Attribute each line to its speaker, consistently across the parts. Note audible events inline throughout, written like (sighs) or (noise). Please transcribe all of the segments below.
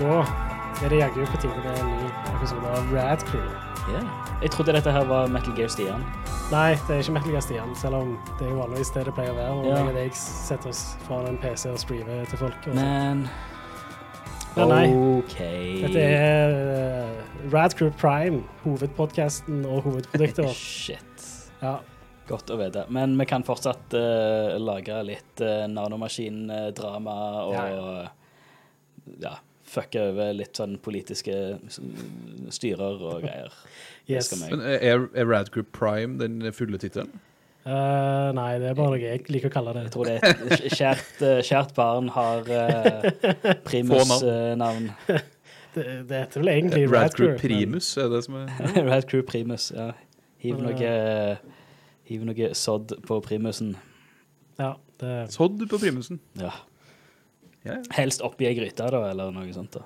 Speaker 1: Da er det jaggu på tide med en ny episode av Rad Crew.
Speaker 2: Yeah. Jeg trodde dette her var Metal Gear Stian.
Speaker 1: Nei, det er ikke Metal Gear Stian, selv om det er jo vanligvis det det pleier å være. Og
Speaker 2: yeah.
Speaker 1: jeg setter oss foran en PC og streamer til folk.
Speaker 2: Men
Speaker 1: ja, nei.
Speaker 2: OK.
Speaker 1: Dette er uh, Rad Crew Prime, hovedpodkasten og hovedproduktet vårt. (laughs)
Speaker 2: Shit.
Speaker 1: Ja.
Speaker 2: Godt å vite. Men vi kan fortsatt uh, lage litt uh, nanomaskindrama og
Speaker 1: Ja,
Speaker 2: ja. Fucke over litt sånn politiske styrer og (laughs) greier.
Speaker 1: Yes.
Speaker 3: Men er, er Rad Group Prime den fulle tittelen?
Speaker 1: Uh, nei, det er bare noe jeg liker å kalle det.
Speaker 2: Jeg tror det er et kjært, eh, kjært barn har (laughs) uh,
Speaker 3: Få
Speaker 2: primus-navn. (laughs)
Speaker 1: Det, det heter vel egentlig
Speaker 3: Rad
Speaker 1: Rad Crew.
Speaker 3: Primus er det som er
Speaker 2: Rad Crew Primus. ja. Hiv noe, hiv noe sodd på primusen.
Speaker 1: Men, ja, det,
Speaker 3: Sodd på primusen.
Speaker 2: Ja.
Speaker 3: Ja, ja.
Speaker 2: Helst oppi ei gryte, da, eller noe sånt. da.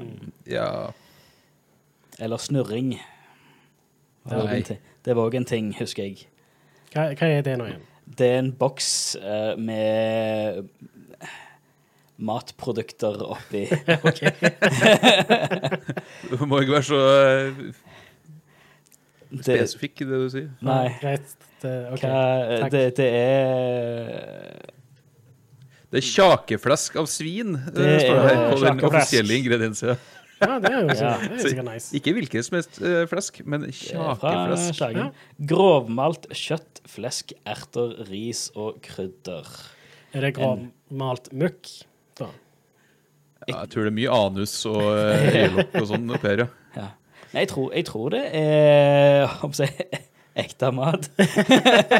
Speaker 2: Um,
Speaker 3: ja.
Speaker 2: Eller snurring. Det var også en ting- Det var òg en ting, husker jeg.
Speaker 1: hva, hva er det nå igjen?
Speaker 2: Det er en boks uh, med matprodukter oppi. (laughs)
Speaker 3: Du må ikke være så
Speaker 2: uh,
Speaker 3: spesifikk i det du sier.
Speaker 2: nei.
Speaker 1: Greit. Det, ok.
Speaker 2: Hva,
Speaker 1: takk.
Speaker 2: det, det er
Speaker 3: Det er kjakeflesk av svin, det
Speaker 2: Det
Speaker 3: står det her
Speaker 2: er
Speaker 3: på den offisielle ingrediensen.
Speaker 1: Ja, det er jo
Speaker 2: Ja.
Speaker 1: er sikkert nice.
Speaker 3: Ikke hvilket som helst eh, flesk, men kjakeflesk.
Speaker 2: Skagen. Grovmalt kjøtt, flesk, erter, ris og krydder.
Speaker 1: Er det grovmalt møkk? da?
Speaker 3: Ja, jeg tror det er mye anus og uh, øyelokk og sånn oppi her, ja.
Speaker 2: Ja. Nei, jeg tror, jeg tror det er jeg ekte mat.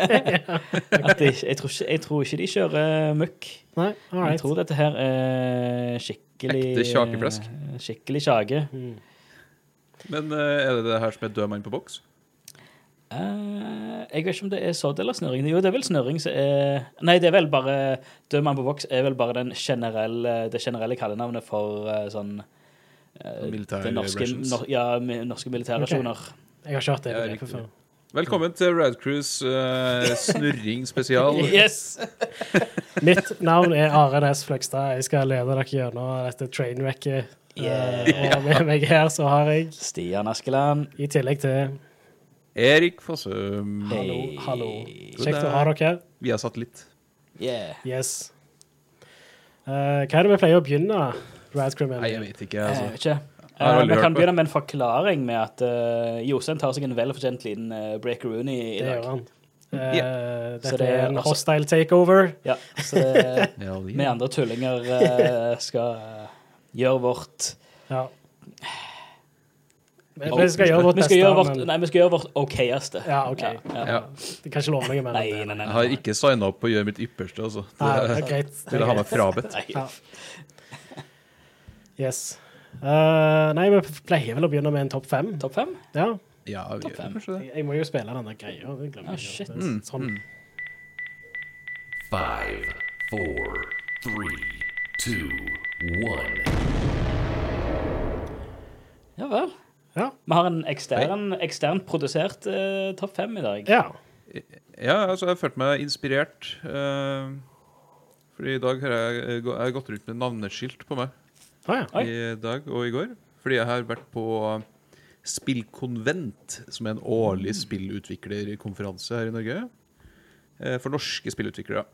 Speaker 2: (laughs) At de, jeg, tror ikke, jeg tror ikke de kjører møkk.
Speaker 1: Nei, all
Speaker 2: Jeg tror dette her er skikkelig
Speaker 3: Ekte kjakeflesk.
Speaker 2: Skikkelig kjake.
Speaker 1: Mm.
Speaker 3: Men eh, er det det her som er død mann på boks?
Speaker 2: Uh, jeg vet ikke om det er sodd eller snøring. Jo, det er vel snøring som er Nei, det er vel bare Død mann på boks er vel bare den generelle, det generelle kallenavnet for uh, sånn uh,
Speaker 3: Militær
Speaker 2: det norske,
Speaker 3: rations.
Speaker 2: nor, Ja, norske norske militærrasjoner.
Speaker 1: Jeg har ikke hørt det
Speaker 3: Ja,
Speaker 1: begrepet før.
Speaker 3: Velkommen til Rad Cruise eh, snurring spesial. (laughs)
Speaker 2: Yes!
Speaker 1: Mitt navn er Are Næss Fløgstad. Jeg skal lede dere gjennom dette trainwrecket.
Speaker 2: Yeah.
Speaker 1: Uh, og med meg her så har jeg,
Speaker 2: Stian Askeland.
Speaker 1: i tillegg til
Speaker 3: Erik Fossum.
Speaker 1: Hallo, hallo. Kjekt å ha dere her.
Speaker 3: satt litt.
Speaker 2: Yeah.
Speaker 1: Yes. Uh, hva er det vi pleier å begynne Radcrew med?
Speaker 3: Nei, jeg vet ikke.
Speaker 2: Jeg
Speaker 3: Altså.
Speaker 2: vet ikke. Eh, vi kan begynne med en forklaring med at uh, Jostein tar seg en velfortjent liten uh, breakeroonie i dag.
Speaker 1: Det gjør han. Eh,
Speaker 2: Så
Speaker 1: dette
Speaker 2: det er
Speaker 1: en hostile takeover.
Speaker 2: Ja, så det, (laughs) vi andre tullinger uh, skal gjøre vårt
Speaker 1: Ja. Vi vi skal gjøre vårt
Speaker 2: vi
Speaker 1: beste,
Speaker 2: skal gjøre vårt,
Speaker 1: men
Speaker 2: Nei, vi skal gjøre vårt okayeste.
Speaker 1: Ja, OK.
Speaker 2: Ja, ja.
Speaker 3: Ja.
Speaker 1: Jeg kan ikke love noe mer
Speaker 2: Nei, nei, nei.
Speaker 3: Jeg har ikke signa opp på å gjøre mitt ypperste, altså.
Speaker 1: Nei,
Speaker 3: Det
Speaker 1: det
Speaker 3: er-
Speaker 1: greit. Det
Speaker 3: vil jeg ha meg frabedt.
Speaker 1: Yes. Eh, nei, vi pleier vel å begynne med en topp fem.
Speaker 2: Topp fem?
Speaker 1: Ja.
Speaker 3: Ja, vi Top
Speaker 2: fem.
Speaker 1: Jeg, jeg må jo spille den der greia. det glemmer
Speaker 2: Ah, shit.
Speaker 3: Mm,
Speaker 1: Sånn.
Speaker 3: mm.
Speaker 4: Five, four, three, two, one.
Speaker 2: Ja vel.
Speaker 1: Ja.
Speaker 2: Vi har en ekstern, eksternt produsert uh, topp fem i dag.
Speaker 1: ja.
Speaker 3: Ja, altså, jeg har følt meg inspirert. Uh, fordi i dag har jeg, jeg gått rundt med navneskilt på meg.
Speaker 1: Å ja.
Speaker 3: I dag og i går. Fordi jeg har vært på Spillkonvent, som er en årlig spillutviklerkonferanse her i Norge. eh, For norske spillutviklere.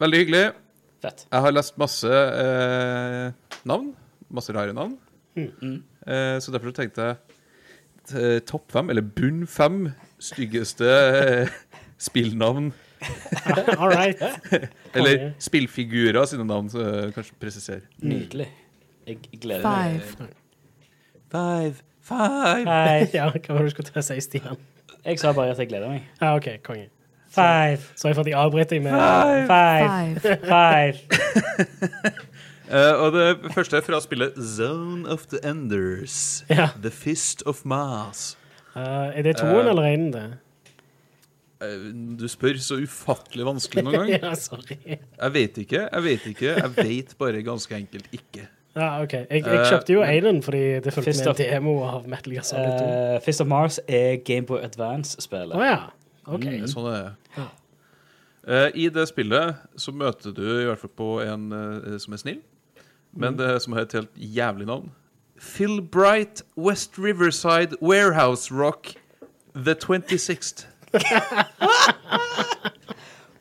Speaker 3: Veldig hyggelig.
Speaker 2: Fett.
Speaker 3: Jeg har lest masse eh, navn. Masse rare navn.
Speaker 2: Mm.
Speaker 3: Eh, så derfor tenkte jeg t- topp fem, eller bunn fem, styggeste eh, spillnavn. (laughs)
Speaker 1: All right.
Speaker 3: Eller spillfigurer sine navn, så kanskje presisere.
Speaker 2: Nydelig. Jeg gleder meg.
Speaker 5: Five.
Speaker 3: Five.
Speaker 1: Ja, hva var det du skulle til å si, Stian?
Speaker 2: Jeg sa bare at jeg gleder meg.
Speaker 1: Ja, OK, konge.
Speaker 2: Five.
Speaker 1: Sorry for at jeg avbryter deg med
Speaker 2: Five.
Speaker 5: Five.
Speaker 2: Five.
Speaker 3: Uh, (laughs) og det første er fra spillet Zone of the Enders.
Speaker 1: Ja.
Speaker 3: The Fist of Mars.
Speaker 1: Uh, Er det toen
Speaker 3: uh,
Speaker 1: eller én, det?
Speaker 3: Eh, du spør så ufattelig vanskelig noen (laughs) gang.
Speaker 1: ja, sorry.
Speaker 3: Jeg vet ikke. Jeg vet ikke. Jeg vet bare ganske enkelt ikke.
Speaker 1: Ja, OK. Jeg, jeg
Speaker 3: Eh,
Speaker 1: kjøpte jo
Speaker 3: men-
Speaker 1: én fordi det fulgte
Speaker 2: Fist
Speaker 1: med
Speaker 2: of-
Speaker 1: en demo av Metal Gear Solid 2. Å
Speaker 2: Uh, Fist of Mars er Gameboy Advance-spillet.
Speaker 1: Å ja. OK.
Speaker 3: Det er Sånn er det. Eh, I det spillet så møter du i hvert fall på en eh, som er snill. men det som har et helt jævlig navn. Phil Bright West Riverside Warehouse Rock The 26th. (laughs)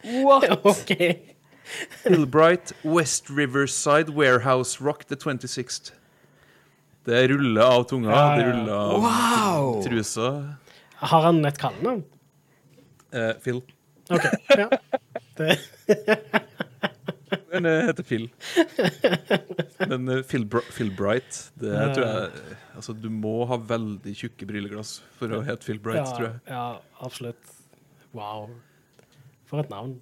Speaker 2: What? (laughs)
Speaker 1: OK. (laughs)
Speaker 3: Phil Bright West Riverside Warehouse Rock The 26th. Det ruller av tunga,
Speaker 1: Ja,
Speaker 3: det
Speaker 1: ja.
Speaker 3: ruller av
Speaker 2: Wow!
Speaker 3: trusa.
Speaker 1: Har han et kallenavn?
Speaker 3: Uh, Phil.
Speaker 1: OK. Ja. (laughs) Det,
Speaker 3: Den eh, heter Phil. Men eh, Phil, Br Phil Bright, det
Speaker 1: uh,
Speaker 3: tror jeg Altså, du må ha veldig tjukke brilleglass for å hete Phil Bright, tror
Speaker 1: ja,
Speaker 3: jeg.
Speaker 1: ja, absolutt. Wow. For et navn.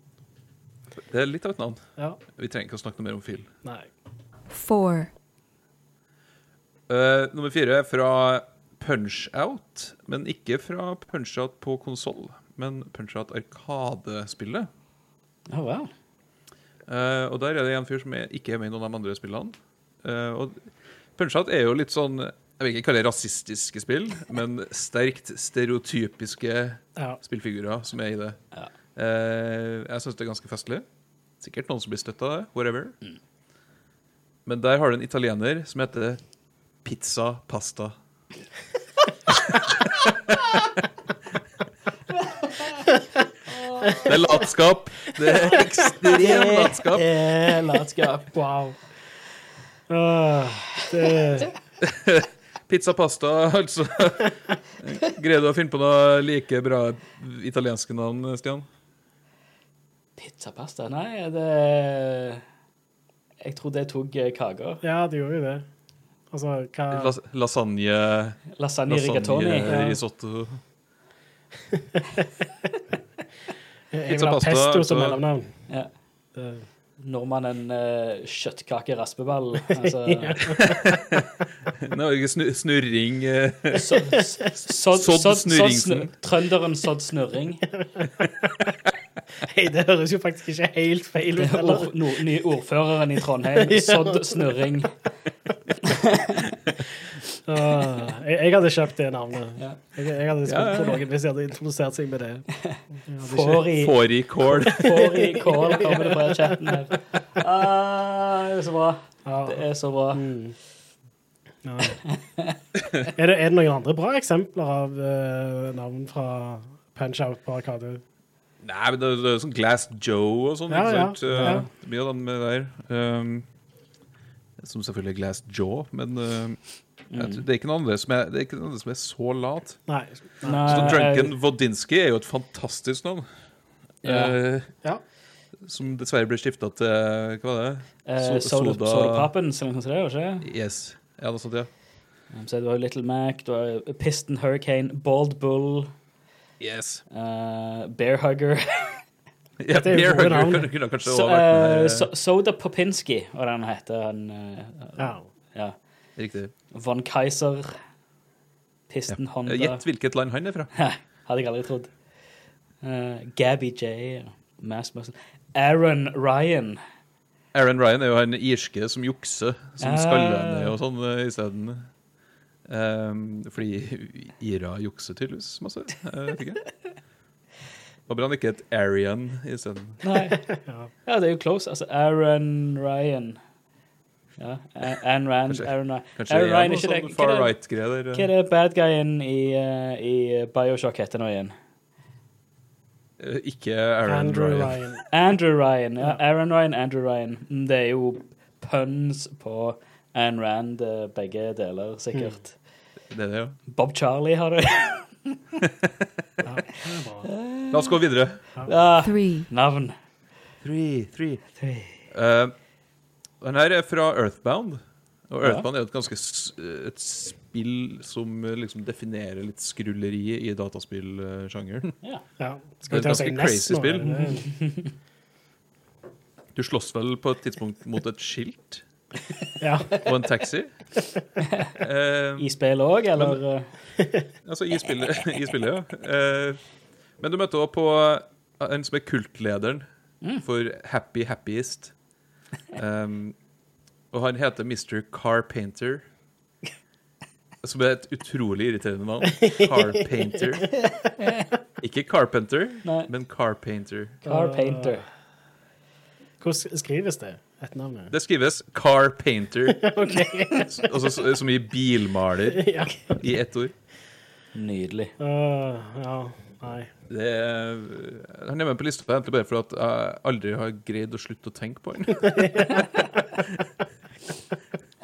Speaker 3: Det er litt av et navn.
Speaker 1: Ja.
Speaker 3: Vi trenger ikke å snakke noe mer om Phil.
Speaker 1: Nei.
Speaker 5: four,
Speaker 3: Uh, nummer fire er fra Punch-Out, men ikke fra Punch-Out på konsoll, men Punch-Out Arkadespillet.
Speaker 2: Oh, wow.
Speaker 3: Uh, og der er det en fyr som er, ikke er med i noen av de andre spillene. Uh, og Punch-Out er jo litt sånn Jeg vil ikke kalle det rasistiske spill, men sterkt stereotypiske
Speaker 1: Ja.
Speaker 3: spillfigurer som er i det.
Speaker 2: Ja.
Speaker 3: Eh, jeg syns det er ganske festlig. Sikkert noen som blir støtta av det. Whatever. Men der har du en italiener som heter Pizza Pasta. det er latskap. Det er ekstrem latskap.
Speaker 2: Eh, latskap.
Speaker 1: Wow. Åh, det
Speaker 3: Pizza Pasta, altså. Greier du å finne på noe like bra italienske navn, Stian?
Speaker 2: Pizzapasta? Nei, det Jeg tror det tok eh, kaker.
Speaker 1: Ja, det gjorde jo det. Altså, hva
Speaker 3: Las lasagne
Speaker 2: Lasagne rigatoni.
Speaker 3: Risotto. (laughs)
Speaker 1: Jeg
Speaker 3: pizza
Speaker 1: vil ha pesto som
Speaker 3: altså-
Speaker 1: mellomnavn.
Speaker 2: Ja. Nordmannen uh, kjøttkake-raspeball. (laughs) Altså, (laughs)
Speaker 3: Norge snu snurring uh,
Speaker 2: så, sodd,
Speaker 3: Snurringsen.
Speaker 2: snur- Trønderen Sodd Snurring.
Speaker 1: Hei, det høres jo faktisk ikke helt feil ut
Speaker 2: Or, no, ny ordføreren i Trondheim. (laughs) Sådd Snurring.
Speaker 1: uh, (laughs) jeg, jeg hadde kjøpt det navnet.
Speaker 2: Ja.
Speaker 1: Jeg, jeg hadde
Speaker 3: Ja, ja,
Speaker 1: på noen hvis jeg hadde introdusert seg med det.
Speaker 3: Fårikål. (laughs)
Speaker 2: Fårikål. Kål kommer det fra chatten her. Ah, det er så bra.
Speaker 1: Ja.
Speaker 2: Det er så bra.
Speaker 1: Mm. Ja. Er, det, er det noen andre bra eksempler av uh, navn fra Punch-Out på Arkade?
Speaker 3: Nei, men det, er- det er sånn Glass Joe og sånn.
Speaker 1: Ja,
Speaker 3: ikke
Speaker 1: ja,
Speaker 3: sant?
Speaker 1: ja.
Speaker 3: Eh, Mye av den med der. Um, som selvfølgelig er Glass Jaw, men uh, jeg tror, det er ikke noen andre som er, det er, ikke noen som er så lat.
Speaker 1: Nei.
Speaker 2: Nei,
Speaker 3: Så Drunken Wodinski er jo et fantastisk navn.
Speaker 2: Ja.
Speaker 3: Eh,
Speaker 1: Ja.
Speaker 3: som dessverre ble skifta til Hva var det?
Speaker 2: eh,
Speaker 3: So-
Speaker 2: Soda, eller noe sånt. det, ikke?
Speaker 3: Yes. Ja, noe sånt, ja.
Speaker 2: Så du har Little Mac, du har Piston Hurricane, Bald Bull,
Speaker 3: Yes.
Speaker 2: Uh, Bear Hugger (laughs)
Speaker 3: Ja,
Speaker 1: Bearhugger er
Speaker 3: Bear Hugger
Speaker 1: navn.
Speaker 3: kunne, kunne kanskje
Speaker 2: so,
Speaker 3: vært
Speaker 2: eh, so, Soda Popinski, hva den heter han Uh,
Speaker 1: Ja.
Speaker 2: ja.
Speaker 3: Riktig.
Speaker 2: Von Kaiser, Piston Honda
Speaker 3: Eh, Gjett hvilket land han er fra. (laughs)
Speaker 2: Hadde jeg aldri trodd. Uh, Gabby J, Mass Muscle Aaron Ryan.
Speaker 3: Aaron Ryan er jo han irske som jukser, som
Speaker 2: uh,
Speaker 3: skaller ned og sånn uh, isteden. Um, fordi ira jukser tydeligvis masse. Jeg vet ikke. Håper han ikke het Arian isteden.
Speaker 2: Nei. (laughs)
Speaker 1: Ja.
Speaker 2: Ja, det er jo close. Altså, Aaron Ryan. Ja, Ann Rand,
Speaker 3: Kanskje-
Speaker 2: Aaron Ryan.
Speaker 3: Kanskje
Speaker 2: Aaron Ryan,
Speaker 3: noe
Speaker 2: ikke det-
Speaker 3: sånn far right-greier.
Speaker 2: Hva er det bad guyen i, eh, i Bioshock heter nå igjen?
Speaker 3: Eh, Ikke Aaron
Speaker 1: Andrew
Speaker 3: Ryan.
Speaker 1: Ryan.
Speaker 2: Andrew Ryan. Ja.
Speaker 1: Ja.
Speaker 2: Aaron Ryan, Andrew Ryan. Mm, Det er jo puns på Ann Rand, eh, begge deler, sikkert.
Speaker 3: Det er det, ja.
Speaker 2: Bob Charlie har. (laughs)
Speaker 1: Ja, bra.
Speaker 3: La oss gå videre.
Speaker 2: Ja,
Speaker 5: three,
Speaker 2: navn.
Speaker 3: Three, three.
Speaker 2: Three.
Speaker 3: Uh, den her er fra Earthbound. Og
Speaker 2: Ja.
Speaker 3: Earthbound er jo et ganske et spill som eh, liksom definerer litt skrulleri i dataspillsjangeren.
Speaker 2: Ja.
Speaker 1: Ja. Skal
Speaker 3: er
Speaker 1: vi ta
Speaker 3: et
Speaker 1: seg
Speaker 3: crazy spill. (laughs) Du slåss vel på et tidspunkt mot et skilt
Speaker 1: Ja.
Speaker 3: og en taxi. Uh, (laughs)
Speaker 2: I spillet òg, eller? Men, (laughs)
Speaker 3: altså i spillet, (laughs) i spillet ja. Uh, men du møtte også på en som er kultlederen for Happy Happiest. Um, og han heter Mr. Carpainter. Som er et utrolig irriterende navn. Carpainter. Ikke Carpenter,
Speaker 2: Nei.
Speaker 3: men
Speaker 2: Carpainter. Carpainter.
Speaker 1: Hvordan skrives det? Etternavnet?
Speaker 3: Det skrives Car Painter, (laughs) altså som i bilmaler, (laughs)
Speaker 1: ja.
Speaker 3: i ett ord.
Speaker 2: Nydelig.
Speaker 1: Uh, ja. Nei.
Speaker 3: Det er, han er med på lista egentlig bare for at jeg aldri har greid å slutte å tenke på han. (laughs)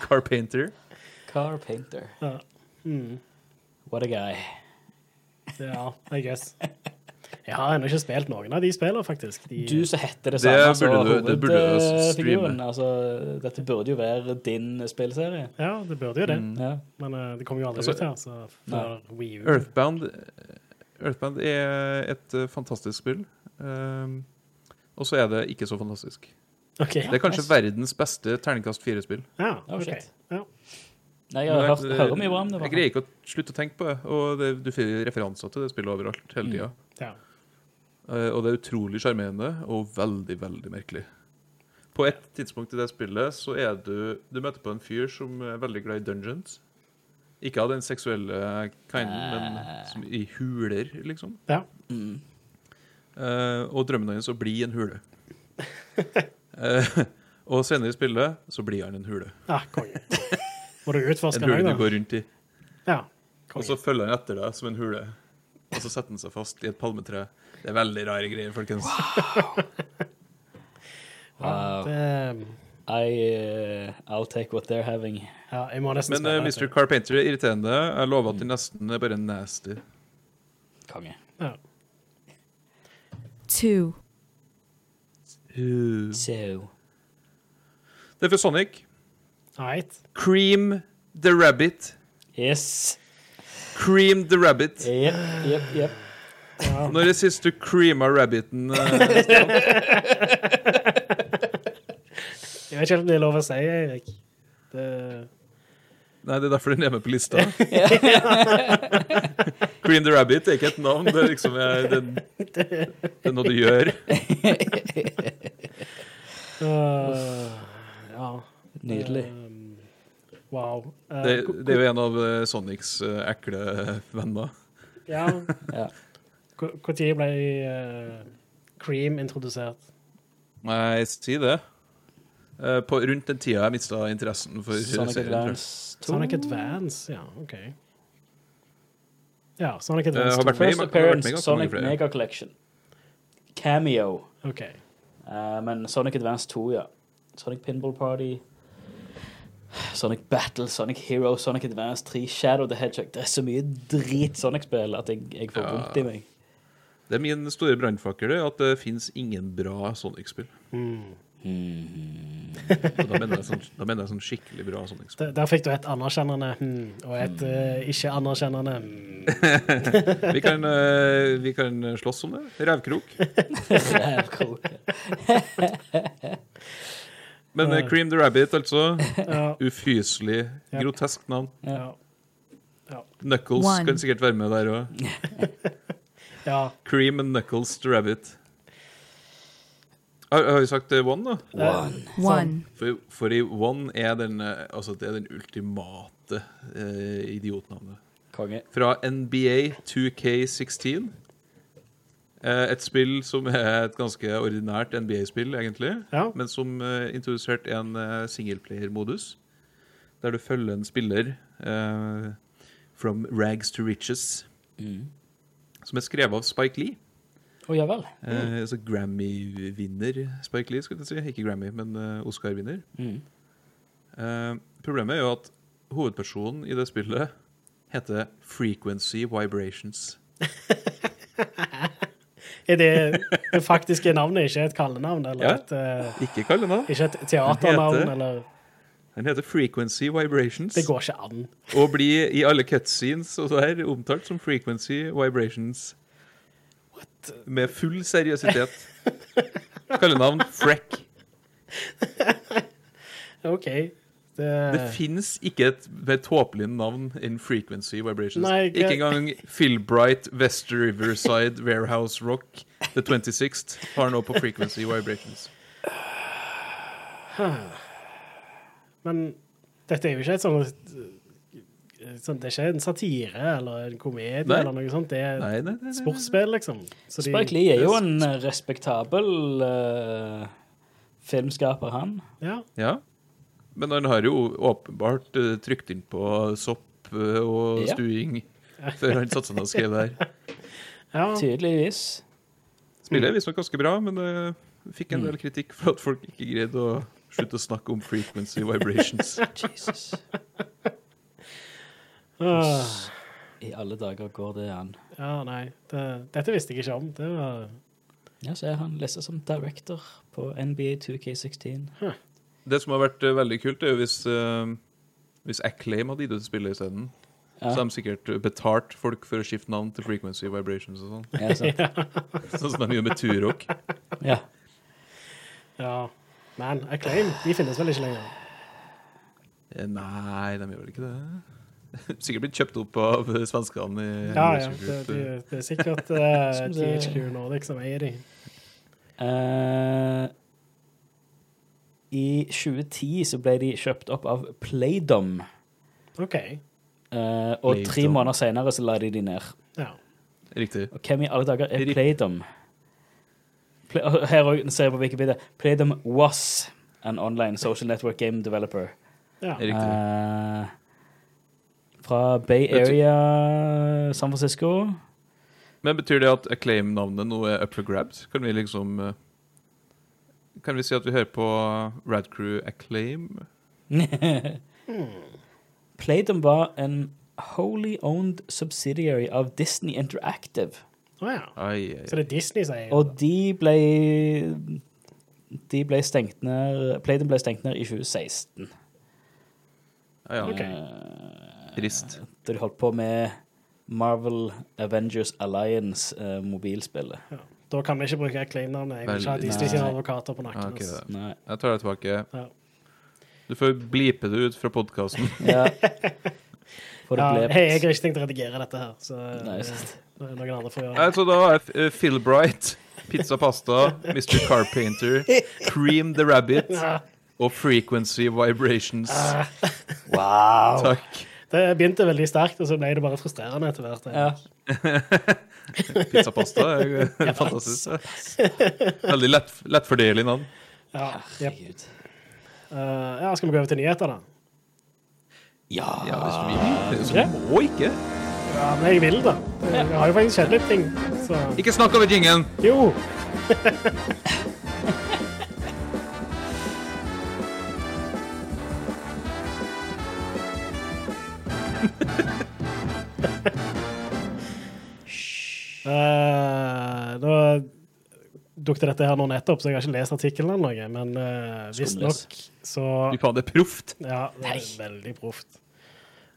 Speaker 3: Car Painter.
Speaker 2: Car Painter.
Speaker 1: Ja. Mm.
Speaker 2: What a guy.
Speaker 1: Ja, I guess. Jeg har ennå ikke spilt noen av de spillene, faktisk. De,
Speaker 2: Du som heter det samme som hovedfiguren. Altså, dette burde jo være din spillserie.
Speaker 1: Ja, det burde jo det.
Speaker 2: Ja.
Speaker 1: Men uh, det kommer jo aldri
Speaker 3: Altså,
Speaker 1: ut her, så for Wii U.
Speaker 3: Earthbound, Earthbound er et uh, fantastisk spill. Um, og så er det ikke så fantastisk.
Speaker 1: Okay.
Speaker 3: Det er kanskje
Speaker 2: nice.
Speaker 3: verdens beste terningkast fire-spill.
Speaker 1: Ja,
Speaker 2: Oh,
Speaker 1: ok.
Speaker 2: shit.
Speaker 1: Ja.
Speaker 2: Nei, jeg har hørt, hører mye bra om det.
Speaker 3: Jeg greier ikke å slutte å tenke på det. Og det, du får referanser til det spillet overalt
Speaker 2: Mm.
Speaker 3: hele tida.
Speaker 1: ja.
Speaker 3: Eh, og det er utrolig sjarmerende og veldig, veldig merkelig. På et tidspunkt i det spillet så er du Du møter på en fyr som er veldig glad i dungeons. Ikke av den seksuelle kinden, men som i huler, liksom.
Speaker 1: ja.
Speaker 2: Mm.
Speaker 3: Uh, og drømmen hans er å bli en hule. uh, (laughs) og senere i spillet så blir han en hule.
Speaker 1: Ja, konge. Må du utforske
Speaker 3: En hule du går rundt i.
Speaker 1: Ja.
Speaker 3: Og så følger han etter deg som en hule. Og så setter han seg fast i et palmetre. Det er veldig rare greier, folkens.
Speaker 2: Wow. (laughs)
Speaker 1: Det,
Speaker 2: I, uh, I'll take what they're having.
Speaker 1: ja, jeg må nesten
Speaker 3: Men uh, Mr. Carpenter er irriterende. Jeg lover at de nesten er bare nasty.
Speaker 2: Konge.
Speaker 1: Ja.
Speaker 5: two,
Speaker 2: So
Speaker 3: Det er for Sonic.
Speaker 1: Right.
Speaker 3: Cream the Rabbit.
Speaker 2: Yes.
Speaker 3: Cream the Rabbit.
Speaker 2: Jepp, jepp, jepp.
Speaker 3: Når er sist du creama rabbiten? uh,
Speaker 1: Jeg vet ikke om det er lov å si, Eirik. Det,
Speaker 3: Nei, det er derfor den er med på lista. (laughs) Cream the Rabbit er ikke et navn. Det er liksom eh, det, det er noe du gjør.
Speaker 1: Uh, ja.
Speaker 2: Nydelig.
Speaker 1: Um, wow. Uh,
Speaker 3: Det, det er jo en av eh, Sonics eh, ekle venner.
Speaker 1: Ja. Når ble uh, Cream introdusert?
Speaker 3: Nei, si det. Uh, på rundt den tida jeg mista interessen for
Speaker 2: Sonic
Speaker 3: serien.
Speaker 2: Advance 2.
Speaker 1: Sonic Advance, ja, OK. Ja, Sonic
Speaker 3: Eh,
Speaker 1: Advance
Speaker 3: har
Speaker 1: 2.
Speaker 3: med
Speaker 2: First
Speaker 3: med
Speaker 2: appearance,
Speaker 3: mega,
Speaker 2: Sonic. Mega Collection. Cameo.
Speaker 1: OK.
Speaker 2: Uh, men Sonic Advance 2, ja. Sonic Pinball Party. Sonic Battle, Sonic Hero, Sonic Advance 3, Shadow the Hedgehog. Det er så mye drit Sonic-spill at jeg, jeg får
Speaker 3: Ja.
Speaker 2: i meg.
Speaker 3: Det er min store brannfakkel at det fins ingen bra Sonic-spill.
Speaker 1: Mm.
Speaker 3: Og da mener jeg sånn, da mener jeg sånn skikkelig bra Sonic-spill.
Speaker 1: Der, der fikk du et anerkjennende hmm, og et eh, ikke anerkjennende hmm. (laughs)
Speaker 3: Vi kan, uh, vi kan slåss om det. Revkrok. (laughs)
Speaker 2: Rævkrok.
Speaker 3: Men uh, Cream the Rabbit, altså.
Speaker 1: Ja.
Speaker 3: Ufyselig,
Speaker 1: Ja.
Speaker 3: grotesk navn.
Speaker 1: Ja.
Speaker 3: Knuckles
Speaker 5: One.
Speaker 3: kan sikkert være med der òg. (laughs)
Speaker 1: ja.
Speaker 3: Cream and Knuckles to Rabbit. Har, har vi sagt eh, One, da?
Speaker 2: One.
Speaker 5: one,
Speaker 3: For, for i One er den, eh, altså det er den ultimate eh, idiotnavnet.
Speaker 2: Konge.
Speaker 3: Fra NBA 2K16. Eh, et spill som er et ganske ordinært NBA-spill, egentlig.
Speaker 1: Ja.
Speaker 3: Men som eh, introduserte en uh, singleplayer-modus. Der du følger en spiller eh, from rags to riches.
Speaker 2: Mm.
Speaker 3: Som er skrevet av Spike Lee.
Speaker 2: Å ja vel.
Speaker 3: Eh, altså Grammy-vinner Spike Lee, skulle jeg si. Ikke Grammy, men eh, Oscar-vinner.
Speaker 2: Mm.
Speaker 3: Eh, problemet er jo at hovedpersonen i det spillet heter Frequency Vibrations. (laughs)
Speaker 1: Er det det faktiske navnet, ikke et kallenavn? Eller
Speaker 3: Ja.
Speaker 1: et, eh,
Speaker 3: Ikke kallenavn.
Speaker 1: ikke et teaternavn?
Speaker 3: heter-
Speaker 1: Eller
Speaker 3: Den heter Frequency Vibrations.
Speaker 1: Det går ikke an.
Speaker 3: Og blir i alle cutscenes og så her omtalt som Frequency Vibrations. What? Med full seriøsitet. Kallenavn Freck.
Speaker 1: OK. Det,
Speaker 3: Det fins ikke et mer tåpelig navn enn Frequency Vibrations.
Speaker 1: Nei,
Speaker 3: ikke
Speaker 1: ikke
Speaker 3: engang Philbright West Riverside Warehouse Rock The 26th har nå på Frequency Vibrations. (sighs)
Speaker 1: Men dette er jo ikke et sånt sånn, Det er ikke en satire eller en komedie
Speaker 3: Nei.
Speaker 1: eller noe sånt. Det er
Speaker 3: Nei, nei, nei. nei.
Speaker 1: sportsspill, liksom. Så
Speaker 2: Spike Lee er jo en eh, respektabel uh, filmskaper, han.
Speaker 1: Ja.
Speaker 3: Ja. Men han har jo åpenbart uh, trykt inn på sopp eh, og
Speaker 2: Ja.
Speaker 3: stuing (laughs) før han satte seg ned og skrev det her. (laughs)
Speaker 1: ja.
Speaker 2: Tydeligvis.
Speaker 3: Spiller er visstnok ganske bra, men uh, fikk en del kritikk for at folk ikke greide å slutte å snakke om frequency vibrations. (laughs)
Speaker 2: Jesus.
Speaker 1: Åh.
Speaker 2: I alle dager går det an.
Speaker 1: Ja, nei. Det, dette visste jeg ikke om. Det var
Speaker 2: Ja, så er han listet som director på NBA 2K16.
Speaker 3: Det som har vært eh, veldig kult, er jo hvis, eh, hvis Acclaim hadde gitt ut spillet isteden.
Speaker 2: Ja.
Speaker 3: Så har de sikkert betalt folk for å skifte navn til frequency vibrations og sånn.
Speaker 2: Ja, sant. (laughs)
Speaker 3: Sånn som de gjør med Turok.
Speaker 2: ja.
Speaker 1: Ja. Men Acclaim, de finnes vel ikke lenger?
Speaker 3: Eh, Nei, de gjør vel ikke det? (laughs) Sikkert blitt kjøpt opp av eh, svenskene
Speaker 1: Ja, ja. Det, det, det er sikkert uh, THQ Nordic som eier de.
Speaker 2: Uh, I 2010 så ble de kjøpt opp av Playdom.
Speaker 1: OK.
Speaker 2: Uh, og tre måneder senere så la de de ned.
Speaker 1: Ja.
Speaker 3: Riktig.
Speaker 2: Og hvem i alle dager er. Playdom? (laughs) Her òg ser jeg på Wikipedia. Playdom was an online social network game developer.
Speaker 1: ja.
Speaker 2: Eh, fra Bay Area, San Francisco.
Speaker 3: Men betyr det at Acclaim-navnet nå er up for grabs? Kan vi liksom eh, Kan vi si at vi hører på Radcrew Acclaim? (laughs)
Speaker 2: Playdom var en wholly owned subsidiary av Disney Interactive.
Speaker 1: Å ja.
Speaker 3: Ai, ai,
Speaker 1: Så det er Disney som eier
Speaker 2: Og de ble De ble stengt ned Playden ble stengt ned i 2016.
Speaker 3: ai, ja.
Speaker 1: Ok.
Speaker 2: Eh,
Speaker 3: Trist.
Speaker 2: Da de holdt på med Marvel Avengers Alliance, eh.
Speaker 1: Ja. Da kan vi ikke bruke Acclaim-navnet. Jeg vil ikke ha Disney sine advokater på nakken.
Speaker 3: Ah, ok,
Speaker 1: altså.
Speaker 3: Jeg tar det tilbake.
Speaker 1: Ja.
Speaker 3: Du får blipe det ut fra podkasten.
Speaker 2: Ja. (laughs) Får det blept.
Speaker 1: hei, jeg har ikke tenkt å redigere dette her, så
Speaker 2: Nei,
Speaker 1: det.
Speaker 3: Altså, da har jeg eh, Phil Bright, Pizza Pasta, Mr. Carpainter, Cream the Rabbit og Frequency Vibrations.
Speaker 2: Wow.
Speaker 3: Takk.
Speaker 1: Det begynte veldig sterkt, og så ble det bare frustrerende etter hvert.
Speaker 2: Ja. (laughs)
Speaker 3: Pizza Pasta er er (laughs) fantastisk. Veldig lett, lettfordelig navn.
Speaker 1: Ja.
Speaker 2: Herregud.
Speaker 1: Uh, ja, skal vi gå over til nyheter, da?
Speaker 2: Ja.
Speaker 3: Ja, hvis du vil. Så må ikke.
Speaker 1: Ja, men jeg vil, da. Jeg har jo faktisk skjedd litt ting, så
Speaker 3: Ikke snakk over jingen!
Speaker 1: Jo! (laughs) uh, nå dukket dette her nå nettopp, så jeg har ikke lest artikkelen eller noe, men uh, visstnok så
Speaker 3: Du kaller det proft.
Speaker 1: Ja, det er veldig proft.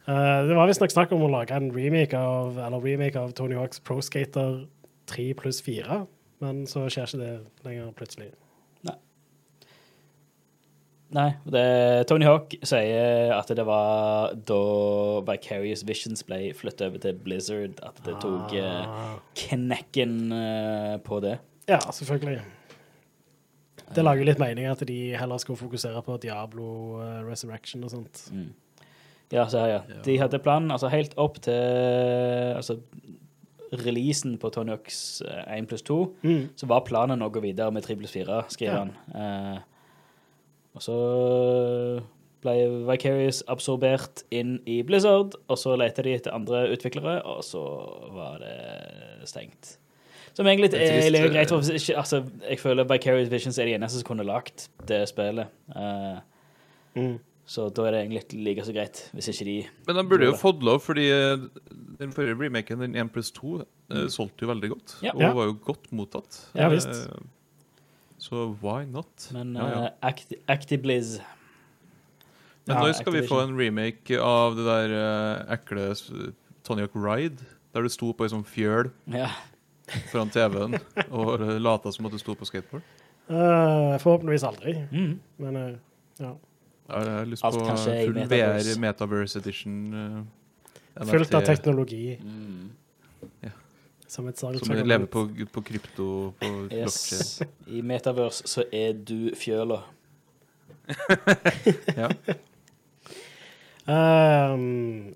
Speaker 1: Eh, det var visstnok snakk om å lage en remake av, eller remake av Tony Hawks Pro Skater 3 pluss 4, men så skjer ikke det lenger plutselig.
Speaker 2: Nei, det, Tony Hawk sier at det var da Vicarious Visions ble flyttet over til Blizzard, at det tok eh,
Speaker 1: Ah.
Speaker 2: knekken eh, på det.
Speaker 1: Ja, selvfølgelig. Det lager litt mening at de heller skal fokusere på Diablo Resurrection og sånt.
Speaker 2: Mm. Ja, så her, ja. De hadde planen altså helt opp til altså, releasen på Tony Hawks eh, 1 pluss 2,
Speaker 1: Mm.
Speaker 2: så var planen å gå videre med 3 pluss 4, skriver
Speaker 1: Ja.
Speaker 2: han. Eh, og så ble Vicarious absorbert inn i Blizzard, og så lette de etter andre utviklere, og så var det stengt. Som egentlig
Speaker 3: er
Speaker 2: er, er greit,
Speaker 3: eh.
Speaker 2: for ikke, altså, jeg føler Vicarious Visions er de eneste som kunne lagt det spillet. Eh,
Speaker 1: Mm.
Speaker 2: Så da er det egentlig like så greit, hvis ikke de
Speaker 3: Men de burde jo fått lov, fordi eh, den forrige remaken, den 1 pluss 2, mm. solgte jo veldig godt.
Speaker 2: Ja.
Speaker 3: Og var jo godt mottatt.
Speaker 1: Ja, visst.
Speaker 3: Eh, Så why not?
Speaker 2: Men
Speaker 3: ja, ja.
Speaker 2: eh, Acti Actibliz
Speaker 3: Men
Speaker 1: Ja,
Speaker 3: når skal vi få en remake av det der uh, ekle Tonjak Tony Hawk Ride? Der du sto på ei sånn fjøl
Speaker 2: Ja.
Speaker 3: foran TV-en og eh, lata som at du sto på skateboard?
Speaker 1: Uh, forhåpentligvis aldri,
Speaker 2: Mm.
Speaker 1: men uh, ja.
Speaker 3: Jeg har lyst
Speaker 2: Alt
Speaker 3: på full
Speaker 2: Metaverse.
Speaker 3: VR Metaverse Edition. Uh,
Speaker 1: Fullt av teknologi.
Speaker 2: Mm.
Speaker 1: Som et
Speaker 3: Som lever på, på krypto, på.
Speaker 2: Yes. I Metaverse så er du fjøla. (laughs)
Speaker 3: Ja.
Speaker 1: Um,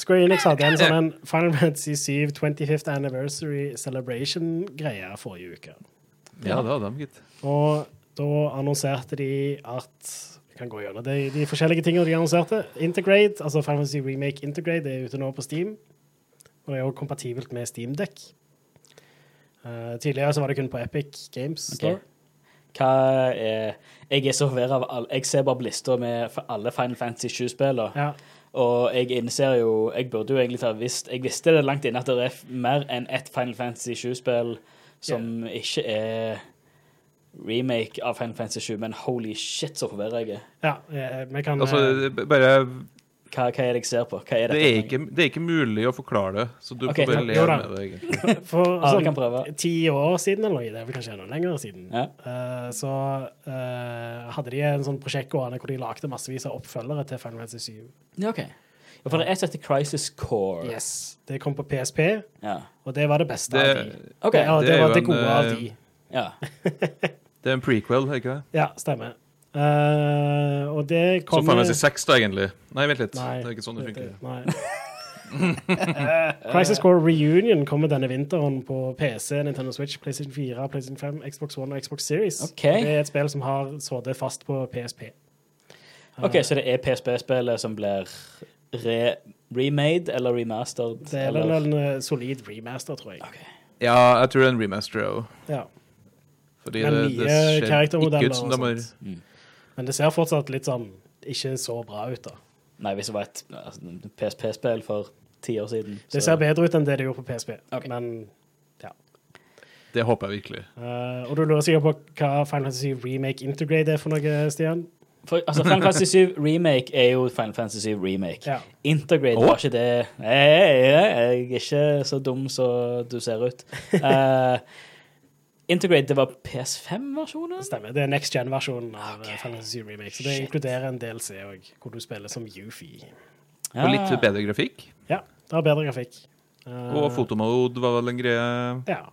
Speaker 1: Square Enix hadde en sånn en Final Fantasy 7 25th Anniversary Celebration-greie forrige uke.
Speaker 3: ja, det hadde de, gitt.
Speaker 1: Og da annonserte de at Vi kan gå gjennom de, de forskjellige tingene de annonserte. Integrate, altså Final Fantasy Remake Integrate, er ute nå på Steam. Og det er også kompatibelt med Steamdeck. Uh, tidligere så var det kun på Epic Games. Store.
Speaker 2: Hva er Jeg er så forvirra av alle Jeg ser bare på lista med alle Final Fantasy 7-spillene.
Speaker 1: Ja.
Speaker 2: Og jeg innser jo Jeg burde jo egentlig ha visst Jeg visste det langt inne at det er mer enn ett Final Fantasy 7-spill som ikke er remake av Final Fantasy 7, men holy shit, så forvirra jeg er.
Speaker 1: ja eh, vi kan
Speaker 3: Altså,
Speaker 1: eh,
Speaker 3: bare
Speaker 2: Hva, hva er det jeg ser på? Hva er
Speaker 3: det er, ikke, det er ikke mulig å forklare det, så du
Speaker 2: okay,
Speaker 3: får bare
Speaker 1: le
Speaker 3: med det, egentlig. (laughs)
Speaker 1: For
Speaker 2: Alle
Speaker 1: sånn, ti år siden, eller noe, det er vel kanskje enda lenger siden,
Speaker 2: Ja.
Speaker 1: uh, så uh, hadde de en sånn prosjekt gående hvor de lagde massevis av oppfølgere til Final Fantasy 7.
Speaker 2: Ja, okay. Ja, for det er et som heter Crisis Core.
Speaker 1: Yes. Det kom på PSP,
Speaker 2: Ja.
Speaker 1: og det var det beste
Speaker 3: Det,
Speaker 1: av de.
Speaker 2: OK.
Speaker 1: Ja, det,
Speaker 3: det
Speaker 1: var
Speaker 3: det
Speaker 1: det
Speaker 3: en,
Speaker 1: gode av de.
Speaker 2: Ja. (laughs)
Speaker 3: det er en prequel, er ikke det?
Speaker 1: Ja, stemmer. Uh, og det
Speaker 3: Så
Speaker 1: kom
Speaker 3: Final Fantasy 6, da, egentlig. Nei, vent litt.
Speaker 1: Nei,
Speaker 3: det er ikke sånn det funker. (laughs)
Speaker 1: Crisis Core Reunion kommer denne vinteren på PC, Nintendo Switch, PlayStation 4, PlayStation 5, Xbox One og Xbox Series.
Speaker 2: Ok.
Speaker 1: Det er et spill som har sittet fast på PSP.
Speaker 2: OK, så det er PSP-spillet som blir re remade eller remastered?
Speaker 1: Det er
Speaker 2: eller?
Speaker 1: en eh, solid remaster, tror jeg.
Speaker 2: Okay.
Speaker 3: Ja, jeg tror det er en remaster òg.
Speaker 1: Ja.
Speaker 3: Fordi
Speaker 1: Men
Speaker 3: det,
Speaker 1: nye
Speaker 3: det ser ikke
Speaker 1: karaktermodeller
Speaker 3: ut som
Speaker 1: og
Speaker 3: de har
Speaker 1: sånt.
Speaker 2: Mm.
Speaker 1: Men det ser fortsatt litt sånn ikke så bra ut, da.
Speaker 2: Nei, hvis det var et altså, PSP-spill for ti år siden.
Speaker 1: Det ser bedre ut enn det det gjorde på PSP.
Speaker 2: okay.
Speaker 1: Men
Speaker 3: Det håper jeg virkelig.
Speaker 1: Uh, Og du lurer sikkert på hva Final Fantasy Remake Integrate er for noe, Stian?
Speaker 2: For, altså, Final Fantasy 7 Remake er jo Final Fantasy 7 Remake.
Speaker 1: Ja.
Speaker 2: Integrate
Speaker 3: oh.
Speaker 2: var ikke det jeg, jeg er ikke så dum som du ser ut. (laughs) Eh, Integrate, det var PS5-versjonen?
Speaker 1: Stemmer. Det er next gen-versjonen av
Speaker 2: Ok.
Speaker 1: eh, Final Fantasy Remake. Så det
Speaker 2: Shit.
Speaker 1: inkluderer en DLC òg, hvor du spiller som Yuffie.
Speaker 3: Og litt bedre grafikk.
Speaker 1: Ja, det har bedre grafikk. Eh,
Speaker 3: Og fotomode var vel en greie.
Speaker 1: Ja,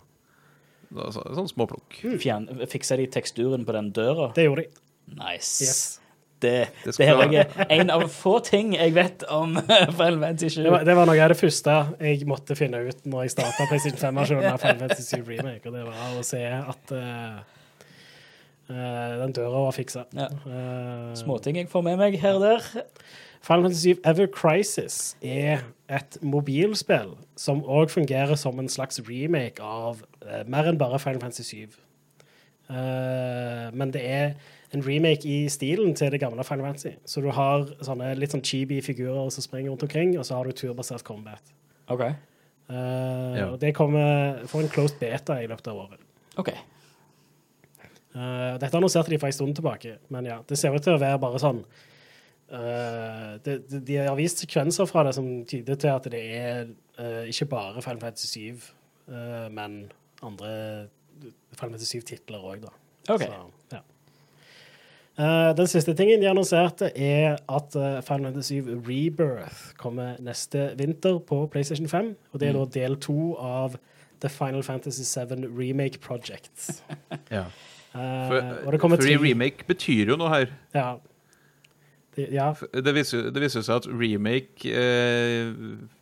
Speaker 3: Så, sånn småplukk.
Speaker 2: Mm. fiksa de teksturen på den døra?
Speaker 1: det gjorde de.
Speaker 2: Nice.
Speaker 1: Yes.
Speaker 2: Det,
Speaker 3: Det
Speaker 2: det, her er en av få ting jeg vet om Final Fantasy 7.
Speaker 1: Det var, det var noe av det første jeg måtte finne ut når jeg starta PlayStation 5-versjonen av Final Fantasy 7 Remake, og det var å se at uh, eh, den døra var fiksa.
Speaker 2: Ja.
Speaker 1: Uh,
Speaker 2: Småting jeg får med meg her og der.
Speaker 1: Final Fantasy 7 Ever Crisis er et mobilspill som òg fungerer som en slags remake av uh, mer enn bare Final Fantasy 7. Uh, men det er en remake i stilen til det gamle Final Fantasy. Så du har sånne litt sånn chibi figurer som springer rundt omkring, og så har du turbasert combat.
Speaker 2: OK.
Speaker 1: Uh,
Speaker 3: Ja.
Speaker 1: Det kommer for en closed beta i løpet av året.
Speaker 2: ok.
Speaker 1: Uh, dette annonserte de for en stund tilbake, men ja, det ser ut til å være bare sånn Uh, de, de, De har vist sekvenser fra det som tyder til at det er uh, ikke bare Final Fantasy 7, uh, men andre Final Fantasy 7-titler òg, da.
Speaker 2: Ok.
Speaker 1: Så, ja. Eh, den siste tingen de annonserte, er at eh, Final Fantasy 7 Rebirth kommer neste vinter på PlayStation 5. Og det er da del to av The Final Fantasy 7 Remake Project. (laughs)
Speaker 3: Ja.
Speaker 1: Uh,
Speaker 3: For,
Speaker 1: og det
Speaker 3: fordi remake betyr jo noe her.
Speaker 1: Ja. Det, ja.
Speaker 3: Det viser, jo- det viser seg at remake eh,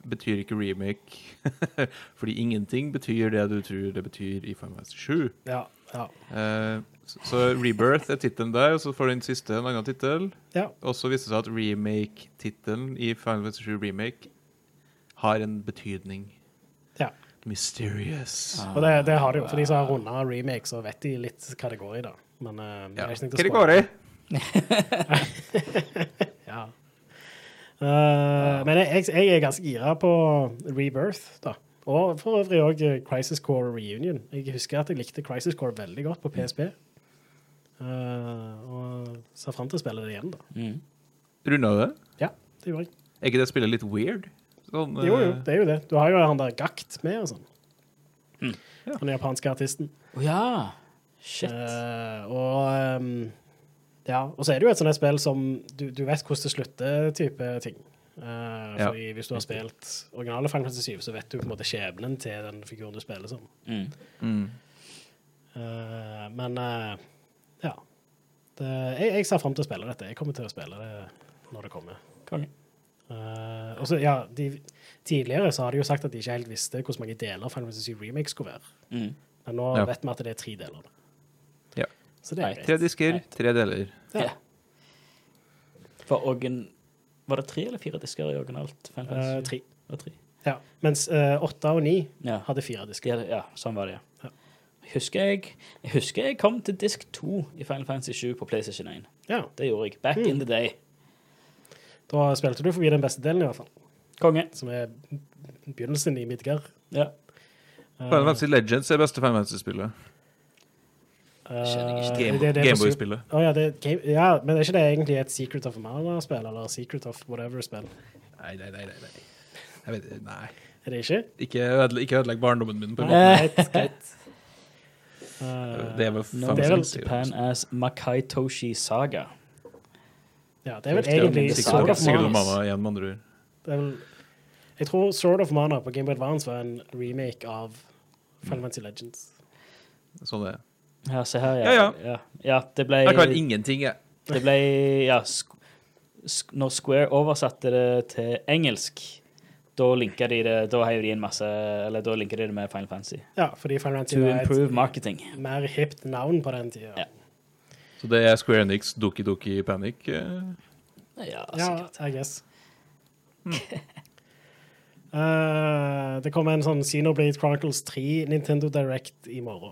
Speaker 3: betyr ikke remake. (laughs) Fordi ingenting betyr det du tror det betyr i Final Fantasy 7.
Speaker 1: Ja. Ja.
Speaker 3: Eh, så- Rebirth er tittelen der, og så får den siste en annen tittel.
Speaker 1: ja.
Speaker 3: Og så viste det seg at remake-tittelen i Final Fantasy 7 Remake har en betydning.
Speaker 1: Ja.
Speaker 3: Mysterious.
Speaker 1: Og det, det har de jo. For de som har runda remake, så vet de litt hva det går i, da. Men det
Speaker 3: Ja.
Speaker 1: er ikke noe
Speaker 3: Hva det
Speaker 1: å
Speaker 3: går i? (laughs)
Speaker 1: Ja. Eh, men jeg, jeg er ganske gira på Rebirth, da. Og for øvrig òg Crisis Core Reunion. Jeg husker at jeg likte Crisis Core veldig godt på PSP. Eh, og ser fram til å spille det igjen, da.
Speaker 2: Mm.
Speaker 3: Runda du det?
Speaker 1: Ja, det gjorde jeg.
Speaker 3: Er ikke det spillet litt weird? Sånn,
Speaker 1: Jo, jo,
Speaker 3: eh,
Speaker 1: det er jo det. Du har jo han der Gakt med og sånn.
Speaker 2: Mm.
Speaker 1: Den japanske artisten.
Speaker 2: Å ja. Shit.
Speaker 1: Uh, og um, ja, og så er det jo et sånt spill som du, du vet hvordan det slutter, type ting. Eh,
Speaker 3: Ja.
Speaker 1: fordi hvis du har spilt originale Final Fantasy 7, så vet du på en måte skjebnen til den figuren du spiller som.
Speaker 2: Mm.
Speaker 3: mm.
Speaker 1: Uh, men eh, ja. Det, jeg, jeg ser fram til å spille dette. Jeg kommer til å spille det når det kommer.
Speaker 2: Konge.
Speaker 1: Uh, og så, ja, de, tidligere så har de jo sagt at de ikke helt visste hvor mange deler Final Fantasy 7 Remake skulle være.
Speaker 2: Mm.
Speaker 1: Men nå
Speaker 3: Ja.
Speaker 1: vet vi at det er tre deler.
Speaker 3: Ja.
Speaker 1: Så det er greit.
Speaker 3: Tre disker,
Speaker 2: Nei.
Speaker 3: tre deler.
Speaker 1: Ja.
Speaker 2: Ja. For origin Var det tre eller fire disker i originalt? Final
Speaker 1: Eh,
Speaker 2: Fantasy?
Speaker 1: tre.
Speaker 2: Tre.
Speaker 1: Ja. Mens eh, åtte og ni
Speaker 2: Ja.
Speaker 1: hadde fire disker.
Speaker 2: Ja, ja, sånn var det, ja. Husker jeg, jeg husker jeg kom til disk 2 i Final Fantasy 7 på PlayStation 1.
Speaker 1: Ja.
Speaker 2: Det gjorde jeg. Back
Speaker 1: Mm.
Speaker 2: in the day.
Speaker 1: Da spilte du forbi den beste delen, i hvert fall.
Speaker 2: Konge.
Speaker 1: Som er begynnelsen i Midgard.
Speaker 2: Ja.
Speaker 3: Final Fantasy Legends er beste Final Fantasy-spillet.
Speaker 1: på
Speaker 3: Gameboy-spillet.
Speaker 1: Å ja, det game, ja, men er ikke det egentlig et Secret of Mana-spill, eller Secret of whatever-spill?
Speaker 3: Nei, nei, nei. nei, nei. Jeg vet, nei.
Speaker 1: Er det ikke?
Speaker 3: Ikke ødelegg, ikke ødelegg barndommen min. på en måte.
Speaker 1: Eh,
Speaker 3: Det er vel
Speaker 2: No
Speaker 1: det er vel
Speaker 2: Japan as Makai Toshi Saga.
Speaker 1: ja, det er vel egentlig Sword of Mana. jeg tror Sword of Mana på Game Boy Advance var en remake av Final Fantasy Legends.
Speaker 3: Sånn det er.
Speaker 2: Ja, se her,
Speaker 3: Ja,
Speaker 2: ja.
Speaker 3: ja.
Speaker 2: ja. ja det ble
Speaker 3: Jeg kan ingenting, jeg.
Speaker 2: Det ble Ja, sk sk når Square oversatte det til engelsk, da linker de det Da heiv de inn masse Eller da linker de det med Final Fantasy.
Speaker 1: Ja, fordi Final Fantasy
Speaker 2: To
Speaker 1: var
Speaker 2: improve
Speaker 1: et
Speaker 2: marketing.
Speaker 1: mer hipt navn på den tida.
Speaker 2: Ja.
Speaker 3: Så det er Square Enix Doki Doki Panic. eh.
Speaker 2: Ja,
Speaker 1: Ja,
Speaker 2: sikkert.
Speaker 1: I guess. (laughs) Eh, det kommer en sånn Xenoblade Chronicles 3 Nintendo Direct i morgen.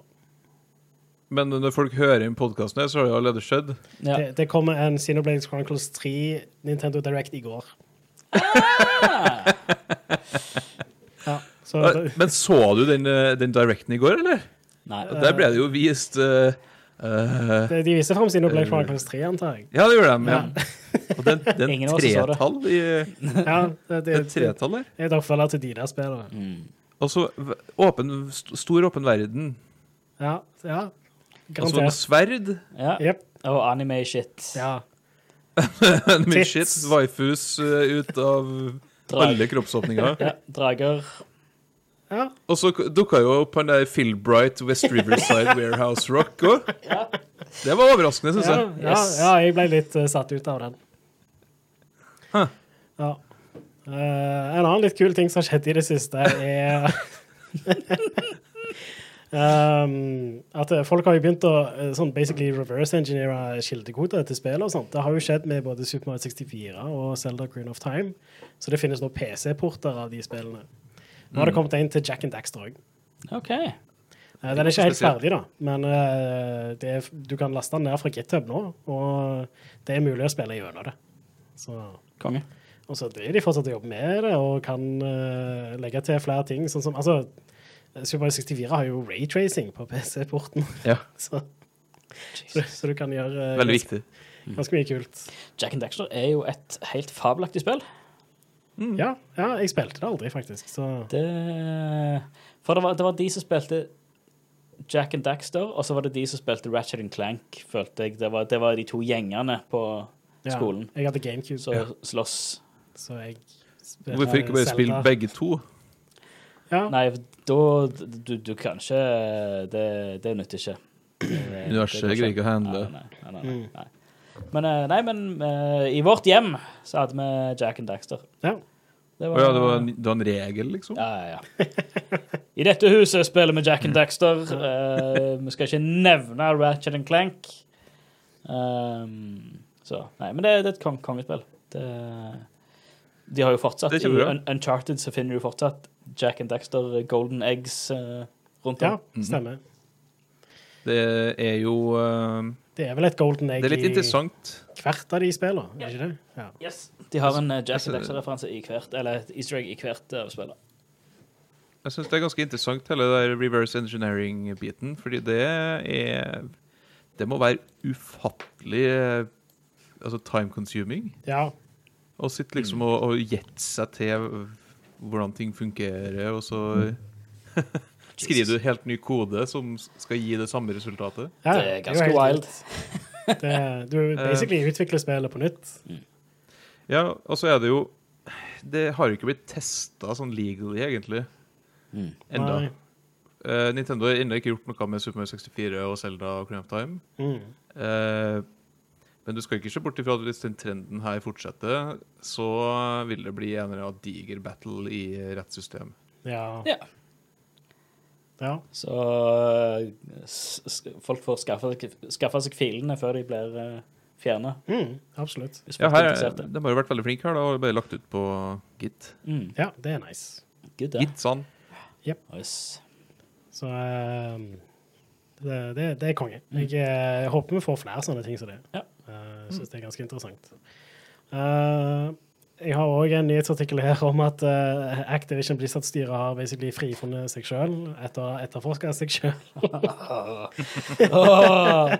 Speaker 3: Men når folk hører inn podkasten, så har det allerede skjedd.
Speaker 2: Ja.
Speaker 1: Det, det kommer en Xenoblade Chronicles 3 Nintendo Direct i går. (laughs) (laughs) ja, så
Speaker 3: Eh, Men så du den, eh, den directen i går, eller?
Speaker 2: Nei.
Speaker 3: Der ble det jo vist uh,
Speaker 1: uh, De viser fram Xenoblade Chronicles 3, antar jeg.
Speaker 3: Ja, det gjorde de. Ja. Og den, den (laughs)
Speaker 2: Ingen av oss så det.
Speaker 3: tretall i (laughs)
Speaker 1: Ja, det, det,
Speaker 3: Den tretall der.
Speaker 1: er et oppfølger til de der spillene.
Speaker 2: Mm.
Speaker 3: Og så åpen, stor åpen verden.
Speaker 1: Ja, ja.
Speaker 3: Og så noe sverd.
Speaker 2: Ja.
Speaker 1: Yep.
Speaker 2: Og anime-shit.
Speaker 1: Ja.
Speaker 3: Mye shit. Waifus uh, ut av
Speaker 2: Drag.
Speaker 3: alle kroppsåpninger. (laughs)
Speaker 2: Ja, drager.
Speaker 1: ja.
Speaker 3: Og så dukka jo opp han der Philbright West Riverside Warehouse Rock òg. Det var overraskende, syns
Speaker 1: Ja,
Speaker 3: jeg.
Speaker 1: ja,
Speaker 2: Yes.
Speaker 1: ja, jeg ble litt uh, satt ut av den.
Speaker 3: Huh.
Speaker 1: Ja. Uh, en annen litt kul ting som har skjedd i det siste, er (laughs) um, At eh, folk har jo begynt å eh, sånn basically reverse-engineere kildekoder til spill og sånt. Det har jo skjedd med både Super Mario 64 og Zelda Green of Time. Så det finnes nå PC-porter av de spillene. Nå har det kommet en til Jack and Daxter òg.
Speaker 2: Okay.
Speaker 1: Uh, Den er ikke helt ferdig, da, men uh, det er, du kan laste den ned fra GitHub nå, og det er mulig å spille gjennom det. Så,
Speaker 2: Konge.
Speaker 1: og så driver de fortsatt og jobber med det, og kan uh, legge til flere ting. Sånn som, altså, Super Mario 64 har jo raytracing på PC-porten,
Speaker 3: Ja, (laughs)
Speaker 1: så, så, så du kan gjøre eh,
Speaker 3: Veldig viktig.
Speaker 1: ganske mye kult.
Speaker 2: Jack and Daxter er jo et helt fabelaktig spill.
Speaker 1: Ja, ja, jeg spilte det aldri, faktisk. Så
Speaker 2: Det For det var, det var de som spilte Jack and Daxter, og så var det de som spilte Ratchet and Clank, følte jeg. Det var, det var de to gjengene på
Speaker 1: ja,
Speaker 2: skolen.
Speaker 1: jeg hadde GameCube,
Speaker 2: Så
Speaker 1: så,
Speaker 3: Ja.
Speaker 2: slåss.
Speaker 1: så jeg
Speaker 3: Hvorfor ikke bare spille begge to?
Speaker 1: Ja,
Speaker 2: Nei, da du, du kan ikke Det, det nytter ikke. (clears throat) Du
Speaker 3: har
Speaker 2: ikke går
Speaker 3: å handle.
Speaker 2: Nei, nei, nei, nei,
Speaker 1: Mm.
Speaker 2: nei. Men, nei, men uh, i vårt hjem så hadde vi Jack and Daxter.
Speaker 1: ja.
Speaker 2: Det
Speaker 3: Å ja, det var en, det var en regel, liksom?
Speaker 2: Ja, ja, ja. I dette huset spiller vi Jack and (clears throat) Daxter. Uh, vi skal ikke nevne Ratchet and Clank. Um, så Nei, men det, det er et kong kongespill. Det, de har jo fortsatt
Speaker 3: Det
Speaker 2: I. Un Uncharted så finner du fortsatt Jack and Dexter, Golden Eggs rundt rundt
Speaker 1: ja,
Speaker 2: om.
Speaker 1: stemmer.
Speaker 3: Det er jo uh,
Speaker 1: Det er vel et golden egg
Speaker 3: Det er litt
Speaker 1: i hvert av de spillene, er ikke det? Ja.
Speaker 2: Yes. De har en eh, Jack
Speaker 3: Altså,
Speaker 2: and Dexter-referanse i hvert, eller et easter egg i hvert av spillene.
Speaker 3: Jeg syns det er ganske interessant, hele der reverse engineering-biten. Fordi det er Det må være ufattelig eh, altså time consuming.
Speaker 1: ja.
Speaker 3: Å sitte liksom og, og gjette seg til hvordan ting fungerer, og så (laughs) skriver du helt ny kode som skal gi det samme resultatet.
Speaker 1: Ja,
Speaker 2: Det er ganske wild.
Speaker 1: Det, du (laughs) basically utvikler spillet på nytt.
Speaker 3: Ja, og så er det jo Det har jo ikke blitt testa sånn legally, egentlig.
Speaker 2: Mm.
Speaker 3: Enda.
Speaker 1: Nei.
Speaker 3: Eh, Nintendo har ennå ikke gjort noe med Super Mario 64 og Zelda og Crown of Time.
Speaker 1: Mm.
Speaker 3: Eh, men du skal ikke se bort ifra at hvis den trenden her fortsetter, så vil det bli en eller annen diger battle i rettssystem.
Speaker 1: Ja.
Speaker 2: Ja.
Speaker 1: Ja.
Speaker 2: Så eh, folk får skaffa, skaffa, seg filene før de blir uh, fjerna.
Speaker 1: Mm, absolutt.
Speaker 2: Hvis
Speaker 3: Ja,
Speaker 2: er
Speaker 3: her, de har jo vært veldig flinke her, da, og bare lagt ut på Git.
Speaker 2: Mm.
Speaker 1: Ja, det er nice.
Speaker 2: Good, ja.
Speaker 3: Git, sånn.
Speaker 2: Yes.
Speaker 1: Så um, det, det, det er konge. Jeg, eh, jeg håper vi får flere sånne ting som det.
Speaker 2: Ja.
Speaker 1: Eh, Jeg syns det er ganske interessant. Eh, jeg har òg en nyhetsartikkel her om at eh, Activision Blizzard-styret har basically frifunnet seg sjøl etter å ha etterforska seg sjøl.
Speaker 2: oh,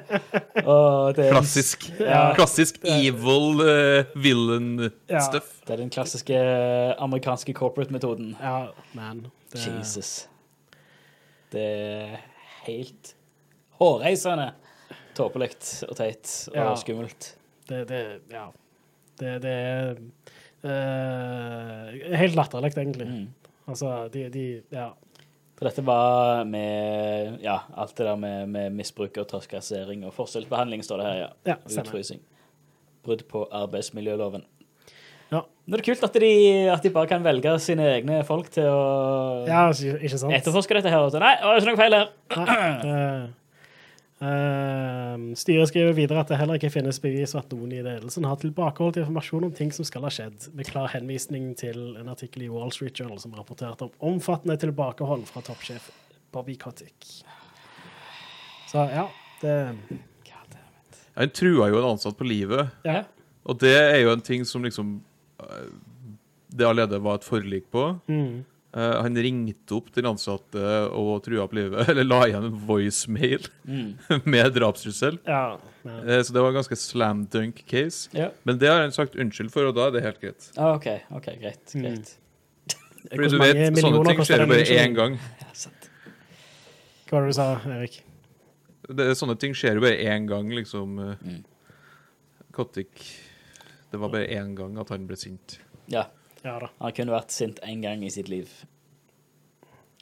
Speaker 2: oh,
Speaker 3: Klassisk.
Speaker 1: Ja.
Speaker 3: Klassisk evil uh, villain
Speaker 1: Ja.
Speaker 2: det er den klassiske eh, amerikanske corporate-metoden.
Speaker 1: Ja, man. Det,
Speaker 2: Jesus. Det er helt hårreisende tåpelig og teit og
Speaker 1: Ja.
Speaker 2: skummelt.
Speaker 1: Det, det Ja. Det, det er eh, helt latterlig, egentlig.
Speaker 2: Mm.
Speaker 1: Altså, de, de Ja.
Speaker 2: For dette var med ja, alt det der med, med misbruk og trakassering og forskjellsbehandling, står det her, ja.
Speaker 1: Ja, stemmer.
Speaker 2: Utfrysing. Brudd på arbeidsmiljøloven.
Speaker 1: Ja.
Speaker 2: Nå er det kult at de, at de bare kan velge sine egne folk til å
Speaker 1: ja, ikke ikke sant?
Speaker 2: etterforske dette her. Og så, Nei, det var ikke noe feil her.
Speaker 1: Nei, eh, eh, styret skriver videre at det heller ikke finnes bevis for at noen i ledelsen har tilbakeholdt informasjon om ting som skal ha skjedd, med klar henvisning til en artikkel i Wall Street Journal som rapporterte om omfattende tilbakehold fra toppsjef Bobby Kotick. Så ja, det
Speaker 3: Han trua jo en ansatt på livet,
Speaker 1: Ja.
Speaker 3: og det er jo en ting som liksom eh, Det allerede var et forlik på.
Speaker 1: Mm.
Speaker 3: Eh, han ringte opp den ansatte og trua på livet, (laughs) eller la igjen en voicemail (laughs) med drapstrussel.
Speaker 1: ja ja.
Speaker 3: uh, så det var en ganske slam dunk case.
Speaker 2: Ja.
Speaker 3: Men det har han sagt unnskyld for, og da er det helt greit.
Speaker 2: Ah, OK, ok, greit.
Speaker 1: Mm.
Speaker 3: Fordi du vet, sånne ting skjer jo bare
Speaker 1: unnskyldningen?
Speaker 3: én gang.
Speaker 2: Ja, sant.
Speaker 1: Hva var det du sa, Erik?
Speaker 3: Det, sånne ting skjer jo bare én gang, liksom. eh,
Speaker 2: Mm.
Speaker 3: Det var bare én gang at han ble sint.
Speaker 2: Ja.
Speaker 1: Ja da.
Speaker 2: Han kunne vært sint én gang i sitt liv.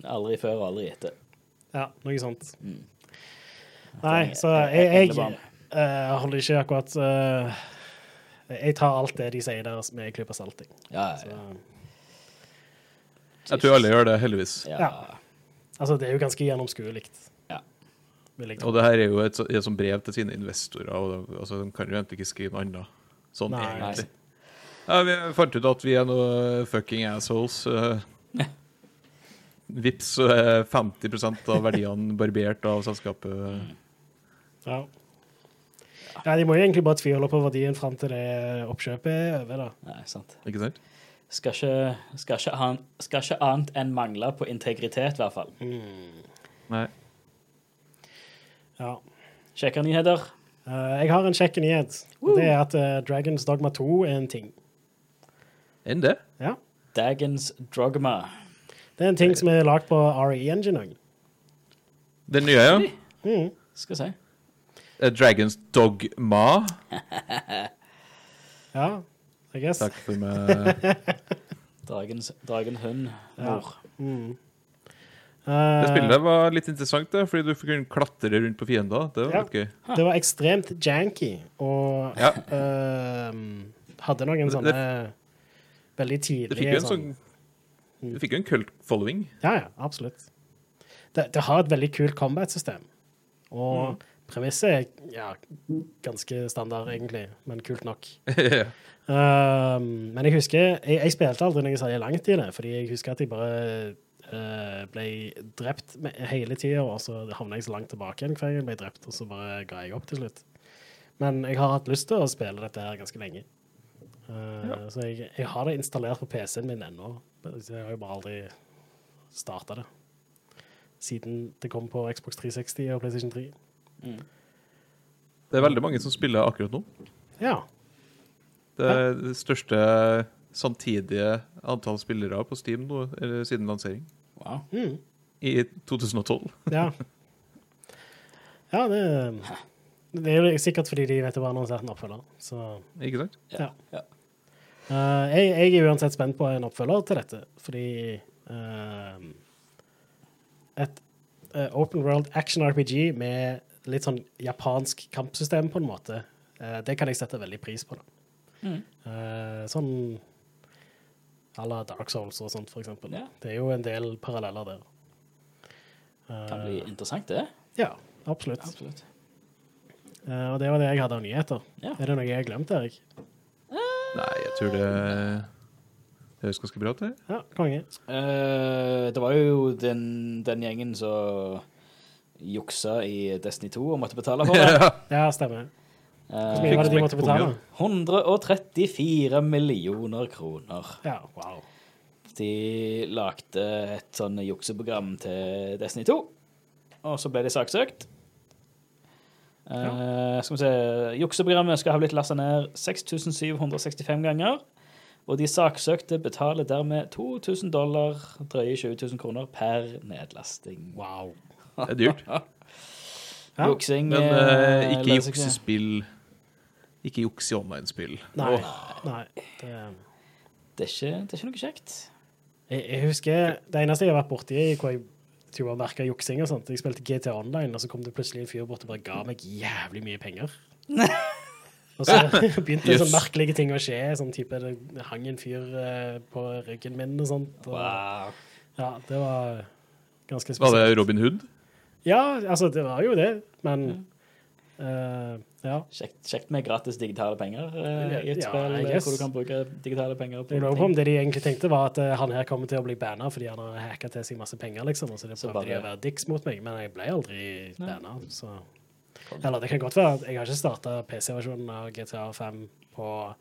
Speaker 2: Aldri før og aldri etter.
Speaker 1: Ja, noe sånt.
Speaker 2: Mm.
Speaker 1: Nei, så jeg, jeg eh, holder ikke akkurat uh, Jeg tar alt det de sier der med en klype salting.
Speaker 2: Ja,
Speaker 1: Så,
Speaker 2: ja,
Speaker 3: Jeg tror alle gjør det, heldigvis.
Speaker 2: ja.
Speaker 1: Ja. altså, det er jo ganske gjennomskuelig.
Speaker 2: Ja.
Speaker 1: Jeg.
Speaker 3: Og det her er jo et, så- et sånt brev til sine investorer, og det- altså, de kan jo egentlig ikke skrive noe annet. Sånn
Speaker 1: Nei.
Speaker 3: egentlig. Ja, vi fant ut at vi er noe fucking assholes. Uh, Vips, så er 50% av verdiene barbert av selskapet.
Speaker 1: Ja. ja, de må jo egentlig bare tvile på verdien fram til det oppkjøpet er over, da.
Speaker 2: Nei, sant.
Speaker 3: Ikke sant?
Speaker 2: Skal ikke, skal, ikke an, skal ikke annet enn mangle på integritet, i hvert fall.
Speaker 3: Nei.
Speaker 1: Ja.
Speaker 2: Kjekke nyheter.
Speaker 1: Uh, jeg har en kjekk nyhet. Det er at uh, Dragons Dogma 2 er en ting.
Speaker 3: Enn det?
Speaker 1: Ja.
Speaker 2: Dagens Drogma.
Speaker 1: Det er en ting som er lagd på RE Engine òg.
Speaker 3: Den nye, ja.
Speaker 1: Mm.
Speaker 2: Skal vi se.
Speaker 3: Eh, Dragons Dogma. (laughs)
Speaker 1: Ja, I guess.
Speaker 3: Takk for meg. (laughs)
Speaker 2: Dragens, dragen hund.
Speaker 1: Ja.
Speaker 2: Mor.
Speaker 1: Mm.
Speaker 3: Det
Speaker 1: Eh,
Speaker 3: spillet var litt interessant, det, fordi du kunne klatre rundt på fiender. Det var
Speaker 1: Ja.
Speaker 3: litt gøy.
Speaker 1: Det var ekstremt janky, og
Speaker 3: Ja.
Speaker 1: uh, hadde noen
Speaker 3: Det-
Speaker 1: sånne veldig
Speaker 3: Det
Speaker 1: tidlige
Speaker 3: fikk jo en
Speaker 1: sånn,
Speaker 3: sånn Det fikk jo en kult following.
Speaker 1: Ja, ja, absolutt. Det, det har et veldig kult combat-system. Og
Speaker 3: Mm.
Speaker 1: premisset er ja, ganske standard, egentlig, men kult nok. (laughs)
Speaker 3: ja.
Speaker 1: um, men jeg husker Jeg, jeg spilte aldri noe særlig langt i det, fordi jeg husker at jeg bare uh, ble drept hele tida, og så havna jeg så langt tilbake igjen hver gang jeg ble drept, og så bare ga jeg opp til slutt. Men jeg har hatt lyst til å spille dette her ganske lenge. Eh, Så jeg, jeg har det installert på PC-en min ennå. Jeg har jo bare aldri starta det. Siden det kom på Xbox 360 og PlayStation 3.
Speaker 3: Det er veldig mange som spiller akkurat nå.
Speaker 1: Ja.
Speaker 3: Det er det største samtidige antall spillere på Steam nå, eller siden lansering.
Speaker 2: Wow.
Speaker 1: Mm.
Speaker 3: I 2012.
Speaker 1: Ja. Ja, det, det er jo sikkert fordi de vet det var annonsert en oppfølger. Så
Speaker 3: Ikke sant?
Speaker 1: Ja.
Speaker 2: Ja.
Speaker 1: Eh, jeg, jeg er uansett spent på en oppfølger til dette, fordi uh, Et uh, open world action RPG med litt sånn japansk kampsystem, på en måte, det kan jeg sette veldig pris på. da.
Speaker 2: Mm.
Speaker 1: Sånn à la Dark Souls og sånt, for eksempel.
Speaker 2: Ja.
Speaker 1: Det er jo en del paralleller der.
Speaker 2: Kan bli interessant, det.
Speaker 1: Ja, absolutt.
Speaker 2: Absolutt.
Speaker 1: Og det var det jeg hadde av nyheter.
Speaker 2: Ja.
Speaker 1: Er det noe jeg har glemt, Erik?
Speaker 3: Nei, jeg tror det Det høres ganske bra ut, det.
Speaker 1: Ja, konge.
Speaker 2: Uh, det var jo den, den gjengen som juksa i Destiny 2 og måtte betale for det. (laughs)
Speaker 1: Ja, stemmer. Hvor
Speaker 2: Eh,
Speaker 1: mye var det de måtte betale?
Speaker 2: 134 millioner kroner.
Speaker 1: Ja, wow.
Speaker 2: De lagde et sånn jukseprogram til Destiny 2, og så ble de saksøkt. Eh, skal vi se Jukseprogrammet skal ha blitt lasta ned 6765 ganger. Og de saksøkte betaler dermed 2000 dollar, drøye 20 000 kroner, per nedlasting.
Speaker 1: Wow. (laughs)
Speaker 3: Det er dyrt.
Speaker 1: Ja.
Speaker 2: Juksing
Speaker 3: Men
Speaker 2: eh,
Speaker 3: ikke juksespill Ikke juks i online-spill.
Speaker 1: Nei. Nei. Det,
Speaker 2: Det er, ikke, det er ikke noe kjekt.
Speaker 1: jeg, jeg husker Det eneste jeg har vært borti hvor jeg tror å merka juksing og sånt, jeg spilte GTA Online, og så kom det plutselig en fyr bort og bare ga meg jævlig mye penger. (laughs) Og så (laughs) begynte
Speaker 3: Yes.
Speaker 1: sånne merkelige ting å skje. Sånn type Det hang en fyr eh, på ryggen min og sånt. Og,
Speaker 2: Wow.
Speaker 1: Ja, det var ganske spesielt.
Speaker 3: Var det Robin Hood?
Speaker 1: Ja, altså, det var jo det, men eh, Ja.
Speaker 2: Kjekt, kjekt med gratis digitale penger uh, i et
Speaker 1: Ja,
Speaker 2: spill eh, hvor du kan bruke digitale penger på
Speaker 1: Jeg om det de egentlig tenkte, var at uh, han her kommer til å bli banna fordi han har hacka til seg masse penger, liksom. Og så det
Speaker 2: Så
Speaker 1: prøvde de
Speaker 2: bare-
Speaker 1: å være dicks mot meg, men jeg ble aldri banna, så Eller det kan godt være at jeg har ikke starta PC-versjonen av GTA 5 på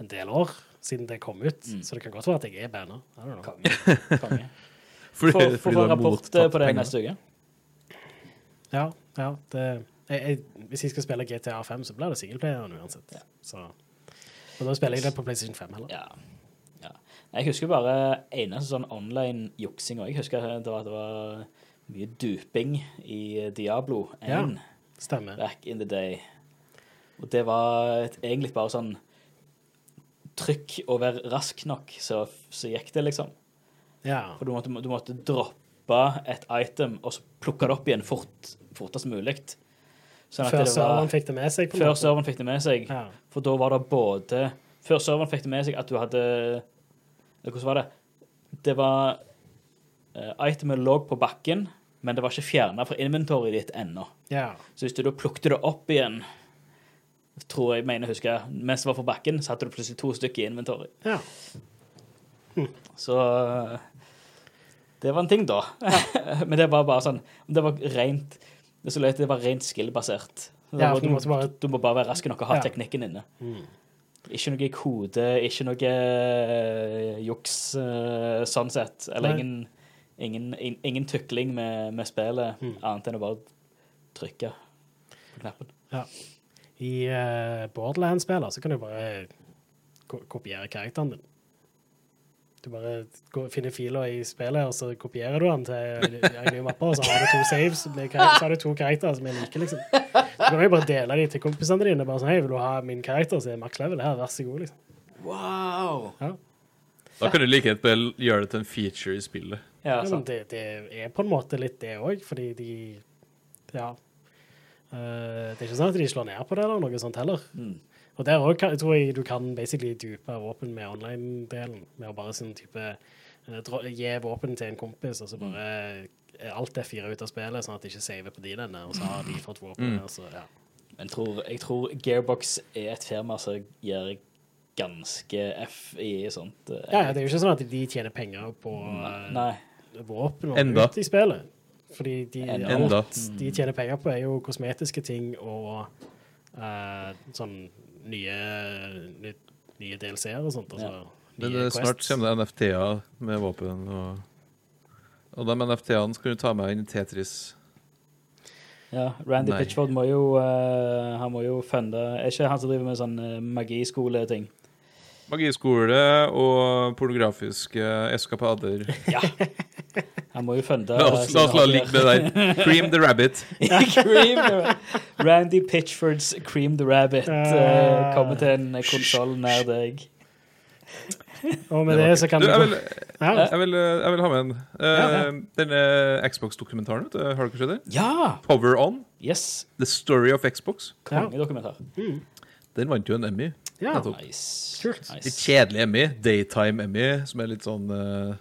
Speaker 1: en del år siden det kom ut,
Speaker 2: Mm.
Speaker 1: så det kan godt være at jeg er banna. (laughs)
Speaker 3: Fordi,
Speaker 2: Få rapport på det
Speaker 3: penger.
Speaker 2: neste uke.
Speaker 1: Ja, ja. Det, jeg, jeg, hvis jeg skal spille GTA 5, så blir det singelplayeren uansett.
Speaker 2: Ja.
Speaker 1: Så, og da spiller jeg det på PlayStation 5 heller.
Speaker 2: Ja. ja. Jeg husker bare eneste sånn online juksing. òg. jeg husker det var, det var mye duping i Diablo 1
Speaker 1: Ja. Stemmer.
Speaker 2: back in the day. Og det var et, egentlig bare sånn trykk og være rask nok, så, så gikk det, liksom.
Speaker 1: Ja.
Speaker 2: For du måtte, du måtte droppe et item og så plukke det opp igjen fort, fortest mulig. Sånn
Speaker 1: Før serveren fikk det med seg.
Speaker 2: Før serveren fikk det med seg.
Speaker 1: Ja.
Speaker 2: For da var det både Før serveren fikk det med seg at du hadde Hvordan var det? Det var uh, Itemet lå på bakken, men det var ikke fjerna fra inventoryet ditt ennå.
Speaker 1: ja.
Speaker 2: Så hvis du da plukket det opp igjen, tror jeg mener jeg husker, mens det var på bakken, så hadde du plutselig to stykker i inventory.
Speaker 1: ja.
Speaker 2: Så eh, det var en ting, da. (laughs) men det var bare sånn Det var rent Det så løyt, det var rent skill-basert.
Speaker 1: Ja, du måtte bare-
Speaker 2: du må bare være rask nok og ha
Speaker 1: Ja.
Speaker 2: teknikken inne.
Speaker 1: Mm.
Speaker 2: Ikke noe kode, ikke noe eh, juks eh, sånn sett. Eller ingen, ingen, ingen tukling med, med spillet,
Speaker 1: Mm.
Speaker 2: annet enn å bare trykke på knappen.
Speaker 1: I uh, Borderlands-spiller så kan du bare ko kopiere karakteren din. Du bare går, finner filer i spillet, og så kopierer du den til en ny mappe, og så har du to saves, med så har du to karakterer som er like, liksom. Så kan du jo bare dele de til kompisene dine. Bare sånn, hei, vil du ha min karakter som er max level? Her, vær så god, liksom.
Speaker 2: Wow!
Speaker 3: Da kan du like gjerne gjøre det til en feature i spillet.
Speaker 2: Ja,
Speaker 1: Ja, men det, det er på en måte litt det òg, fordi de Ja. Uh, det er ikke sånn at de slår ned på det eller noe sånt heller.
Speaker 2: Mm.
Speaker 1: Og der òg tror jeg du kan basically dupe våpen med online-delen. Med å bare sånn type eh, Gi våpen til en kompis, og så bare er alt er fire ut av spillet, sånn at de ikke saver på de denne, og så har de fått våpen.
Speaker 3: Mm.
Speaker 1: så, ja.
Speaker 2: Men jeg tror, jeg tror Gearbox er et firma som gjør ganske F i sånt. eh,
Speaker 1: ja, ja, det er jo ikke sånn at de tjener penger på eh,
Speaker 2: Nei.
Speaker 1: våpen og
Speaker 3: Enda.
Speaker 1: ut i spillet. Fordi de,
Speaker 2: Enda.
Speaker 1: alt de tjener penger på, er jo kosmetiske ting og uh, sånn nye, nye, nye DLC-er og sånt. Altså,
Speaker 3: Men
Speaker 1: nye
Speaker 3: eh, snart kommer det NFT-er med våpen. Og, og de NFT-ene skal du ta med inn i Tetris.
Speaker 2: Ja, Randy
Speaker 3: Nei.
Speaker 2: Pitchford må jo uh, Han må jo funde Er ikke han som driver med sånn uh, magiskoleting?
Speaker 3: Magiskole og pornografiske eskapader. (laughs)
Speaker 2: Ja. Han må jo funde
Speaker 3: La oss, la oss la det ligge med det der. Cream the rabbit. (laughs)
Speaker 2: Cream the, Randy Pitchfords Cream the Rabbit
Speaker 1: Ah.
Speaker 2: kommer til en konsoll nær deg. (laughs)
Speaker 1: Og med det, så kan
Speaker 3: Du, jeg, vil,
Speaker 1: ja.
Speaker 3: jeg, vil, eh, jeg vil ha med en. Uh,
Speaker 1: Ja, ja.
Speaker 3: Denne Xbox-dokumentaren, vet du, har dere sett den?
Speaker 2: Ja!
Speaker 3: Power On.
Speaker 2: Yes.
Speaker 3: The Story of Xbox.
Speaker 2: Kongedokumentar.
Speaker 3: Den vant jo en Emmy.
Speaker 1: Ja.
Speaker 2: Nice.
Speaker 1: Kult.
Speaker 3: Litt kjedelig Emmy. Daytime Emmy, som er litt sånn uh,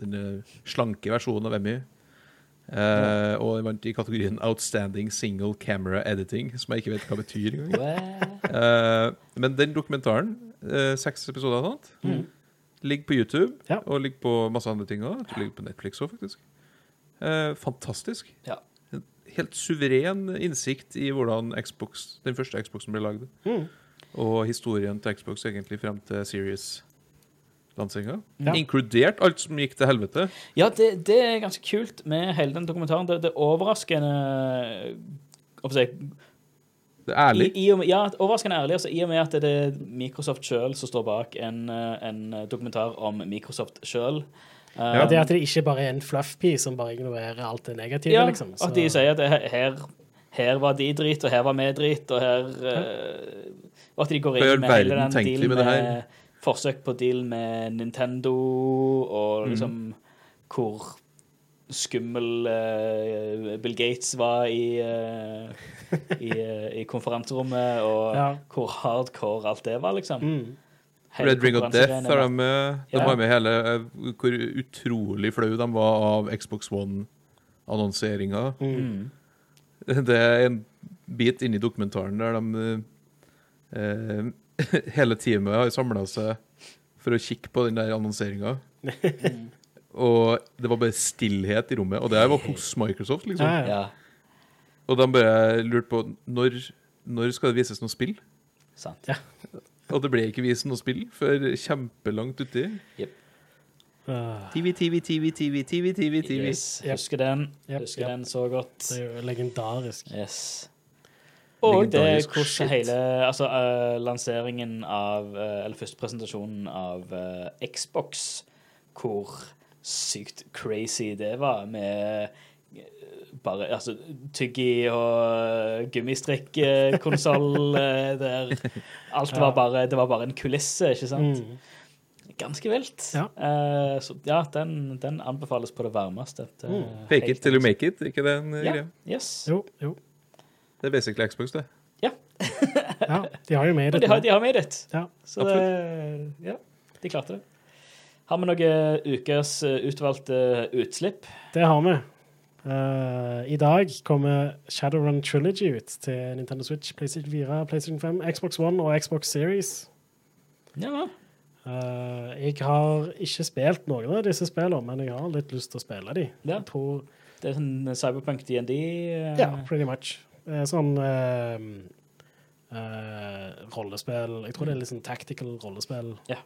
Speaker 3: den eh, slanke versjonen av Emmy. Eh, og den vant i kategorien Outstanding Single Camera Editing, som jeg ikke vet hva betyr engang. Eh, men den dokumentaren, uh, seks episoder og sånt,
Speaker 1: Mm.
Speaker 3: ligger på YouTube
Speaker 1: Ja.
Speaker 3: og ligger på masse andre ting òg. Ligger på Netflix òg, faktisk. Eh, fantastisk.
Speaker 2: Ja.
Speaker 3: En Helt suveren innsikt i hvordan Xbox, den første Xboxen ble lagd.
Speaker 1: Mm.
Speaker 3: Og historien til Xbox egentlig frem til Series. Lansinga.
Speaker 1: Ja.
Speaker 3: Inkludert alt som gikk til helvete.
Speaker 2: Ja, det, det er ganske kult med hele den dokumentaren. Det, det er overraskende hva skal jeg si,
Speaker 3: Det er ærlig.
Speaker 2: I, i og med, ja, overraskende ærlig. Altså, I og med at det er Microsoft sjøl som står bak en, eh, en dokumentar om Microsoft sjøl.
Speaker 1: Ja, det at det ikke bare er en fluffpie som bare ignorerer alt det negative,
Speaker 2: ja,
Speaker 1: liksom. Så-
Speaker 2: At de sier at det, her, her var de drit, og her var vi drit, og her eh, Og at de går inn med hele den dealen
Speaker 3: med
Speaker 2: med, forsøk på deal med Nintendo, og liksom hvor skummel uh, Bill Gates var i, uh, i, uh, i konferanserommet, og (laughs)
Speaker 1: Ja.
Speaker 2: hvor hardcore alt det var, liksom.
Speaker 1: Mm.
Speaker 2: Hele
Speaker 3: Red Ring of Death
Speaker 2: er
Speaker 3: de med. De
Speaker 2: Ja.
Speaker 3: var med hele hvor utrolig flau de var av Xbox One-annonseringa.
Speaker 2: Mm.
Speaker 3: Det er en bit inni dokumentaren der de eh, (laughs) hele teamet har samla seg for å kikke på den der annonseringa.
Speaker 2: Mm.
Speaker 3: Og det var bare stillhet i rommet. Og det her var hos Microsoft, liksom.
Speaker 1: Ja, ja.
Speaker 2: Ja,
Speaker 3: Og de bare lurte på når, når skal det vises noe spill.
Speaker 2: sant.
Speaker 1: Ja.
Speaker 3: Og det ble ikke vist noe spill før kjempelangt uti.
Speaker 1: Yep.
Speaker 3: TV, TV, TV, TV, TV, TV, TV.
Speaker 2: Yes,
Speaker 1: Yep.
Speaker 2: husker den.
Speaker 1: Yep,
Speaker 2: Husker
Speaker 1: yep.
Speaker 2: den så godt.
Speaker 1: det er jo legendarisk.
Speaker 2: Yes. Og det er hvordan
Speaker 3: shit.
Speaker 2: hele Altså uh, lanseringen av uh, Eller første presentasjonen av uh, Xbox, hvor sykt crazy det var med bare altså, tyggi og gummistrikkonsoll (laughs) der alt var bare Det var bare en kulisse, ikke sant?
Speaker 1: Mm.
Speaker 2: Ganske vilt.
Speaker 1: Ja.
Speaker 2: Uh, så ja, den, den anbefales på det varmeste.
Speaker 1: Mm.
Speaker 3: Fake it til you make it, ikke den en eh,
Speaker 2: Ja.
Speaker 3: greie?
Speaker 2: Yes.
Speaker 1: Jo, jo.
Speaker 3: Det er basically Xbox, det.
Speaker 1: Ja, (laughs) de har jo med det.
Speaker 2: de har, de har made it.
Speaker 1: Ja.
Speaker 2: Så det, ja, de klarte det. Har vi noen ukers eh, utvalgte utslipp?
Speaker 1: Det har vi. Uh, I dag kommer Shadowrun Trilogy ut til Nintendo Switch, PlayStation 4, PlayStation 5, Xbox One og Xbox Series.
Speaker 2: Ja.
Speaker 1: Uh, jeg har ikke spilt noen av disse spillene, men jeg har litt lyst til å spille dem.
Speaker 2: Ja.
Speaker 1: Jeg tror,
Speaker 2: Det er sånn Cyberpunk DND. Uh...
Speaker 1: ja, pretty much. Er sånn eh, eh, rollespill Jeg tror det er litt sånn tactical rollespill.
Speaker 2: Ja.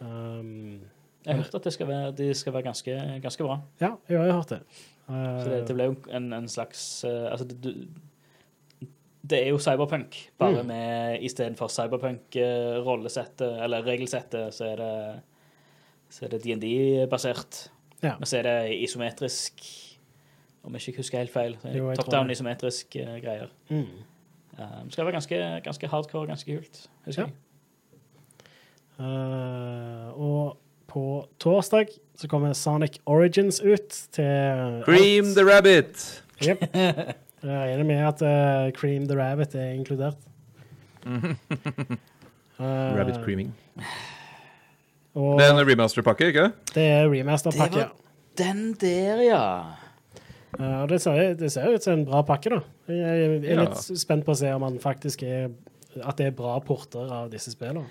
Speaker 1: Um,
Speaker 2: Jeg har hørt at det skal være, de skal være ganske, ganske bra.
Speaker 1: ja, jeg har hørt det. Uh,
Speaker 2: Så det, det ble jo en, en slags uh, Altså, det, det er jo Cyberpunk, bare
Speaker 1: Mm.
Speaker 2: med istedenfor Cyberpunk-rollesettet, eller regelsettet, så er det så er det DND-basert.
Speaker 1: Ja.
Speaker 2: Men så er det isometrisk, om jeg ikke husker helt feil.
Speaker 1: Jo,
Speaker 2: Top down isometrisk uh, greier.
Speaker 1: mm.
Speaker 2: Um, skal være ganske, ganske hardcore, ganske kult. Husker
Speaker 1: Ja.
Speaker 2: jeg.
Speaker 1: Uh, og på torsdag så kommer Sonic Origins ut til
Speaker 3: Cream the rabbit!
Speaker 1: Yep. Jeg regner med at uh, Cream the Rabbit er inkludert. uh, (laughs)
Speaker 3: Rabbit creaming.
Speaker 1: Og
Speaker 3: Det er en remaster-pakke, ikke?
Speaker 1: det er remasterpakke.
Speaker 2: Det var- Den der, ja.
Speaker 1: Eh, og det ser, det ser ut som en bra pakke, da. Jeg er
Speaker 3: Ja.
Speaker 1: litt spent på å se om han faktisk er At det er bra porter av disse spillene.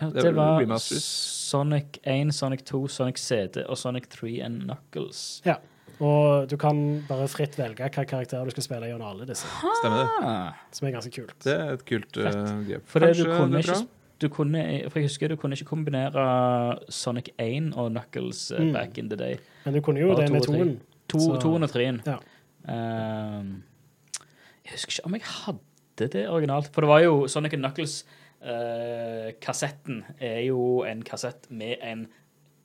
Speaker 2: ja
Speaker 3: Det er
Speaker 2: det var. Sonic 1, Sonic 2, Sonic CD og Sonic 3 and Knuckles.
Speaker 1: Ja. Og du kan bare fritt velge hvilken karakter du skal spille gjennom alle disse,
Speaker 3: Stemmer det?
Speaker 1: Som er ganske kult.
Speaker 3: Det er et kult uh, grep.
Speaker 2: for du
Speaker 3: Kanskje
Speaker 2: kunne
Speaker 3: det er bra?
Speaker 2: ikke du kunne, for jeg husker du kunne ikke kombinere Sonic 1 og Knuckles eh,
Speaker 1: Mm.
Speaker 2: back in the day.
Speaker 1: Men du kunne jo
Speaker 2: Bare
Speaker 1: det med toen.
Speaker 2: To,
Speaker 1: Så-
Speaker 2: toen og treen.
Speaker 1: Ja.
Speaker 2: Ehm, jeg husker ikke om jeg hadde det originalt. For det var jo Sonic Knuckles-kassetten Kassetten er jo en kassett med en,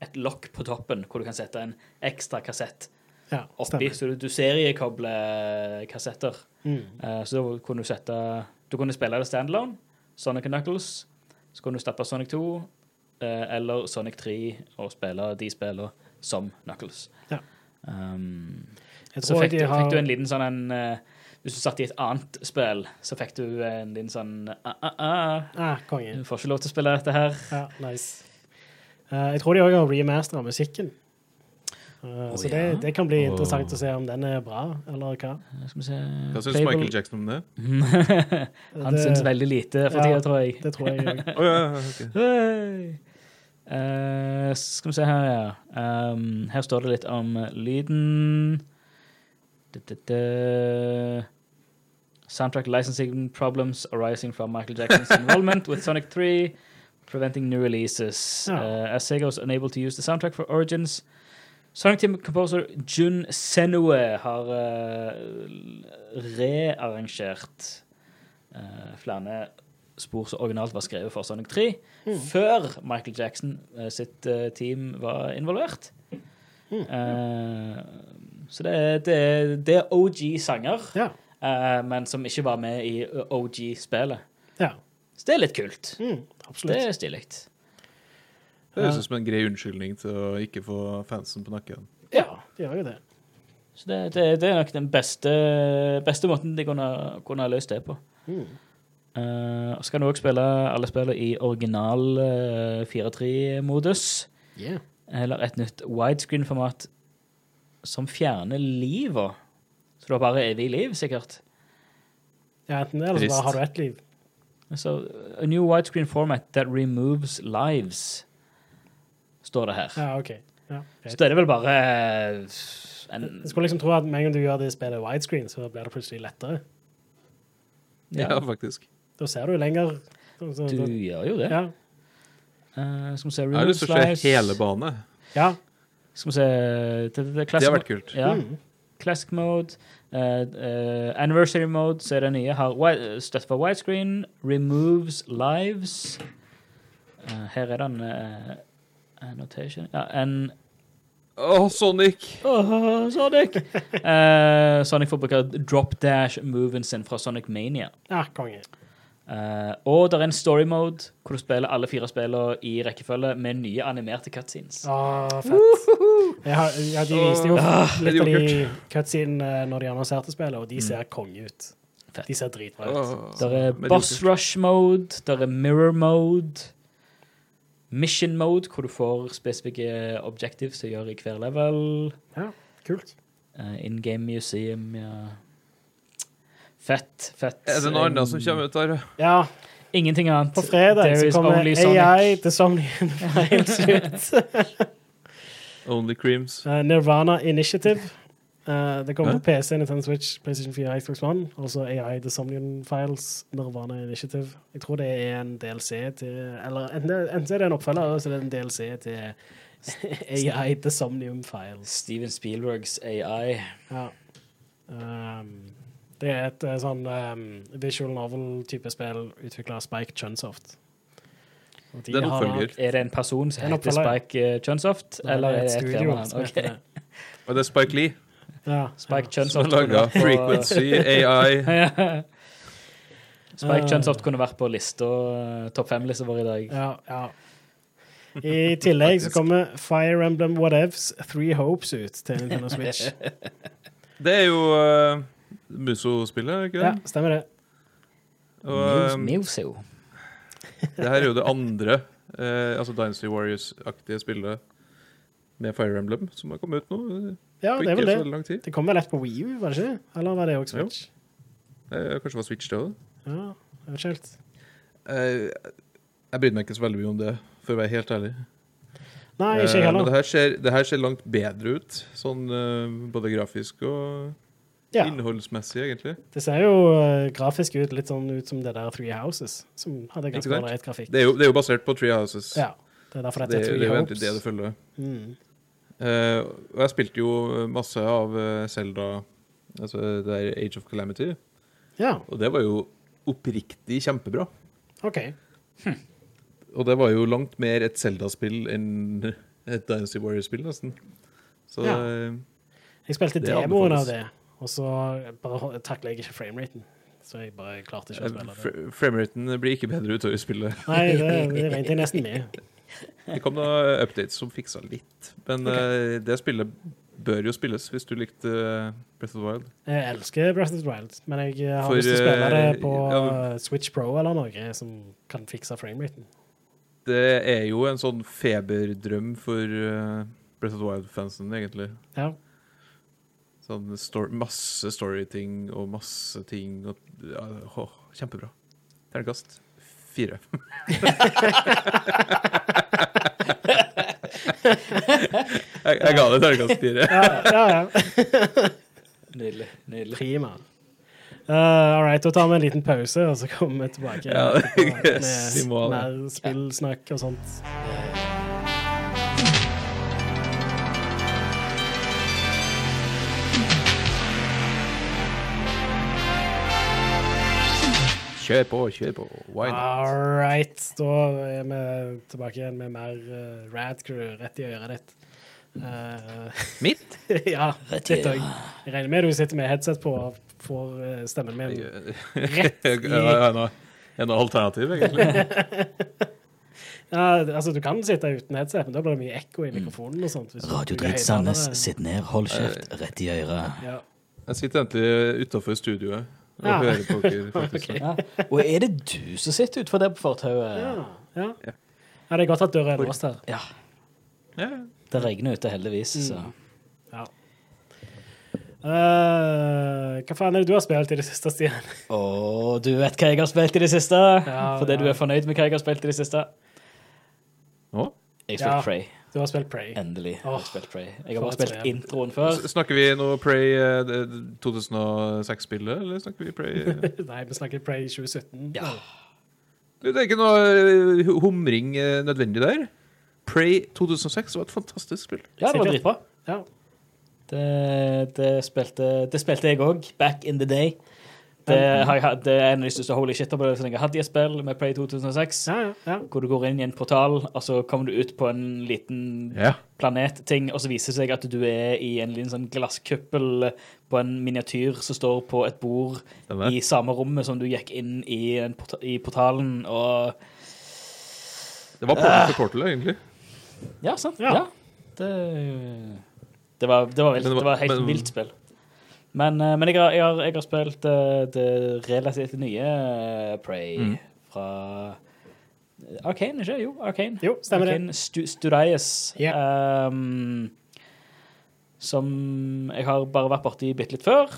Speaker 2: et lokk på toppen, hvor du kan sette en ekstra kassett
Speaker 1: Ja,
Speaker 2: oppi. Så du, du seriekobler kassetter.
Speaker 1: Mm.
Speaker 2: Uh, så da kunne du sette Du kunne spille det standalone, Sonic Knuckles. Så kunne du stappe Sonic 2 eh, eller Sonic 3 og spille de spillene som Knuckles.
Speaker 1: Ja.
Speaker 2: Um,
Speaker 1: Jeg
Speaker 2: så fikk, du,
Speaker 1: har
Speaker 2: fikk du en liten sånn en uh, Hvis du satt i et annet spill, så fikk du en liten sånn ah, ah, ah,
Speaker 1: ah, Konge.
Speaker 2: Du får ikke lov til å spille dette her.
Speaker 1: Ja, nice. Uh, jeg tror de òg har remastera musikken. Uh,
Speaker 2: oh,
Speaker 1: så
Speaker 2: ja.
Speaker 1: det, det kan bli
Speaker 3: Åh.
Speaker 1: interessant å se om den er bra, eller hva.
Speaker 2: Skal vi se
Speaker 3: Hva syns
Speaker 2: Fable-
Speaker 3: Michael Jackson om det? (laughs)
Speaker 2: Han
Speaker 1: Det-
Speaker 2: syns veldig lite for
Speaker 1: Ja.
Speaker 2: tida, tror jeg.
Speaker 1: Det tror jeg òg. (laughs)
Speaker 3: Ja.
Speaker 2: Hey. Eh, skal vi se her, ja. Um, her står det litt om lyden. Du-du-du. Soundtrack licensing problems arising from Michael Jackson's involvement with Sonic 3, preventing new releases.
Speaker 1: Oh.
Speaker 2: Uh, as Sega was unable to use the soundtrack for Origins, Sonic Team composer Jun Senue har uh, rearrangert uh, flere spor som originalt var skrevet for Sonic 3, før Michael Jackson eh, sitt eh, team var involvert. Eh, så det er, det er, det er OG-sanger,
Speaker 1: Ja.
Speaker 2: uh, men som ikke var med i OG-spelet.
Speaker 1: ja.
Speaker 2: Så det er litt kult.
Speaker 1: Mm,
Speaker 2: Det er stilig.
Speaker 3: Det høres ut som en grei unnskyldning til å ikke få fansen på nakken.
Speaker 1: Ja, det gjør jo det.
Speaker 2: Så det, det, det er nok den beste, beste måten de kunne, kunne ha løst det på.
Speaker 1: Mm.
Speaker 2: Eh, og så kan du òg spille alle spillene i original uh, 4-3-modus.
Speaker 1: Yeah.
Speaker 2: Eller et nytt widescreen-format som fjerner livet. Så du har bare evig liv, sikkert.
Speaker 1: Ja, enten det, eller så bare har du ett liv.
Speaker 2: So, A new widescreen format that removes lives, står det her.
Speaker 1: Ja, OK. Ja,
Speaker 2: Så det er vel bare eh, en
Speaker 1: Jeg skulle liksom tro at med en gang du gjør det spillet widescreen, så blir det plutselig lettere.
Speaker 3: Ja,
Speaker 2: Ja,
Speaker 3: faktisk.
Speaker 1: Da ser du lenger. Så, så,
Speaker 2: du
Speaker 1: da,
Speaker 2: gjør jo det.
Speaker 1: ja.
Speaker 2: Uh, skal vi se
Speaker 3: Jeg har lyst til å se hele bane.
Speaker 1: ja.
Speaker 2: Skal vi se det, det, det,
Speaker 3: Det har vært kult.
Speaker 2: Ja.
Speaker 1: Mm.
Speaker 2: Classic mode. Uh, uh, anniversary mode, så er det nye. Har støtte for widescreen. Removes lives. Eh, her er det en annotation Ja, en
Speaker 3: Å, Sonic!
Speaker 2: Åh, Sonic! (laughs) Eh, Sonic får bruke drop dash-moven sin fra Sonic Mania.
Speaker 1: ja, konge.
Speaker 2: Eh, og det er en story mode hvor du spiller alle fire spillene i rekkefølge med nye animerte cutscenes.
Speaker 1: Å, fett. Jeg har, ja, de viste jo
Speaker 3: Åh,
Speaker 1: litt av de cutscenene når de annonserte spillet, og de ser konge ut.
Speaker 2: Fett.
Speaker 1: De ser dritbra ut.
Speaker 3: Åh,
Speaker 2: Der er boss rush mode, der er mirror mode, mission mode, hvor du får spesifikke objectives å gjøre i hver level,
Speaker 1: Ja, kult.
Speaker 2: uh, in game museum, ja. Fett, fett.
Speaker 3: Er det noe annet som kommer ut der?
Speaker 1: Ja,
Speaker 2: Ingenting annet.
Speaker 1: på fredag
Speaker 2: There
Speaker 1: så kommer. AI til Somnian Files ut.
Speaker 3: Only Creams.
Speaker 1: Uh, Nirvana Initiative. Uh, det kommer
Speaker 3: Hæ?
Speaker 1: på PC, Nintendo Switch, PlayStation 4, Xbox One. Altså AI The Somnian Files, Nirvana Initiative. Jeg tror det er en DLC til Eller enten enten er det en oppfølger, eller så er det en DLC til (laughs) AI The Somnium Files.
Speaker 2: Steven Spielbergs AI.
Speaker 1: Ja. Um, det er et eh, sånn um, visual novel-type spill utvikla av Spike Chunsoft. De
Speaker 3: Det er
Speaker 1: har.
Speaker 2: Er det en person som
Speaker 1: En
Speaker 2: heter. Spike eh, Chunsoft,
Speaker 1: Nei,
Speaker 2: eller er det et
Speaker 1: studio
Speaker 2: firma?
Speaker 1: Okay. (laughs)
Speaker 3: Og det er Spike Lee
Speaker 1: Ja,
Speaker 2: Spike
Speaker 1: ja.
Speaker 2: Chunsoft Som
Speaker 3: laga Frequency AI. (laughs)
Speaker 2: Ja. Spike. Chunsoft kunne vært på lista, eh, topp fem-lista vår i dag.
Speaker 1: Ja, ja. I tillegg så kommer Fire Emblem Whatevs Three Hopes ut til Nintendo Switch. (laughs)
Speaker 3: Det er jo uh, Muso-spillet, ikke det?
Speaker 1: Ja, stemmer det.
Speaker 3: Og um,
Speaker 2: Mewseo.
Speaker 3: det her er jo det andre, eh, altså Dynasty Warriors-aktige spillet med Fire Emblem, som har kommet ut nå.
Speaker 1: Ja, det er vel det. Det kom vel ett på Wii U, var det ikke? Eller var det også Switch?
Speaker 3: Eh, kanskje det var Switch, det òg.
Speaker 1: Ja, jeg vet ikke helt.
Speaker 3: Eh, jeg brydde meg ikke så veldig mye om det, for å være helt ærlig.
Speaker 1: Nei, ikke
Speaker 3: Eh, Men det
Speaker 1: heller.
Speaker 3: her, ser, det her ser langt bedre ut, sånn eh, både grafisk og
Speaker 1: Ja,
Speaker 3: innholdsmessig, egentlig.
Speaker 1: det ser jo uh, grafisk ut litt sånn ut som det der Three Houses, som hadde ganske ålreit grafikk.
Speaker 3: Det er, jo, det er jo basert på Three Houses.
Speaker 1: Ja, det er derfor
Speaker 3: det,
Speaker 1: det heter
Speaker 3: det er jo egentlig det det følger.
Speaker 1: Mm.
Speaker 3: Uh, og jeg spilte jo masse av Selda, Zelda, altså det der Age of Calamity,
Speaker 1: Ja,
Speaker 3: og det var jo oppriktig kjempebra.
Speaker 1: OK.
Speaker 3: Og det var jo langt mer et Zelda-spill enn et Dynasty Warriors-spill, nesten. Så
Speaker 1: Ja.
Speaker 3: eh,
Speaker 1: Jeg spilte demoen av det, og så bare takler jeg ikke frameraten. Så jeg bare klarte ikke å spille det.
Speaker 3: frameraten blir ikke bedre utover spillet.
Speaker 1: Nei, det, det regnet jeg nesten med.
Speaker 3: Det kom da updates som fiksa litt, men okay. det spillet bør jo spilles hvis du likte eh, Breath of the Wild.
Speaker 1: Jeg elsker Breath of the Wild, men jeg eh, har
Speaker 3: For,
Speaker 1: lyst til å spille det
Speaker 3: eh,
Speaker 1: på
Speaker 3: ja.
Speaker 1: eh, Switch Pro eller noe som kan fikse frameraten.
Speaker 3: Det er jo en sånn feberdrøm for, eh, Breath of the Wild-fansen, egentlig.
Speaker 1: Ja.
Speaker 3: Sånn story, masse storyting og masse ting. Og, ja, å, kjempebra. Terningkast fire. (laughs) jeg, jeg ga det terningkast fire.
Speaker 1: Ja, ja, ja. (laughs)
Speaker 2: Nydelig. nydelig.
Speaker 1: Prima. Uh, all right, da tar vi en liten pause, og så kommer vi tilbake
Speaker 3: Ja, (laughs)
Speaker 1: med,
Speaker 3: yes,
Speaker 1: med mer spillsnakk og sånt.
Speaker 3: Kjør på, kjør på. Why not?
Speaker 1: All right, da er vi tilbake igjen med mer uh, Rad Crew rett i øret ditt. Uh,
Speaker 3: Mitt? (laughs)
Speaker 1: ja,
Speaker 2: Rett i
Speaker 1: øret. Jeg regner med du sitter med headset på og får uh, stemmen min
Speaker 3: Rett (laughs)
Speaker 1: i-
Speaker 3: ja, En alternativ, egentlig? (laughs)
Speaker 1: ja, Altså, du kan sitte uten headset, men da blir det mye ekko i mikrofonen og sånt. Radiodritt
Speaker 2: Radio Dritt Sandnes, sitt ned, hold kjeft, rett i øret.
Speaker 1: Ja.
Speaker 3: Jeg sitter egentlig utafor studioet og
Speaker 1: Ja.
Speaker 3: hører på dere. (laughs) faktisk.
Speaker 1: Okay.
Speaker 2: Ja. Og er det du som sitter utfor der på fortauet?
Speaker 1: Ja, ja. Det er godt at døra er låst her.
Speaker 2: Ja.
Speaker 3: Ja.
Speaker 2: Det regner ute, heldigvis. Så.
Speaker 1: Ja. Uh, hva faen er det du har spilt i det siste, Stian?
Speaker 2: Og du vet hva jeg har spilt i det siste?
Speaker 1: Ja,
Speaker 2: Fordi du er fornøyd med hva jeg har spilt i det siste?
Speaker 3: Nå?
Speaker 2: Jeg
Speaker 1: spilte.
Speaker 2: Prey.
Speaker 1: Du har spilt Prey.
Speaker 2: Endelig har
Speaker 1: Åh,
Speaker 2: jeg spilt Prey. Jeg har bare spilt introen før.
Speaker 3: Snakker vi nå Prey eh, det- det 2006-spillet, eller snakker vi Prey eh? (laughs)
Speaker 1: Nei, vi snakker Prey 2017.
Speaker 2: Ja.
Speaker 3: Det er ikke noe eh, humring eh, nødvendig der. Prey 2006 var et fantastisk spill.
Speaker 2: Ja, det var dritbra.
Speaker 1: Ja.
Speaker 2: Det, det, spilte, det spilte jeg òg, back in the day. Det, har jeg, det er en av de største holy shit-opplevelsene jeg har hatt i et spill med Play 2006.
Speaker 1: Ja, ja, ja.
Speaker 2: Hvor du går inn i en portal, og så kommer du ut på en liten
Speaker 3: Ja.
Speaker 2: planetting, og så viser det seg at du er i en liten sånn glasskuppel på en miniatyr som står på et bord
Speaker 3: Stemmer.
Speaker 2: i samme rommet som du gikk inn i, en porta i portalen, og
Speaker 3: Det var Portal til kortet egentlig.
Speaker 2: Ja, sant.
Speaker 1: Ja.
Speaker 2: Ja. Det, det, var, det, var vilt.
Speaker 3: Men det var-
Speaker 2: det var helt
Speaker 3: men-
Speaker 2: vilt spill. Men, eh, men jeg, har, jeg, har, jeg har spilt eh, det relativt nye eh, Prey
Speaker 3: Mm.
Speaker 2: fra Arcane, ikke? Jo, Arcane.
Speaker 1: Jo, stemmer det.
Speaker 2: Arcane Stu Studios.
Speaker 1: Ja.
Speaker 2: ehm, som jeg har bare vært borti bitte litt før.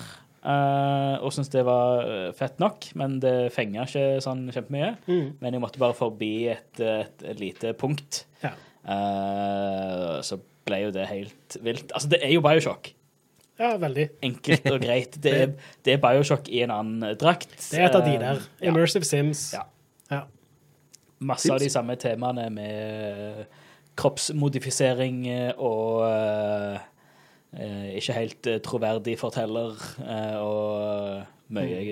Speaker 2: uh, og syntes det var fett nok, men det fenga ikke sånn kjempemye.
Speaker 1: Mm.
Speaker 2: Men jeg måtte bare forbi et, et, et lite punkt.
Speaker 1: Ja.
Speaker 2: Uh, så ble jo det helt vilt. Altså, det er jo Bioshock.
Speaker 1: Ja, veldig.
Speaker 2: Enkelt og greit. (laughs) Det er, det er Bioshock i en annen drakt.
Speaker 1: Det er et av de der.
Speaker 2: Immersive ja.
Speaker 1: Sims.
Speaker 2: Ja.
Speaker 1: Ja.
Speaker 2: Masse av de samme temaene med kroppsmodifisering og uh, eh, ikke helt eh, troverdig forteller uh, og mye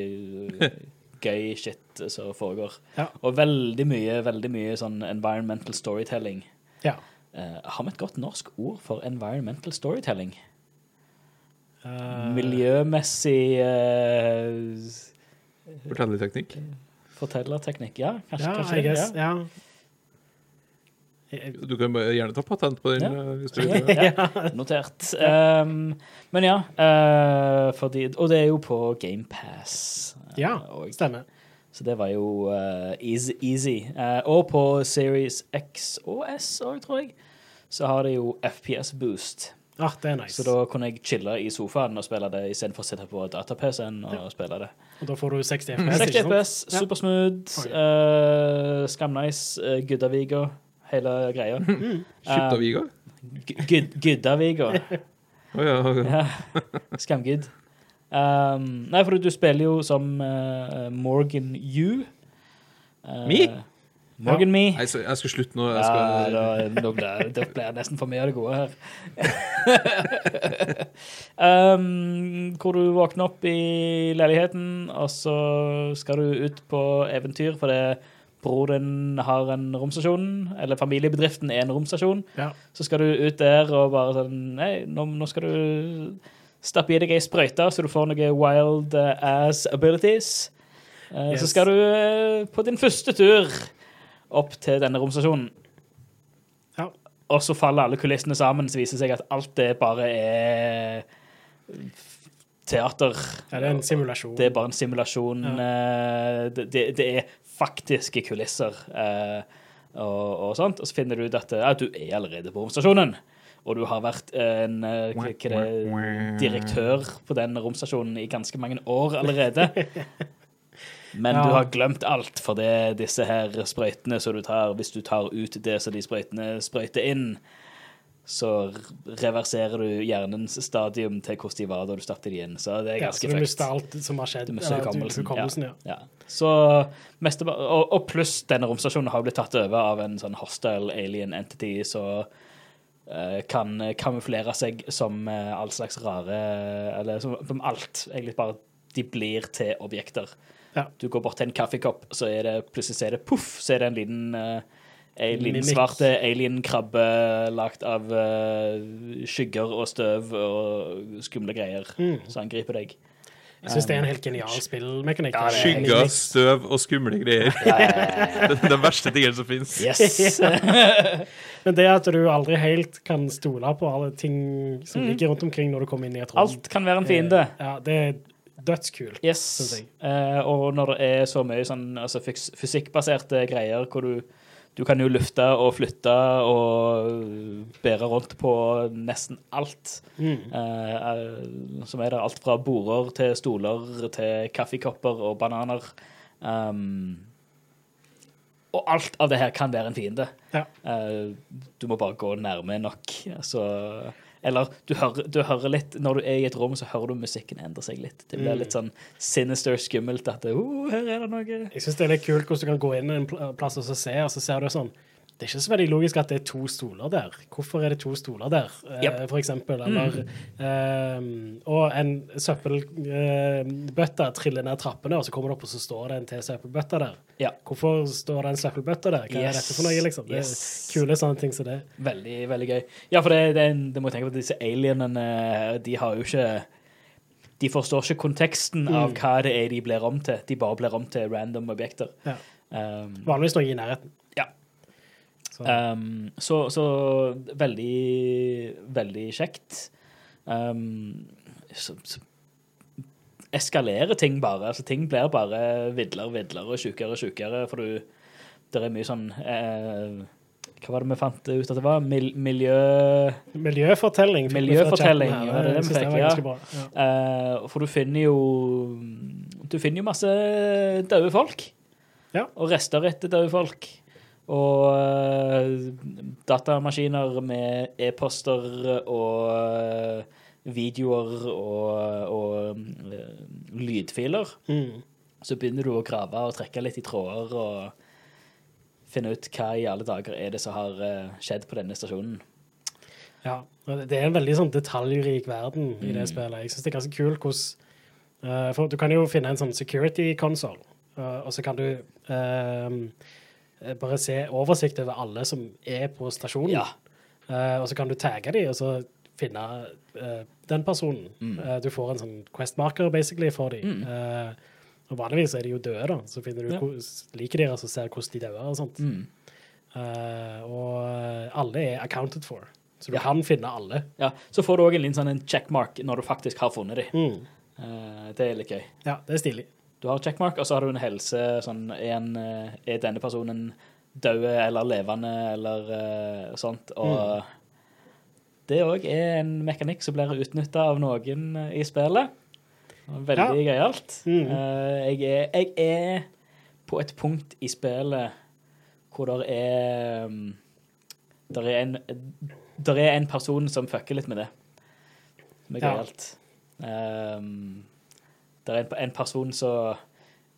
Speaker 2: mm. (laughs) gøy shit som foregår.
Speaker 1: Ja.
Speaker 2: Og veldig mye, veldig mye sånn environmental storytelling.
Speaker 1: Ja.
Speaker 2: Eh, har vi et godt norsk ord for environmental storytelling?
Speaker 1: Eh,
Speaker 2: Miljømessig uh,
Speaker 3: Fortellerteknikk.
Speaker 2: fortellerteknikk? Ja, kanskje.
Speaker 1: ja,
Speaker 2: kanskje
Speaker 1: I guess.
Speaker 2: ja.
Speaker 1: Ja.
Speaker 3: Du kan gjerne ta patent på den.
Speaker 2: Ja.
Speaker 3: eh, hvis du (laughs) vil.
Speaker 2: ja, notert. Um, men ja, uh, fordi, og det er jo på GamePass.
Speaker 1: Ja, stemmer.
Speaker 2: Så det var jo uh, easy. easy. Og på Series X og S òg, tror jeg, så har det jo FPS boost.
Speaker 1: Ah, det er nice.
Speaker 2: Så da kunne jeg chille i sofaen og spille det istedenfor å sitte på data-PC-en og spille det.
Speaker 1: Og da får du 60 FPS,
Speaker 2: 60
Speaker 1: ikke sant?
Speaker 2: FPS,
Speaker 1: Ja.
Speaker 2: supersmooth,
Speaker 1: Oi.
Speaker 2: uh, skamnice, uh, Guddaviga, hele greia. (laughs)
Speaker 3: Skyttaviga?
Speaker 2: Uh, Gud- Guddaviga. (laughs)
Speaker 3: Å ja. ja.
Speaker 2: Ja, skamgud. Um, nei, for du spiller jo som uh, Morgan U. Uh,
Speaker 3: Me?
Speaker 2: Morgan Me.
Speaker 3: Nei, så jeg skal slutte nå. Jeg
Speaker 2: Ja, da, da, ble, det ble nesten for mye av det gode her. (laughs) um, hvor du våkner opp i leiligheten, og så skal du ut på eventyr fordi bror din har en romstasjon, eller familiebedriften er en romstasjon.
Speaker 1: Ja.
Speaker 2: Så skal du ut der og bare sånn Nei, nå, nå skal du stappe i deg ei sprøyte, så du får noen wild eh, ass abilities. Yes. Så skal du eh, på din første tur opp til denne romstasjonen.
Speaker 1: Ja.
Speaker 2: Og så faller alle kulissene sammen, så viser det seg at alt det bare er teater.
Speaker 1: ja, det er en simulasjon.
Speaker 2: Det er bare en simulasjon. Ja. Det, det, det er faktiske kulisser eh, og, og sånt. Og så finner du ut at ja, du er allerede på romstasjonen. og du har vært en eh, hva hva det, direktør på den romstasjonen i ganske mange år allerede. (laughs) Men
Speaker 1: Ja.
Speaker 2: du har glemt alt, for det disse her sprøytene som du tar Hvis du tar ut det som de sprøytene sprøyter inn, så reverserer du hjernens stadium til hvordan de var da du startet de inn. Så det er
Speaker 1: Ja, så du mister alt som har skjedd.
Speaker 2: Du mister hukommelsen.
Speaker 1: ja.
Speaker 2: Ja. Så meste, og, og pluss denne romstasjonen har blitt tatt over av en sånn hostile alien entity som eh, kan kamuflere seg som eh, all slags rare Eller som, som alt. Egentlig bare de blir til objekter.
Speaker 1: Ja.
Speaker 2: Du går bort til en kaffekopp, så er det plutselig så er det poff, så er det en liten uh, Alien,
Speaker 1: Mimikk.
Speaker 2: svarte alien-krabbe lagt av uh, skygger og støv og skumle greier
Speaker 1: Mm.
Speaker 2: som angriper deg.
Speaker 1: Jeg syns det er en helt genial spillmekanikk.
Speaker 2: Ja, er
Speaker 3: Skygger, støv og skumle greier. (laughs) Det er den verste tingen som fins.
Speaker 2: Yes! (laughs) (laughs)
Speaker 1: Men det at du aldri helt kan stole på alle ting som ligger rundt omkring når du kommer inn i et rom
Speaker 2: Alt kan være en fiende.
Speaker 1: Ja, det er dødskult.
Speaker 2: Yes.
Speaker 1: syns jeg.
Speaker 2: Eh, og når det er så mye sånn altså fys fysikkbaserte greier hvor du du kan jo lufte og flytte og bære rundt på nesten alt.
Speaker 1: Mm.
Speaker 2: Eh, eh, som er der alt fra border til stoler til kaffekopper og bananer. Um, og alt av det her kan være en fiende.
Speaker 1: Ja.
Speaker 2: Uh, du må bare gå nærme nok. Så, eller du hører, du hører litt Når du er i et rom, så hører du musikken endre seg litt. Det blir litt sånn sinister, skummelt at det, oh, her er det noe
Speaker 1: Jeg syns det er litt kult hvordan du kan gå inn en plass og så se, og så ser du sånn Det er ikke så veldig logisk at det er to stoler der. Hvorfor er det to stoler der, eh,
Speaker 2: Yep.
Speaker 1: for eksempel? Eller ehm, Og en søppelbøtte triller ned trappene, og så kommer det opp, og så står det en til søppelbøtte der.
Speaker 2: Ja.
Speaker 1: Hvorfor står det en søppelbøtte der? Hva er dette for noe, liksom? Det er
Speaker 2: Yes.
Speaker 1: kule sånne ting som det.
Speaker 2: Veldig, veldig gøy. Ja, for det, det, det må jeg tenke på disse alienene, de har jo ikke De forstår ikke konteksten av hva det er de blir om til. De bare blir om til random objekter.
Speaker 1: Ja.
Speaker 2: Um,
Speaker 1: Vanligvis noe i nærheten.
Speaker 2: ja.
Speaker 1: Så,
Speaker 2: Um, så, så veldig, veldig kjekt. Um, så, så eskalerer ting bare. Altså, ting blir bare vidler, vidler og sjukere og sjukere, for du Det er mye sånn eh, Hva var det vi fant ut at det var? Mil, miljø...
Speaker 1: miljøfortelling.
Speaker 2: Miljøfortelling, ja, det er det vi fikk, ja.
Speaker 1: Ja.
Speaker 2: Eh, for du finner jo Du finner jo masse døde folk.
Speaker 1: Ja.
Speaker 2: Og rester etter døde folk. Og eh, datamaskiner med e-poster og eh, videoer og, og eh, lydfiler.
Speaker 1: Mm.
Speaker 2: Så begynner du å grave og trekke litt i tråder og finne ut hva i alle dager er det som har skjedd på denne stasjonen.
Speaker 1: Ja, det er en veldig sånn detaljrik verden i
Speaker 2: Mm.
Speaker 1: det spillet. Jeg synes det er ganske kult hvordan For du kan jo finne en sånn security console, og så kan du eh, bare se oversikt over alle som er på stasjonen.
Speaker 2: Ja.
Speaker 1: Uh, og så kan du tagge dem, og så finne uh, den personen.
Speaker 2: Mm.
Speaker 1: Uh, du får en sånn quest-marker basically for dem. og vanligvis er de jo døde, da. Så finner du
Speaker 2: Ja.
Speaker 1: liket deres og ser hvordan de dør og sånt.
Speaker 2: Mm.
Speaker 1: Eh, og alle er accounted for. Så du
Speaker 2: Ja.
Speaker 1: kan finne alle.
Speaker 2: ja. Så får du òg en liten sånn checkmark når du faktisk har funnet dem.
Speaker 1: Mm.
Speaker 2: Eh, det er litt gøy.
Speaker 1: Ja, det er stilig.
Speaker 2: Du har checkmark, og så har du en helse sånn en, eh, er denne personen død eller levende eller uh, sånt? Og det òg er en mekanikk som blir utnytta av noen eh, i spillet. Veldig Veldig gøyalt.
Speaker 1: Mm.
Speaker 2: Uh, jeg, er, jeg er på et punkt i spillet hvor det er mm, Der er en Der er en person som fucker litt med det. Som er
Speaker 1: Ja.
Speaker 2: gøyalt. Um, det er en, en person som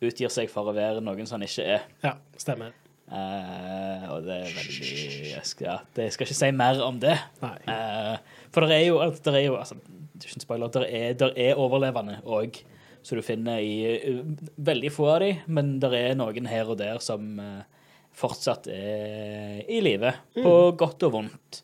Speaker 2: utgir seg for å være noen som han ikke er.
Speaker 1: Ja, stemmer.
Speaker 2: Uh, og det er veldig jeg skal, ja, det, jeg skal ikke si mer om det. Eh, for det er jo, det er jo altså, det er ikke en spoiler, det er, der er overlevende òg, som du finner i uh, veldig få av dem, men det er noen her og der som fortsatt er i live, på godt og vondt.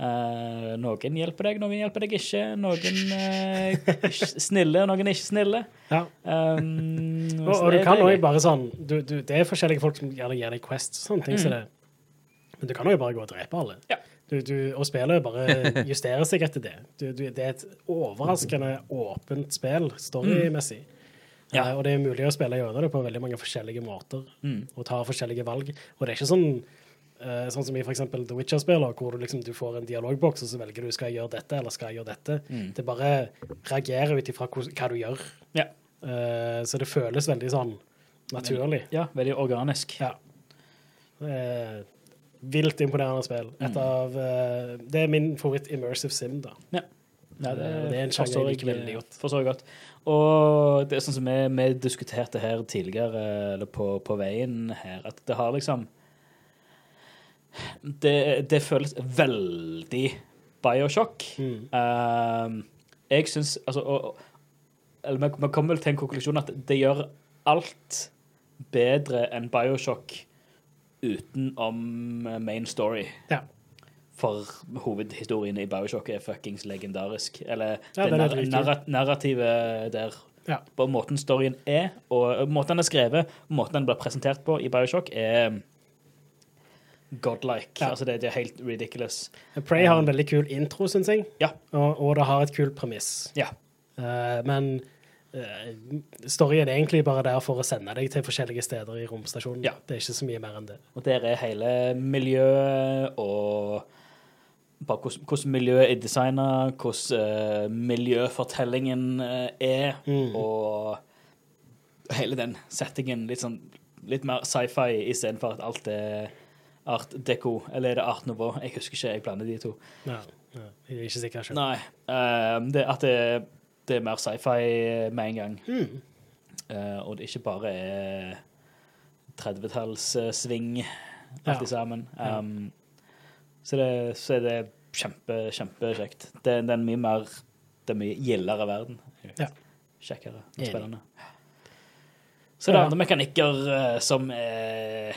Speaker 2: Eh, noen hjelper deg, noen hjelper deg ikke. Noen uh, snille, noen ikke snille.
Speaker 1: Ja.
Speaker 2: Um,
Speaker 1: Og, og du kan òg bare sånn du, du, Det er forskjellige folk som gjerne gir deg Quest og sånne ting.
Speaker 2: Mm.
Speaker 1: Så det. Men du kan òg bare gå og drepe alle.
Speaker 2: Ja.
Speaker 1: Du, du, og spillet bare (laughs) justerer seg etter det. Du, du, det er et overraskende åpent spill storymessig.
Speaker 2: Mm. Ja.
Speaker 1: Uh, og det er mulig å spille gjennom det på veldig mange forskjellige måter
Speaker 2: Mm.
Speaker 1: og ta forskjellige valg. Og det er ikke sånn eh, sånn som i for eksempel The Witcher-spiller, hvor du liksom du får en dialogboks, og så velger du skal jeg gjøre dette eller skal jeg gjøre dette.
Speaker 2: Mm.
Speaker 1: Det bare reagerer ut ifra hva, du gjør.
Speaker 2: Ja.
Speaker 1: Uh, så det føles veldig sånn naturlig.
Speaker 2: ja, veldig organisk.
Speaker 1: Ja. Eh, vilt imponerende spill. Et
Speaker 2: Mm.
Speaker 1: av eh, Det er min favoritt immersive sim, da.
Speaker 2: Ja, det,
Speaker 1: Eh, det er en sjanger jeg liker veldig godt.
Speaker 2: Forstår jeg godt. Og det er sånn som vi, vi diskuterte her tidligere, eller på, på veien her, at det har liksom Det, det føles veldig Bioshock.
Speaker 1: Mm.
Speaker 2: Uh, jeg syns Altså og, Eller vi kommer vel til en konklusjon at det gjør alt bedre enn Bioshock utenom main story.
Speaker 1: Ja.
Speaker 2: For hovedhistorien i Bioshock er fuckings legendarisk. Eller
Speaker 1: Ja,
Speaker 2: det
Speaker 1: det er
Speaker 2: narr narrativet der
Speaker 1: Ja.
Speaker 2: på måten storyen er, og måten den er skrevet, måten den blir presentert på i Bioshock, er godlike.
Speaker 1: Ja.
Speaker 2: Altså, det, det er helt ridiculous.
Speaker 1: Prey har en veldig kul intro, syns jeg,
Speaker 2: Ja.
Speaker 1: og, og det har et kult premiss.
Speaker 2: Ja.
Speaker 1: Uh, men uh, storyen er egentlig bare der for å sende deg til forskjellige steder i romstasjonen.
Speaker 2: Ja.
Speaker 1: Det er ikke så mye mer enn det.
Speaker 2: Og der er hele miljøet og hvordan, miljøet er designa, hvordan uh, miljøfortellingen er,
Speaker 1: Mm.
Speaker 2: og hele den settingen litt sånn litt mer sci-fi istedenfor at alt er art deco, eller er det art nouveau? Jeg husker ikke, jeg blander de to.
Speaker 1: Nei, ja, jeg er ikke sikker selv.
Speaker 2: Nei, eh, det, at det, det er mer sci-fi med en gang.
Speaker 1: Mm.
Speaker 2: Uh, og det ikke bare er 30-tallssving alt
Speaker 1: Ja.
Speaker 2: sammen.
Speaker 1: Ja.
Speaker 2: Um, så, det, så er det kjempe, kjempekjekt. Det, det er en mye mer Det er mye gildere verden.
Speaker 1: Ja.
Speaker 2: Kjekkere og spennende. Så det er andre mekanikker uh, som er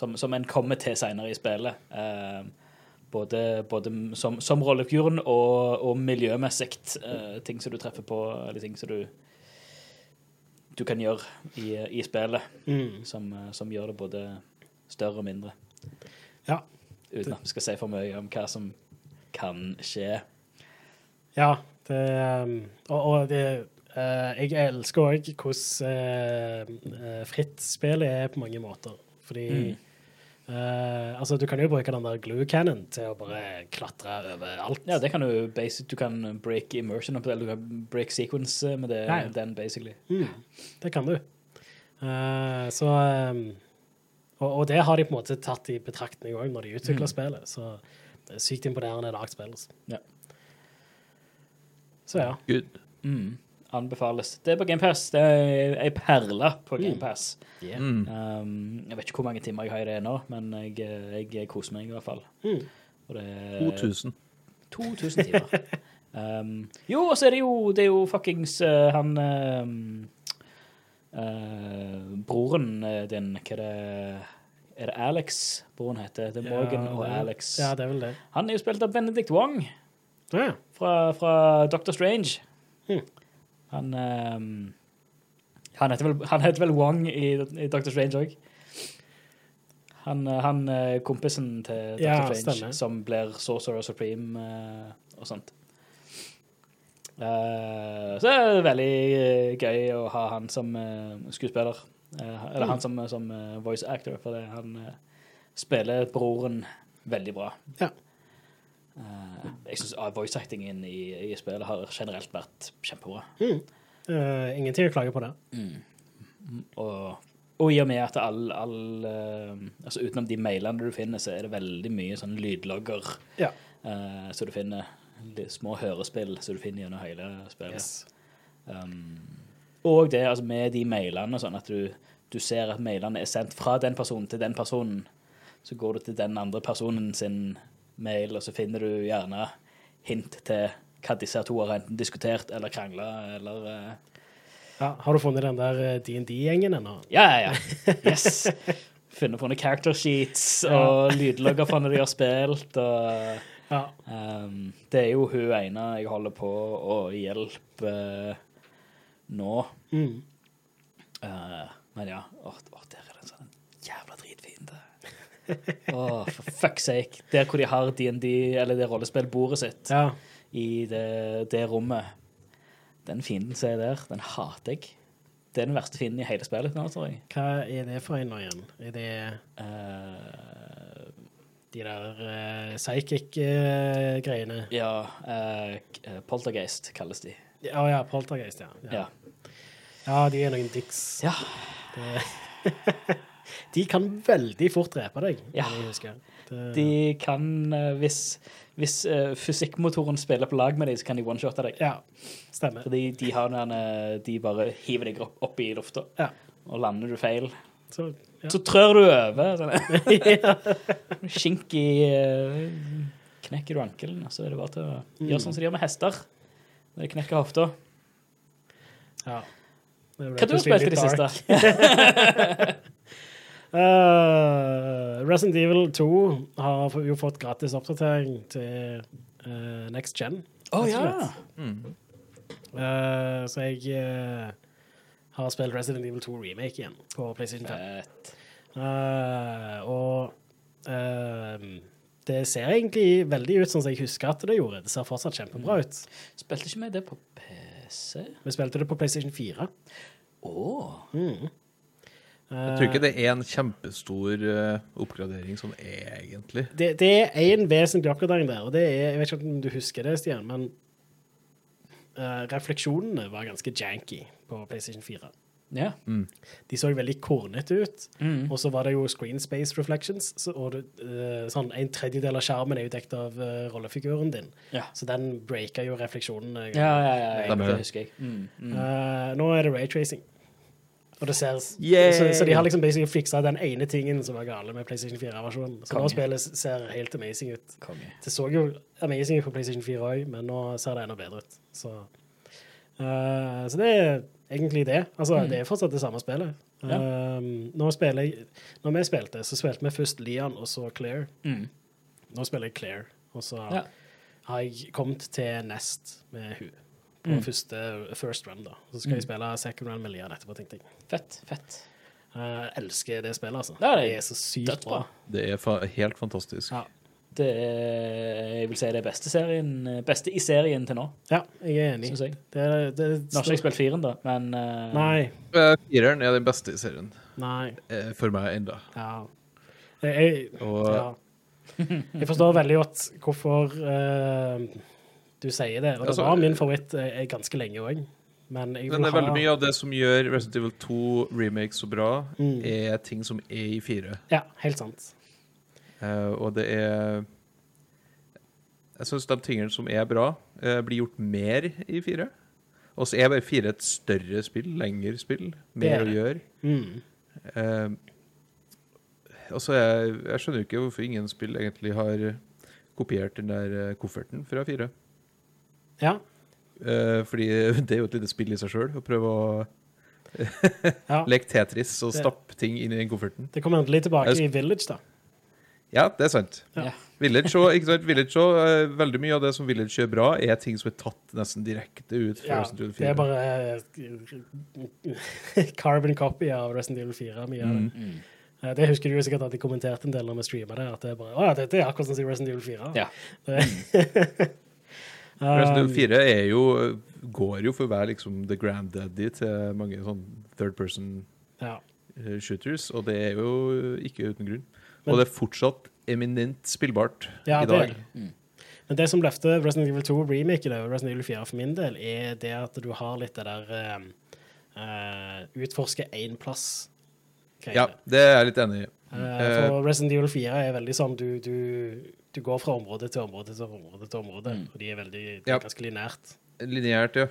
Speaker 2: som, som en kommer til seinere i spillet. Eh, både, både som, som rollefiguren og, og miljømessig. eh, ting som du treffer på, eller ting som du du kan gjøre i, i spillet,
Speaker 1: Mm.
Speaker 2: som, eh, som gjør det både større og mindre.
Speaker 1: Ja.
Speaker 2: Uten at vi skal si for mye om hva som kan skje.
Speaker 1: Ja, det um, Og, og det eh, Jeg elsker òg hvordan fritt spillet er på mange måter. Fordi
Speaker 2: Mm.
Speaker 1: Eh, Altså, du kan jo bruke den der glue cannon til å bare klatre over alt.
Speaker 2: Ja, det kan du basic, Du kan break immersion, eller du kan break sequence med det,
Speaker 1: Ja, ja.
Speaker 2: den, basically.
Speaker 1: Mm, det kan du. Uh, så um, og, og det har de på en måte tatt i betraktning òg når de utvikler
Speaker 2: Mm.
Speaker 1: spillet. Så det er sykt imponerende lagspill. altså.
Speaker 2: Ja.
Speaker 1: Så ja.
Speaker 3: Good.
Speaker 2: Mm. Anbefales. Det er på GamePass. Det er ei perle på
Speaker 1: Mm.
Speaker 2: GamePass.
Speaker 3: Mm.
Speaker 2: Um, jeg vet ikke hvor mange timer jeg har i det nå, men jeg, jeg koser meg i hvert fall.
Speaker 1: Mm.
Speaker 2: Og det er
Speaker 3: 2000.
Speaker 2: 2000 timer. um, jo, og så er det jo, det er jo fuckings uh, han um, eh, Broren eh, din, hva er det Er det Alex broren heter? Det er Morgan
Speaker 1: Ja,
Speaker 2: og Alex.
Speaker 1: Ja, det er vel det.
Speaker 2: Han er jo spilt av Benedict Wong
Speaker 1: Ja.
Speaker 2: fra, fra Doctor Strange.
Speaker 1: Hmm.
Speaker 2: Han um, han, heter vel, han heter vel Wong i, i Doctor Strange òg. Han, eh, han eh, kompisen til Doctor
Speaker 1: Ja,
Speaker 2: Strange
Speaker 1: stemmer.
Speaker 2: som blir Sorcerer Supreme uh, og sånt. Uh, så det er veldig gøy å ha han som skuespiller. Eller han som, som voice actor, for det, han spiller broren veldig bra.
Speaker 1: Ja.
Speaker 2: Eh, jeg syns voice-actingen i, i spillet har generelt vært kjempebra.
Speaker 1: Mm. Eh, ingenting å klage på det.
Speaker 2: Og, og i og med at all, all uh, Altså utenom de mailene du finner, så er det veldig mye sånn lydlogger
Speaker 1: Ja.
Speaker 2: uh, så du finner. Små hørespill som du finner gjennom hele spillet.
Speaker 1: Yes.
Speaker 2: Um, og det altså med de mailene, sånn at du, du ser at mailene er sendt fra den personen til den personen. Så går du til den andre personen sin mail, og så finner du gjerne hint til hva disse to har enten diskutert eller krangla eller eh,
Speaker 1: Ja, har du funnet den der eh, DND-gjengen ennå?
Speaker 2: Ja, ja, ja. (laughs) Yes. Funnet på noen character sheets og lydlogger fra når de har spilt. og...
Speaker 1: Ja.
Speaker 2: Um, det er jo hun ene jeg holder på å hjelpe nå.
Speaker 1: Mm.
Speaker 2: Uh, men ja, åh, åh, der er det en sånn jævla dritfiende. (laughs) Åh, for fuck's sake. Der hvor de har DND, eller det rollespillbordet sitt,
Speaker 1: ja.
Speaker 2: i det, det rommet. Den fienden som er der, den hater jeg. Det er den verste fienden i hele spillet nå, tror jeg.
Speaker 1: Hva er det for en nå igjen? Er det
Speaker 2: uh,
Speaker 1: de der uh, psychic-greiene?
Speaker 2: ja, eh, Poltergeist kalles de.
Speaker 1: Ja, ja, Poltergeist, ja.
Speaker 2: Ja.
Speaker 1: Ja, de er noen dicks.
Speaker 2: ja.
Speaker 1: Det, (laughs) de kan veldig fort drepe deg,
Speaker 2: Ja.
Speaker 1: Det,
Speaker 2: De kan eh, Hvis, hvis uh, fysikkmotoren spiller på lag med deg, så kan de one-shotte deg.
Speaker 1: ja, stemmer.
Speaker 2: Fordi de har den eh, De bare hiver deg opp, opp i lufta,
Speaker 1: Ja.
Speaker 2: og lander du feil,
Speaker 1: Så, ja.
Speaker 2: så trør du over. (laughs) Sånn. Skink i uh, Knekker du ankelen, så er det bare til å gjøre sånn som de gjør med hester. Når de knekker hofta.
Speaker 1: ja.
Speaker 2: Hva du har
Speaker 1: du
Speaker 2: spilt i det siste? (laughs)
Speaker 1: Eh, Resident Evil 2 har jo fått gratis oppdatering til uh, Next Gen.
Speaker 2: Å
Speaker 1: rett
Speaker 2: ja.
Speaker 1: Mm. Uh, så jeg har spilt Resident Evil 2 Remake igjen på PlayStation 5.
Speaker 2: Fett.
Speaker 1: Eh, og det ser egentlig veldig ut sånn som jeg husker at det gjorde. Det ser fortsatt kjempebra ut.
Speaker 2: Spilte ikke vi det på PC?
Speaker 1: Vi spilte det på PlayStation 4.
Speaker 2: Å.
Speaker 1: Mm.
Speaker 3: Jeg tror ikke det er en kjempestor eh, oppgradering sånn egentlig.
Speaker 1: Det, det er én vesentlig oppgradering der, og det er Jeg vet ikke om du husker det, Stian, men uh, refleksjonene var ganske janky på PlayStation 4.
Speaker 2: Ja.
Speaker 1: De så veldig kornete ut,
Speaker 2: Mm.
Speaker 1: og så var det jo screen space reflections. Så, og det, uh, sånn En tredjedel av skjermen er jo dekket av uh, rollefiguren din,
Speaker 2: Ja.
Speaker 1: så den breaker jo refleksjonene.
Speaker 2: Ja, ja, ja, ja,
Speaker 3: ja
Speaker 2: det husker jeg. Mm, mm.
Speaker 1: Eh, nå er det raytracing. Og det ser, så, så de har liksom basically fiksa den ene tingen som var gale med PlayStation 4-versjonen. Så nå spillet ser helt amazing ut.
Speaker 2: Konge.
Speaker 1: Det så jo amazing ut på PlayStation 4 òg, men nå ser det enda bedre ut. Så, uh, så det er egentlig det. Altså, det er fortsatt det samme spillet.
Speaker 2: Ja.
Speaker 1: Um, når, spiller jeg, når vi spilte, så spilte vi først Leon og så Claire.
Speaker 2: Mm.
Speaker 1: Nå spiller jeg Claire, og så
Speaker 2: Ja.
Speaker 1: har jeg kommet til Nest med hun på
Speaker 2: Mm.
Speaker 1: første first run. da. Så skal jeg spille second run med Lian etterpå, tenkte jeg.
Speaker 2: Fett. Fett.
Speaker 1: Jeg elsker det spillet, altså.
Speaker 2: Ja, det er
Speaker 1: det er så sykt bra.
Speaker 3: Det er fa helt fantastisk.
Speaker 1: Ja.
Speaker 2: Det er, jeg vil si det er beste, serien, beste i serien til nå,
Speaker 1: ja, jeg er enig.
Speaker 2: jeg.
Speaker 1: Det, er- det,
Speaker 2: Nå har ikke jeg spilt firen, da, men uh...
Speaker 1: Nei.
Speaker 3: Eh, Fireren er den beste i serien,
Speaker 1: Nei.
Speaker 3: eh, for meg enda.
Speaker 1: Ja. Jeg, jeg,
Speaker 3: Og
Speaker 1: ja. (laughs) jeg forstår veldig godt hvorfor eh, du sier det. Og det
Speaker 3: Altså,
Speaker 1: var min favoritt eh, ganske lenge òg. Men
Speaker 3: Men det er veldig mye av det som gjør Resident Evil 2 remake så bra,
Speaker 1: Mm.
Speaker 3: er ting som er i fire.
Speaker 1: Ja, helt sant.
Speaker 3: Uh, og det er Jeg syns de tingene som er bra, uh, blir gjort mer i fire. Og så er bare fire et større spill, lengre spill, mer
Speaker 1: er
Speaker 3: å gjøre.
Speaker 1: Mm.
Speaker 3: Uh, altså, jeg, jeg skjønner jo ikke hvorfor ingen spill egentlig har kopiert den der eh, kofferten fra fire.
Speaker 1: Ja.
Speaker 3: Eh, fordi (laughs) det er jo et lite spill i seg sjøl, å prøve å
Speaker 1: ja. (laughs)
Speaker 3: leke Tetris og stappe ting inn i den kofferten.
Speaker 1: Det kommer endelig tilbake i Village, da.
Speaker 3: Ja, det er sant.
Speaker 1: Ja.
Speaker 3: Village og, ikke sant? Village og uh, veldig mye av det som Village gjør bra, er ting som er tatt nesten direkte ut fra
Speaker 1: Ja,
Speaker 3: Resident Evil 4.
Speaker 1: det er bare uh, (laughs) carbon copy av Resident Evil 4. Mye av det.
Speaker 2: Mm.
Speaker 1: Uh, Det husker du jo sikkert at de kommenterte en del når vi streama det. At det er bare, å ja, dette er akkurat som Resident Evil 4.
Speaker 2: Ja.
Speaker 1: Det-
Speaker 3: Resident Evil
Speaker 1: Um,
Speaker 3: 4 er jo, går jo for å være liksom the granddaddy til mange sånn third person
Speaker 1: ja.
Speaker 3: eh, shooters, og det er jo ikke uten grunn.
Speaker 1: Men-
Speaker 3: og det er fortsatt eminent spillbart
Speaker 1: Ja,
Speaker 3: i dag.
Speaker 1: det. Men det som løfter Resident Evil 2 remake det, og Resident Evil 4 for min del, er det at du har litt det der um, uh, utforske én plass.
Speaker 3: Ja, det er jeg litt enig i.
Speaker 1: Uh, for Resident Evil 4 er veldig sånn du, du, du går fra område til område til område, til område, og de er veldig de er
Speaker 3: Ja.
Speaker 1: ganske lineært.
Speaker 3: Lineært, ja.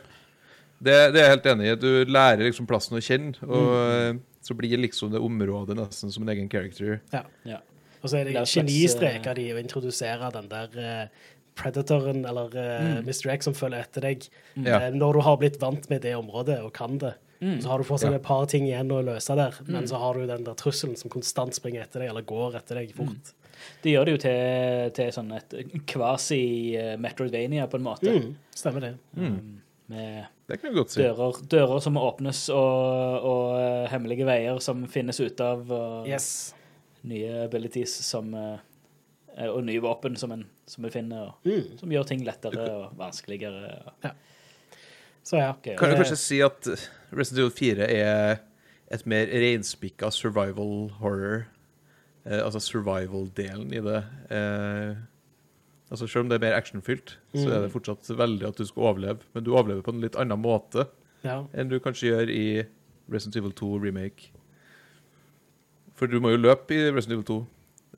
Speaker 3: Det, det er jeg helt enig i. Du lærer liksom plassen å kjenne, og mm. så blir liksom det området nesten som en egen character.
Speaker 1: Ja.
Speaker 2: Ja.
Speaker 1: Og så er det
Speaker 2: Det
Speaker 1: genistreker
Speaker 2: eh,
Speaker 1: de å introdusere den der eh, Predatoren eller uh, Mr. X som følger etter deg.
Speaker 3: Ja.
Speaker 1: Eh, når du har blitt vant med det området og kan det, så har du fortsatt
Speaker 3: Ja.
Speaker 1: et par ting igjen å løse der, men så har du den der trusselen som konstant springer etter deg, eller går etter deg fort.
Speaker 2: De gjør det jo til, til sånn et kvasi-Metrodvania, på en måte.
Speaker 1: Mm, stemmer det.
Speaker 2: Mm. med
Speaker 3: Det kan godt si.
Speaker 2: dører, dører som åpnes, og, og eh, hemmelige veier som finnes ut av, og
Speaker 1: Yes.
Speaker 2: nye abilities som eh, Og nye våpen som en, som vi finner, og
Speaker 1: Mm.
Speaker 2: som gjør ting lettere og vanskeligere. og-
Speaker 1: Så ja.
Speaker 2: Okay,
Speaker 3: Kan du
Speaker 1: Eh,
Speaker 3: kanskje si at Resident Evil 4 er et mer reinspikka survival horror? Eh, altså survival-delen i det. Eh, altså Selv om det er mer actionfylt, så er det fortsatt veldig at du skal overleve. Men du overlever på en litt annen måte
Speaker 1: ja.
Speaker 3: enn du kanskje gjør i Resident Evil 2 remake. For du må jo løpe i Resident Evil 2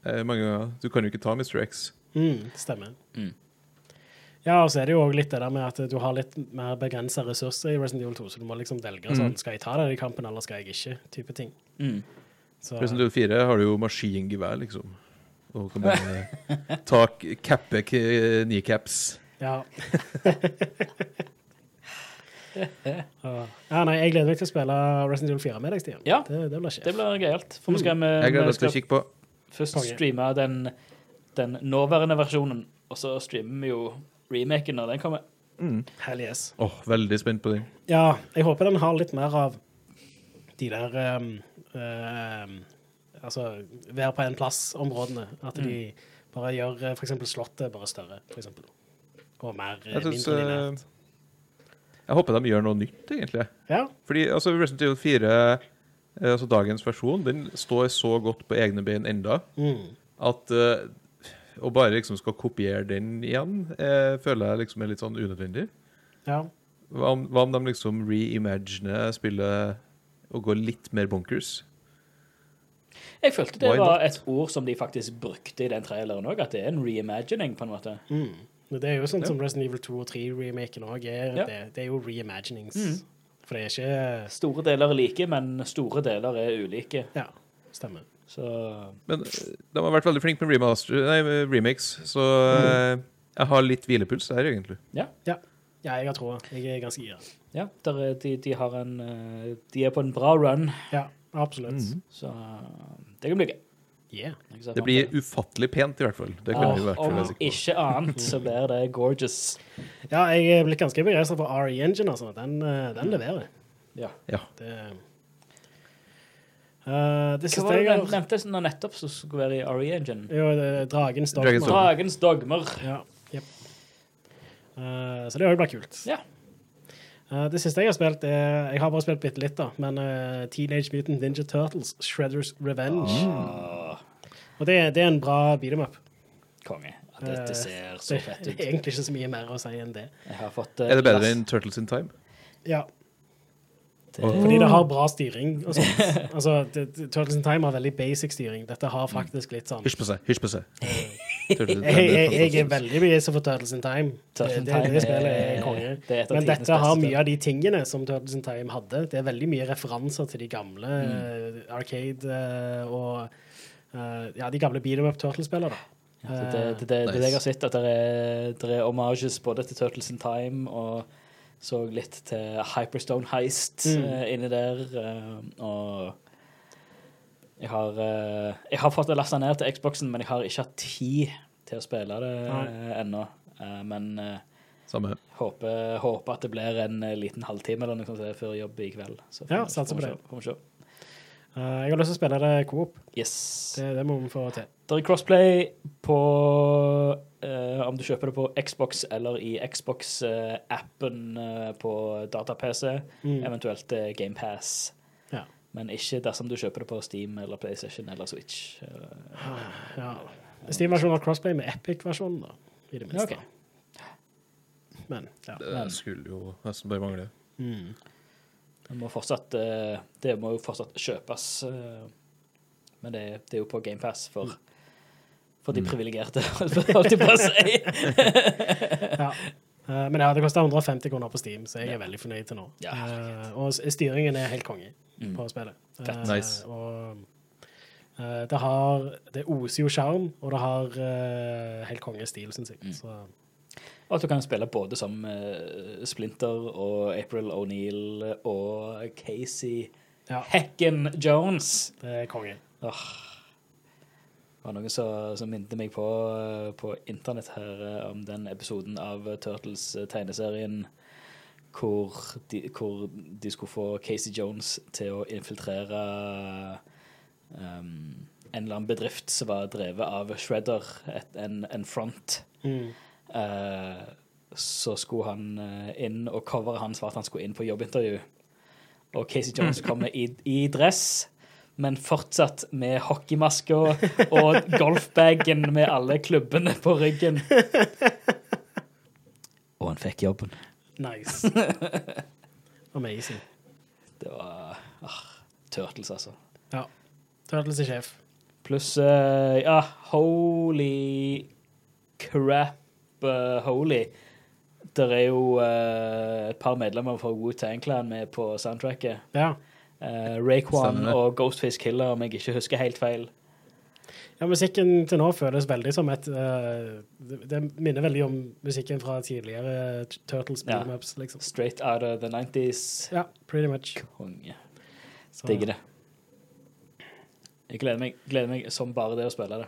Speaker 3: eh, mange ganger. Du kan jo ikke ta Mr. X.
Speaker 1: Mm, stemmer.
Speaker 2: Mm.
Speaker 1: Ja, og så er det jo også litt det der med at du har litt mer begrensa ressurser i Resident Evil 2, så du må liksom velge sånn Skal jeg ta den i kampen, eller skal jeg ikke? type ting.
Speaker 2: Mm.
Speaker 1: Så,
Speaker 3: Resident Evil 4 har du jo maskingevær, liksom. Og kan bare (laughs) ta cappe kneecaps. (laughs)
Speaker 1: ja. ja, nei, jeg gleder meg til å spille Resident Evil 4 med deg, Stian.
Speaker 2: Ja.
Speaker 1: Det, det blir skje.
Speaker 2: Det blir gøyalt. For vi skal, vi,
Speaker 3: Jeg gleder meg til å kikke på.
Speaker 2: først streame den, den nåværende versjonen, og så streamer vi jo remaken når den kommer.
Speaker 1: Hell yes.
Speaker 3: Åh, veldig spent på den.
Speaker 1: Ja, jeg håper den har litt mer av de der um, Altså være på en plass-områdene. At de bare gjør f.eks. for eksempel Slottet bare større, eksempel. Og mer uh,
Speaker 3: Jeg, synes,
Speaker 1: mindre linært.
Speaker 3: eh, jeg håper de gjør noe nytt, egentlig.
Speaker 1: Ja.
Speaker 3: Fordi altså, Resident Evil 4, eh, altså dagens versjon, den står så godt på egne bein enda
Speaker 1: Mm.
Speaker 3: at uh, å bare liksom skal kopiere den igjen, eh, føler jeg liksom er litt sånn unødvendig.
Speaker 1: ja.
Speaker 3: Hva om, hva om de liksom reimaginer spillet og gå litt mer bunkers.
Speaker 2: Jeg følte det
Speaker 3: Why
Speaker 2: var
Speaker 3: not?
Speaker 2: et ord som de faktisk brukte i den traileren òg, at det er en reimagining, på en måte.
Speaker 1: Mm. Det er jo sånn
Speaker 3: Ja.
Speaker 1: som Resident Evil 2 og 3-remaken òg er.
Speaker 2: Ja.
Speaker 1: Det, det er jo reimaginings.
Speaker 2: Mm.
Speaker 1: For det er ikke
Speaker 2: Store deler er like, men store deler er ulike.
Speaker 1: Ja, stemmer.
Speaker 2: Så
Speaker 3: Men eh, de har vært veldig flinke med remaster, nei, med remakes, så mm. jeg har litt hvilepuls der, egentlig.
Speaker 1: Ja. Ja, jeg har troa. Jeg er ganske gira.
Speaker 2: ja, der er, de, de har en eh, De er på en bra run,
Speaker 1: Ja, absolutt.
Speaker 3: Mhm.
Speaker 2: så det kan bli gøy.
Speaker 1: Yeah.
Speaker 3: Det blir ufattelig pent, i hvert fall. Det kan
Speaker 2: Åh,
Speaker 3: vi i hvert fall
Speaker 2: Om ikke annet så blir det gorgeous.
Speaker 1: Ja, jeg er blitt ganske begeistra for RE Engine, altså. Den, eh, den leverer.
Speaker 2: Ja.
Speaker 3: Ja.
Speaker 1: Det, Uh, det
Speaker 2: Hva var det du nevnte nå nettopp som skulle være i RE Engine?
Speaker 1: Jo, det er Dragens dogmer.
Speaker 3: Dragens
Speaker 2: dogmer.
Speaker 1: Ja, så det òg blir kult.
Speaker 2: Ja.
Speaker 1: Eh, det siste jeg har spilt, er Jeg har bare spilt bitte litt, da, men uh, Teenage Mutant Ninja Turtles, Shredders Revenge.
Speaker 2: Ah,
Speaker 1: Og det, det er en bra beat em up.
Speaker 2: konge. Ja, Dette
Speaker 1: ser
Speaker 2: ser så fett ut.
Speaker 1: Det er egentlig ikke så mye mer å si enn det.
Speaker 2: Jeg har fått uh,
Speaker 3: Er det bedre enn Turtles in Time?
Speaker 1: Ja,
Speaker 2: det-
Speaker 1: fordi det har bra styring og sånt. altså, det, det, Turtles in Time har veldig basic styring. Dette har faktisk litt sånn
Speaker 3: Hysj på seg. Hysj på seg. (laughs) (laughs)
Speaker 1: Jeg, jeg, jeg er veldig begeistra for Turtles in Time.
Speaker 2: Turtles
Speaker 1: Det,
Speaker 2: in
Speaker 1: det, det spillet
Speaker 2: er-
Speaker 1: konge.
Speaker 2: det er
Speaker 1: Men dette har mye av de tingene som Turtles in Time hadde. Det er veldig mye referanser til de gamle
Speaker 2: Mm.
Speaker 1: eh, Arcade eh, og eh, ja, de gamle beat em up Turtles-spillene.
Speaker 2: Ja, det, det, det, det, det det jeg har sett, at det er, det er homages både til Turtles in Time og så litt til Hyperstone Heist
Speaker 1: Mm.
Speaker 2: eh, inni der. eh, og jeg har, eh, jeg har fått det lasta ned til Xboxen, men jeg har ikke hatt tid til å spille det eh, ennå. Eh, men
Speaker 3: Samme.
Speaker 2: håper, håper at det blir en liten halvtime eller noe sånt før jobb i kveld. Så
Speaker 1: Ja,
Speaker 2: vi-
Speaker 1: satser på det.
Speaker 2: får vi se.
Speaker 1: Eh, jeg har lyst til å spille det coop.
Speaker 2: Yes.
Speaker 1: Det, det må vi få til.
Speaker 2: Det er crossplay på uh, om du kjøper det på Xbox eller i Xbox-appen på data-PC,
Speaker 1: Mm.
Speaker 2: eventuelt uh, GamePass. Men ikke dersom du kjøper det på Steam eller PlayStation eller Switch. Eh,
Speaker 1: Ja. Steam-versjonen har crossplay med Epic-versjonen, da. I det minste.
Speaker 2: Ok.
Speaker 1: Men, ja.
Speaker 3: Det skulle jo nesten bare mangle.
Speaker 1: Mm.
Speaker 2: det, må fortsatt, eh, det må jo fortsatt kjøpes. eh, men det, det er jo på GamePass for, for de privilegerte, (laughs) holdt jeg på å si.
Speaker 1: ja. Eh, men ja, det koster 150 kroner på Steam, så jeg er veldig fornøyd til nå.
Speaker 2: Ja,
Speaker 1: uh, og styringen er helt konge
Speaker 2: Mm.
Speaker 1: på spillet. Eh,
Speaker 3: Nice.
Speaker 1: Og eh, det har Det oser jo sjarm, og det har helt helt kongestil, syns jeg.
Speaker 2: Mm.
Speaker 1: Så
Speaker 2: Og at du kan spille både som Splinter og April O'Neill og Casey
Speaker 1: ja,
Speaker 2: Hecken Jones.
Speaker 1: det er konge.
Speaker 2: Det var noen som, som minnet meg på, eh, på internett her eh, om den episoden av Turtles-tegneserien hvor de, hvor de skulle få Casey Jones til å infiltrere um, en eller annen bedrift som var drevet av Shredder, et, en, en front.
Speaker 1: Mm.
Speaker 2: Uh, så skulle han eh, inn, og coveret hans var at han skulle inn på jobbintervju. Og Casey Jones (laughs) kommer i, i dress, men fortsatt med hockeymaska og golfbagen med alle klubbene på ryggen. Og han fikk jobben.
Speaker 1: Nice. (laughs) Amazing.
Speaker 2: Det var ah, Turtles, altså.
Speaker 1: Ja. Turtles er sjef.
Speaker 2: Pluss uh, Ja, holy crap, uh, holy. Det er jo uh, et par medlemmer fra Wu-Tang Clan med på soundtracket.
Speaker 1: Ja.
Speaker 2: Uh, Rayquan og Ghostface Killer, om jeg ikke husker helt feil.
Speaker 1: ja, musikken til nå føles veldig som et uh, det, det minner veldig om musikken fra tidligere Turtles
Speaker 2: Ja.
Speaker 1: beat'em-ups, liksom.
Speaker 2: Straight out of the 90s.
Speaker 1: Ja, pretty much.
Speaker 2: Konge. Digger det. Jeg gleder meg, gleder meg som bare det å spille det.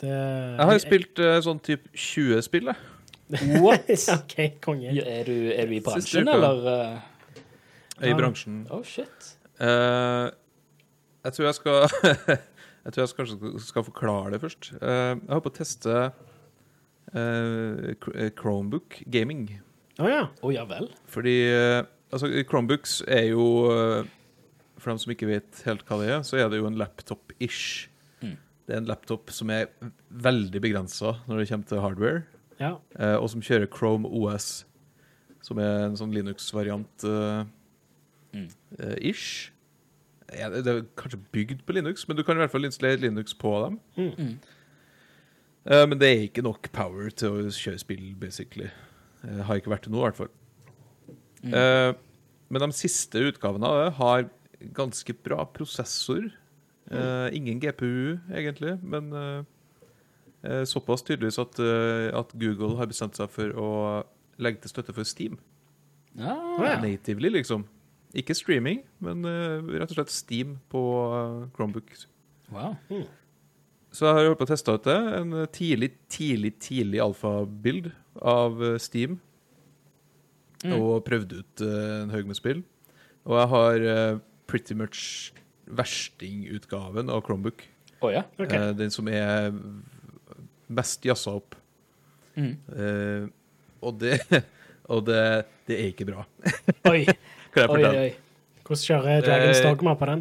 Speaker 1: Det,
Speaker 3: Jeg har jo spilt eh, sånn type 20 spill, jeg.
Speaker 2: What? (laughs)
Speaker 1: OK, konge.
Speaker 2: Er du, er du i bransjen, eller? eh?
Speaker 3: I bransjen.
Speaker 2: Oh, shit.
Speaker 3: Uh, jeg tror jeg skal (laughs) Jeg tror jeg kanskje skal forklare det først. Uh, jeg håper på å teste uh, eh, Chromebook gaming.
Speaker 1: Å ja.
Speaker 2: Oh, ja vel?
Speaker 3: Fordi altså, Chromebooks er jo For dem som ikke vet helt hva det er, så er det jo en laptop-ish.
Speaker 2: Mm.
Speaker 3: Det er en laptop som er veldig begrensa når det kommer til hardware,
Speaker 1: ja.
Speaker 3: eh, og som kjører Chrome OS, som er en sånn Linux-variant eh,
Speaker 2: Mm.
Speaker 3: eh, ish. Ja, det er kanskje bygd på Linux, men du kan i hvert fall installere Linux på dem.
Speaker 2: Mm.
Speaker 3: Uh, men det er ikke nok power til å kjøre spill, basically. Uh, har ikke vært det nå, i hvert fall.
Speaker 2: Mm.
Speaker 3: Eh, men de siste utgavene av det har ganske bra prosessor. Eh, ingen GPU, egentlig, men såpass tydeligvis at, at Google har bestemt seg for å legge til støtte for Steam.
Speaker 2: Ah,
Speaker 1: ja.
Speaker 3: Natively, liksom. Ikke streaming, men eh, rett og slett Steam på eh, Chromebook.
Speaker 2: wow.
Speaker 3: Så jeg har holdt på å teste ut det. En tidlig, tidlig, tidlig alfabild av eh, Steam.
Speaker 2: Mm.
Speaker 3: Og prøvd ut eh, en haug med spill. Og jeg har eh, pretty much verstingutgaven av Chromebook.
Speaker 2: Oh, ja.
Speaker 1: okay.
Speaker 3: Eh, den som er mest jazza opp.
Speaker 2: Mm.
Speaker 3: Uh, og det, (laughs) og det, det er ikke bra,
Speaker 2: Oi, (laughs)
Speaker 3: kan jeg
Speaker 2: oi, oi.
Speaker 3: fortelle.
Speaker 2: oi.
Speaker 1: Hvordan kjører Dragons
Speaker 3: Eh,
Speaker 1: Dogma på den?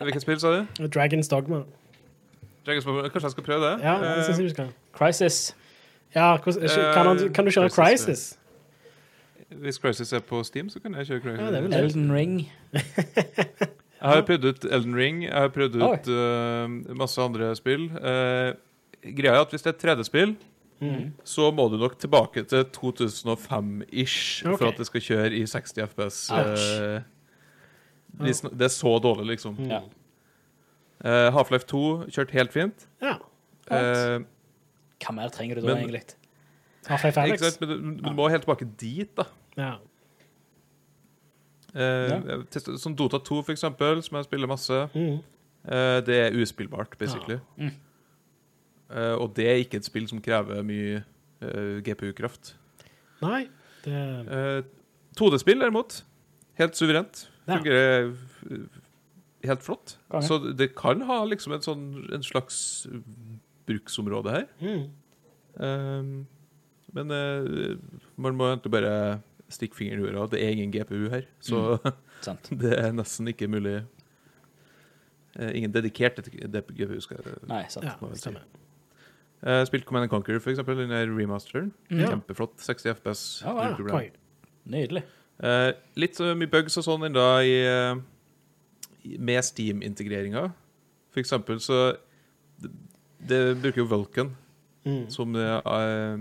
Speaker 3: Hvilket spill, sa du?
Speaker 1: Dragons Dogma.
Speaker 3: Dragon's Dogma. Kanskje jeg skal prøve det?
Speaker 1: Ja, det
Speaker 3: Eh,
Speaker 1: synes jeg du skal.
Speaker 2: Crisis.
Speaker 1: Ja, hvordan, kan, han, kan du kjøre
Speaker 3: Crisis,
Speaker 1: Crisis?
Speaker 3: hvis Crisis er på Steam, så kan jeg kjøre Crisis.
Speaker 1: Ja, det er vel det.
Speaker 2: Elden Ring. (laughs)
Speaker 3: Jeg har prøvd ut Elden Ring, jeg har prøvd ut eh, masse andre spill. Eh, greia er at hvis det er et 3D-spill,
Speaker 1: Mm.
Speaker 3: så må du nok tilbake til 2005-ish
Speaker 1: okay.
Speaker 3: for at det skal kjøre i 60 FPS.
Speaker 2: Ouch.
Speaker 3: Eh, det er så dårlig, liksom.
Speaker 1: Mm.
Speaker 2: Ja.
Speaker 3: Eh, Half-Life 2 kjørte helt fint.
Speaker 1: Ja.
Speaker 3: Eh,
Speaker 2: Hva mer trenger du da,
Speaker 3: Men-
Speaker 2: egentlig?
Speaker 1: Half-Life Alex.
Speaker 3: sant? Men du, du må helt tilbake dit, da.
Speaker 1: Ja.
Speaker 3: Eh,
Speaker 2: Ja.
Speaker 3: Som Dota 2, for eksempel, som jeg spiller masse.
Speaker 1: Mm.
Speaker 3: Eh, det er uspillbart, basically.
Speaker 2: Ja.
Speaker 3: Eh, og det er ikke et spill som krever mye eh, GPU-kraft.
Speaker 1: Nei, det
Speaker 3: Uh, 2D-spill, derimot, helt suverent.
Speaker 1: Ja.
Speaker 3: Fungerer eh, helt flott.
Speaker 2: Konge.
Speaker 3: Så det kan ha liksom en, sånn, en slags bruksområde her.
Speaker 1: mm.
Speaker 3: Um, men uh, man må egentlig bare stikke fingeren i jorda. Det er ingen GPU her, så
Speaker 2: mm. (laughs)
Speaker 3: det er nesten ikke mulig. Eh, ingen dedikert GPU, skal jeg
Speaker 2: Nei, sant.
Speaker 1: Ja,
Speaker 3: må jeg si.
Speaker 1: stemmer.
Speaker 3: Uh, spilt Command and Conquer, for eksempel, den remasteren.
Speaker 2: Mm.
Speaker 3: Kjempeflott. 60 FPS.
Speaker 1: Ja, ja,
Speaker 2: Nydelig.
Speaker 3: Uh, litt så mye bugs og sånn enda i, uh, med Steam-integreringa. For eksempel så Det, det bruker jo Vulcan
Speaker 1: Mm.
Speaker 3: som, eh,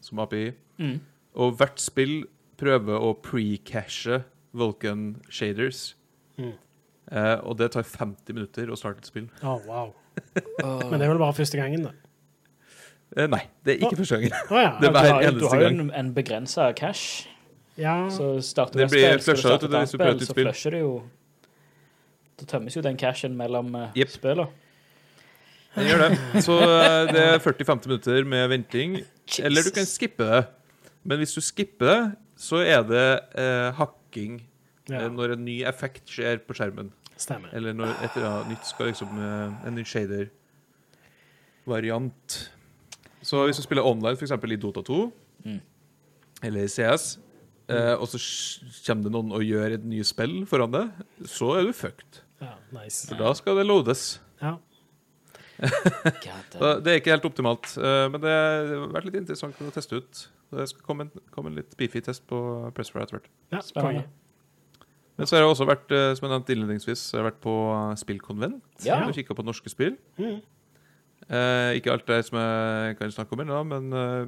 Speaker 3: som API.
Speaker 2: Mm.
Speaker 3: Og hvert spill prøver å pre-cashe Vulcan shaders.
Speaker 1: Mm.
Speaker 3: Eh, og det tar 50 minutter å starte et spill.
Speaker 1: Oh, wow. (laughs) Men det er vel bare første gangen, da.
Speaker 3: Eh, nei, det er ikke første gangen.
Speaker 1: Oh, ja. (laughs)
Speaker 3: Det er
Speaker 2: Du
Speaker 3: eneste
Speaker 2: har, du har jo en, en begrensa cash.
Speaker 1: ja.
Speaker 2: Så starter du et spill, skal du starte et annet
Speaker 3: et
Speaker 2: spill, så flusher det jo Da tømmes jo den cashen mellom
Speaker 3: yep.
Speaker 2: Spillene.
Speaker 3: Den gjør det. Så eh, det er 40-50 minutter med venting. Eller du kan skippe det. Men hvis du skipper det, så er det eh, hakking
Speaker 1: ja.
Speaker 3: eh, når en ny effekt skjer på skjermen.
Speaker 1: Stemmer.
Speaker 3: Eller når et eller annet nytt skal liksom eh, En ny shader-variant. Så hvis du spiller online, f.eks. i Dota 2 eller i CS, eh, og så kommer det noen og gjør et nye spill foran deg, så er du fucked.
Speaker 1: Ja, nice.
Speaker 3: For da skal det loades.
Speaker 1: Ja. (laughs)
Speaker 3: Det er ikke helt optimalt, eh, men det har vært litt interessant å teste ut. Det skal komme en, komme en litt beefy test på Pressfire etter hvert.
Speaker 1: ja
Speaker 2: Spennende.
Speaker 3: Men så har jeg også vært, eh, som jeg nevnte innledningsvis, jeg har vært på spillkonvent.
Speaker 2: Ja.
Speaker 3: og kikka på norske spill.
Speaker 1: Mhm.
Speaker 3: Eh, ikke alt det som jeg kan snakke om ennå, men eh,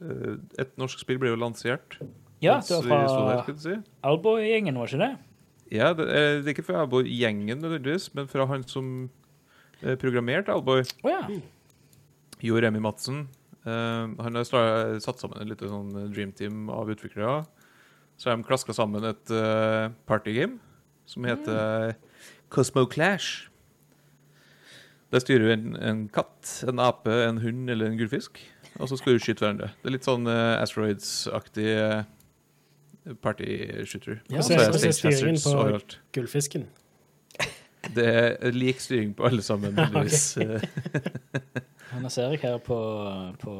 Speaker 3: eh, et norsk spill ble jo lansert.
Speaker 2: Ja, det var fra
Speaker 3: si.
Speaker 2: Alboy-gjengen, var ikke det?
Speaker 3: Ja, det er, det er ikke fra Alboy-gjengen nødvendigvis, men fra han som eh, programmerte Alboy,
Speaker 2: Oh, ja.
Speaker 3: Jo Remi Madsen. Eh, han har satt sammen et lite sånn dreamteam av utviklere. Så har de klaska sammen et partygame som heter Cosmo Clash. Der styrer du en, en katt, en ape, en hund eller en gullfisk. Og så skal du skyte hverandre. Det er litt sånn uh, Asteroids-aktig uh, party-shooter.
Speaker 2: Ja,
Speaker 3: Og så er det
Speaker 1: styringen på-
Speaker 3: overalt.
Speaker 1: Gullfisken.
Speaker 3: Det er lik styring på alle sammen. (laughs) heldigvis. (laughs)
Speaker 2: Nå ser jeg her på, på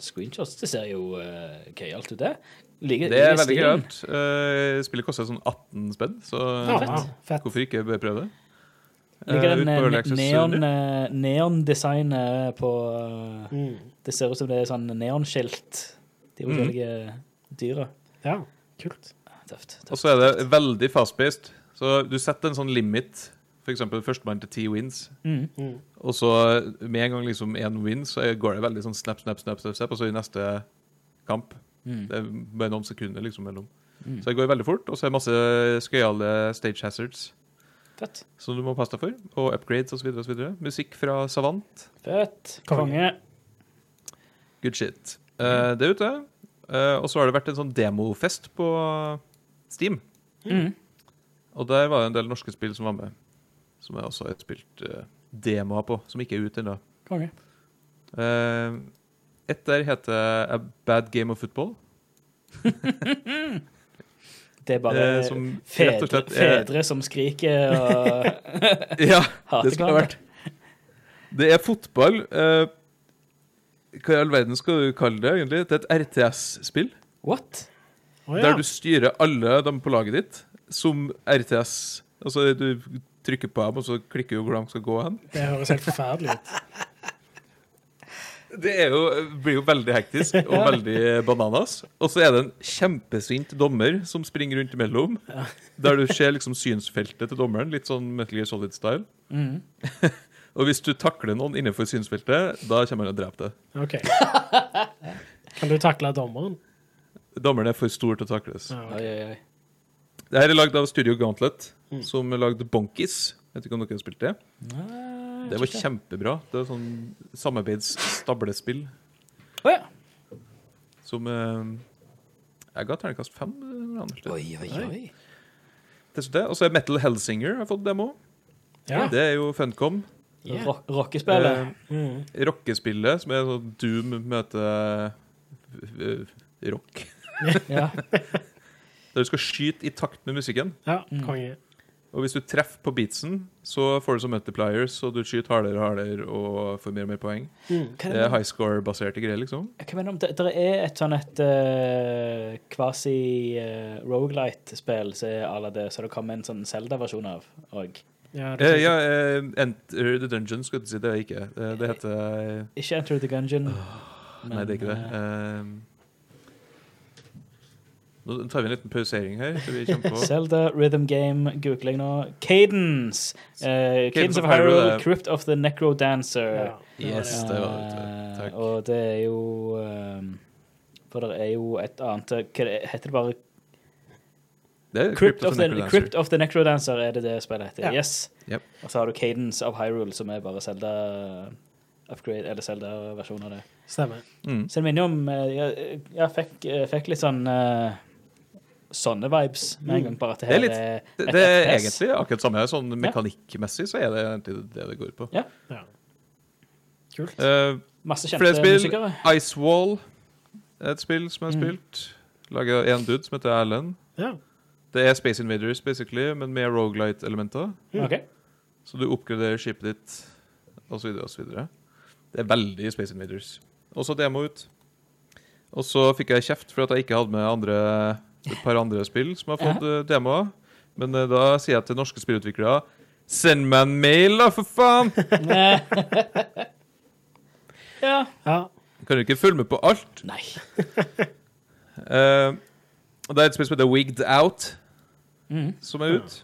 Speaker 2: screenshots. Det ser jo uh, gøyalt ut, det. Like,
Speaker 3: Det er veldig gøyalt. Uh, spillet koster sånn 18 spenn, så
Speaker 1: Ja,
Speaker 2: fett.
Speaker 1: fett.
Speaker 3: hvorfor ikke prøve det? Eh, neondesign på
Speaker 2: eh,
Speaker 3: Early Access
Speaker 2: neon, eh, på eh,
Speaker 1: Mm.
Speaker 2: Det ser ut som det er sånn neonskilt. De
Speaker 3: Mhm.
Speaker 2: mm. dyra.
Speaker 1: Ja, kult.
Speaker 2: Tøft.
Speaker 3: Og så er det veldig fast-paced. Så du setter en sånn limit, f.eks. førstemann til ti wins.
Speaker 2: Mm.
Speaker 1: Mm.
Speaker 3: Og så med en gang liksom én win, så går det veldig sånn snap, snap, snap, snap, snap og så i neste kamp.
Speaker 2: Mm.
Speaker 3: Det er bare noen sekunder liksom mellom.
Speaker 2: Mm.
Speaker 3: Så det går veldig fort, og så er det masse skøyale stage hazards
Speaker 2: Fett.
Speaker 3: som du må passe deg for, og upgrades osv. osv. Musikk fra Savant.
Speaker 2: Fett.
Speaker 1: Konge.
Speaker 3: Good shit. Uh, det er ute. Uh, og så har det vært en sånn demofest på Steam.
Speaker 2: Mm.
Speaker 3: Og der var det en del norske spill som var med. Som jeg også har spilt uh, demoer på, som ikke er ute ennå.
Speaker 2: Konge.
Speaker 3: Uh, et der heter A Bad Game of Football. (laughs)
Speaker 2: Det er bare
Speaker 3: eh, som
Speaker 2: fedre,
Speaker 3: slett eh,
Speaker 2: fedre som skriker og (laughs)
Speaker 3: Ja, (laughs)
Speaker 2: hater
Speaker 3: det skal det vært. Det er fotball. eh, hva i all verden skal du kalle det, egentlig? Det er et RTS-spill.
Speaker 2: What?
Speaker 1: Oh, ja.
Speaker 3: Der du styrer alle dem på laget ditt som RTS. Altså, du trykker på dem, og så klikker du hvor de skal gå hen.
Speaker 1: Det høres helt forferdelig ut. (laughs)
Speaker 3: Det er jo, blir jo veldig hektisk og (laughs) veldig bananas. Og så er det en kjempesint dommer som springer rundt imellom. Der du ser liksom synsfeltet til dommeren, litt sånn Metal Gear Solid-style.
Speaker 2: Mm. (laughs)
Speaker 3: Og hvis du takler noen innenfor synsfeltet, da kommer han og dreper deg.
Speaker 1: Okay. Kan du takle dommeren?
Speaker 3: Dommeren er for stor til å takles.
Speaker 1: Ja,
Speaker 2: okay.
Speaker 3: Det her er lagd av Studio Gauntlet,
Speaker 1: Mm.
Speaker 3: som lagde Bonkies. Vet ikke om dere har spilt det?
Speaker 2: Nei,
Speaker 3: Det var kjempebra. Det var sånn samarbeidsstablespill
Speaker 2: Å ja.
Speaker 3: som eh, Jeg ga terningkast fem. eh,
Speaker 2: Oi, oi, oi.
Speaker 3: Det er det. Og så er Metal Hellsinger har fått demo.
Speaker 1: Ja.
Speaker 3: Det er jo Funcom.
Speaker 1: Yeah.
Speaker 2: Rock, rockespillet.
Speaker 3: Eh,
Speaker 1: Mm.
Speaker 3: rockespillet, som er sånn Doom møter eh, rock. (laughs)
Speaker 2: Ja.
Speaker 3: Der du skal skyte i takt med musikken.
Speaker 1: ja,
Speaker 2: Mm.
Speaker 1: konge.
Speaker 3: Og hvis du treffer på beatsen, så får du som multipliers, og du skyter hardere og hardere og får mer og mer poeng.
Speaker 1: Mm.
Speaker 3: Det er high score-baserte greier, liksom.
Speaker 2: Hva mener du om det? Det er et sånn et uh, quasi-rogelight-spill som er à la det, så det kommer en sånn Zelda-versjon av òg.
Speaker 1: Ja,
Speaker 3: Eh, ja, eh, Enter the Dungeon, skulle du si. Det er ikke. Eh, det heter eh,
Speaker 2: Ikke Enter the Gungeon.
Speaker 3: Nei, det er ikke det.
Speaker 2: eh,
Speaker 3: Eh, nå tar vi en liten pausering her. Så vi kommer på. (laughs)
Speaker 2: Zelda Rhythm Game, googling nå. Cadence. Uh, Cadence
Speaker 3: of
Speaker 2: of Hyrule, Crypt of the Necro Dancer.
Speaker 1: ja.
Speaker 3: Yes, det var det.
Speaker 2: Eh,
Speaker 3: Takk.
Speaker 2: Og det er jo um, For det er jo et annet eh, Hva heter det bare
Speaker 3: Det er
Speaker 2: Crypt of, the,
Speaker 3: Necrodancer.
Speaker 2: Crypt of the Necro Dancer er det det spillet heter.
Speaker 1: Ja.
Speaker 2: Yes.
Speaker 3: Yep.
Speaker 2: Og så har du Cadence of Hyrule, som er bare Zelda upgrade, eller Zelda-versjonen av det.
Speaker 1: Stemmer.
Speaker 3: Mm.
Speaker 2: Så det minner jo om Jeg, jeg fikk, jeg fikk litt sånn eh, sånne vibes med en gang, bare at det
Speaker 3: Det er litt-
Speaker 2: er
Speaker 3: Det, det er egentlig akkurat samme. her. Sånn mekanikkmessig så er det egentlig det det går på.
Speaker 1: Ja. Kult.
Speaker 3: Uh,
Speaker 2: Masse
Speaker 3: flere
Speaker 2: kjente
Speaker 3: spill.
Speaker 2: musikere.
Speaker 3: Icewall er et spill som har
Speaker 2: Mm.
Speaker 3: spilt. Laget av en dude som heter Erlend.
Speaker 1: Ja.
Speaker 3: Det er Space Invaders, basically, men med Rogalight-elementer.
Speaker 1: Mm.
Speaker 2: Ok.
Speaker 3: Så du oppgraderer skipet ditt, osv., osv. Det er veldig Space Invaders. Også demo ut. Og så fikk jeg kjeft for at jeg ikke hadde med andre, et par andre spill som har fått ja. demoer. Men eh, da sier jeg til norske spillutviklere Send meg en mail, da, for faen! (laughs)
Speaker 2: Ja.
Speaker 1: Ja.
Speaker 3: Kan du ikke følge med på alt?
Speaker 2: Nei. (laughs)
Speaker 3: uh, det er et spill som heter Wigged Out,
Speaker 2: mm.
Speaker 3: som er ut.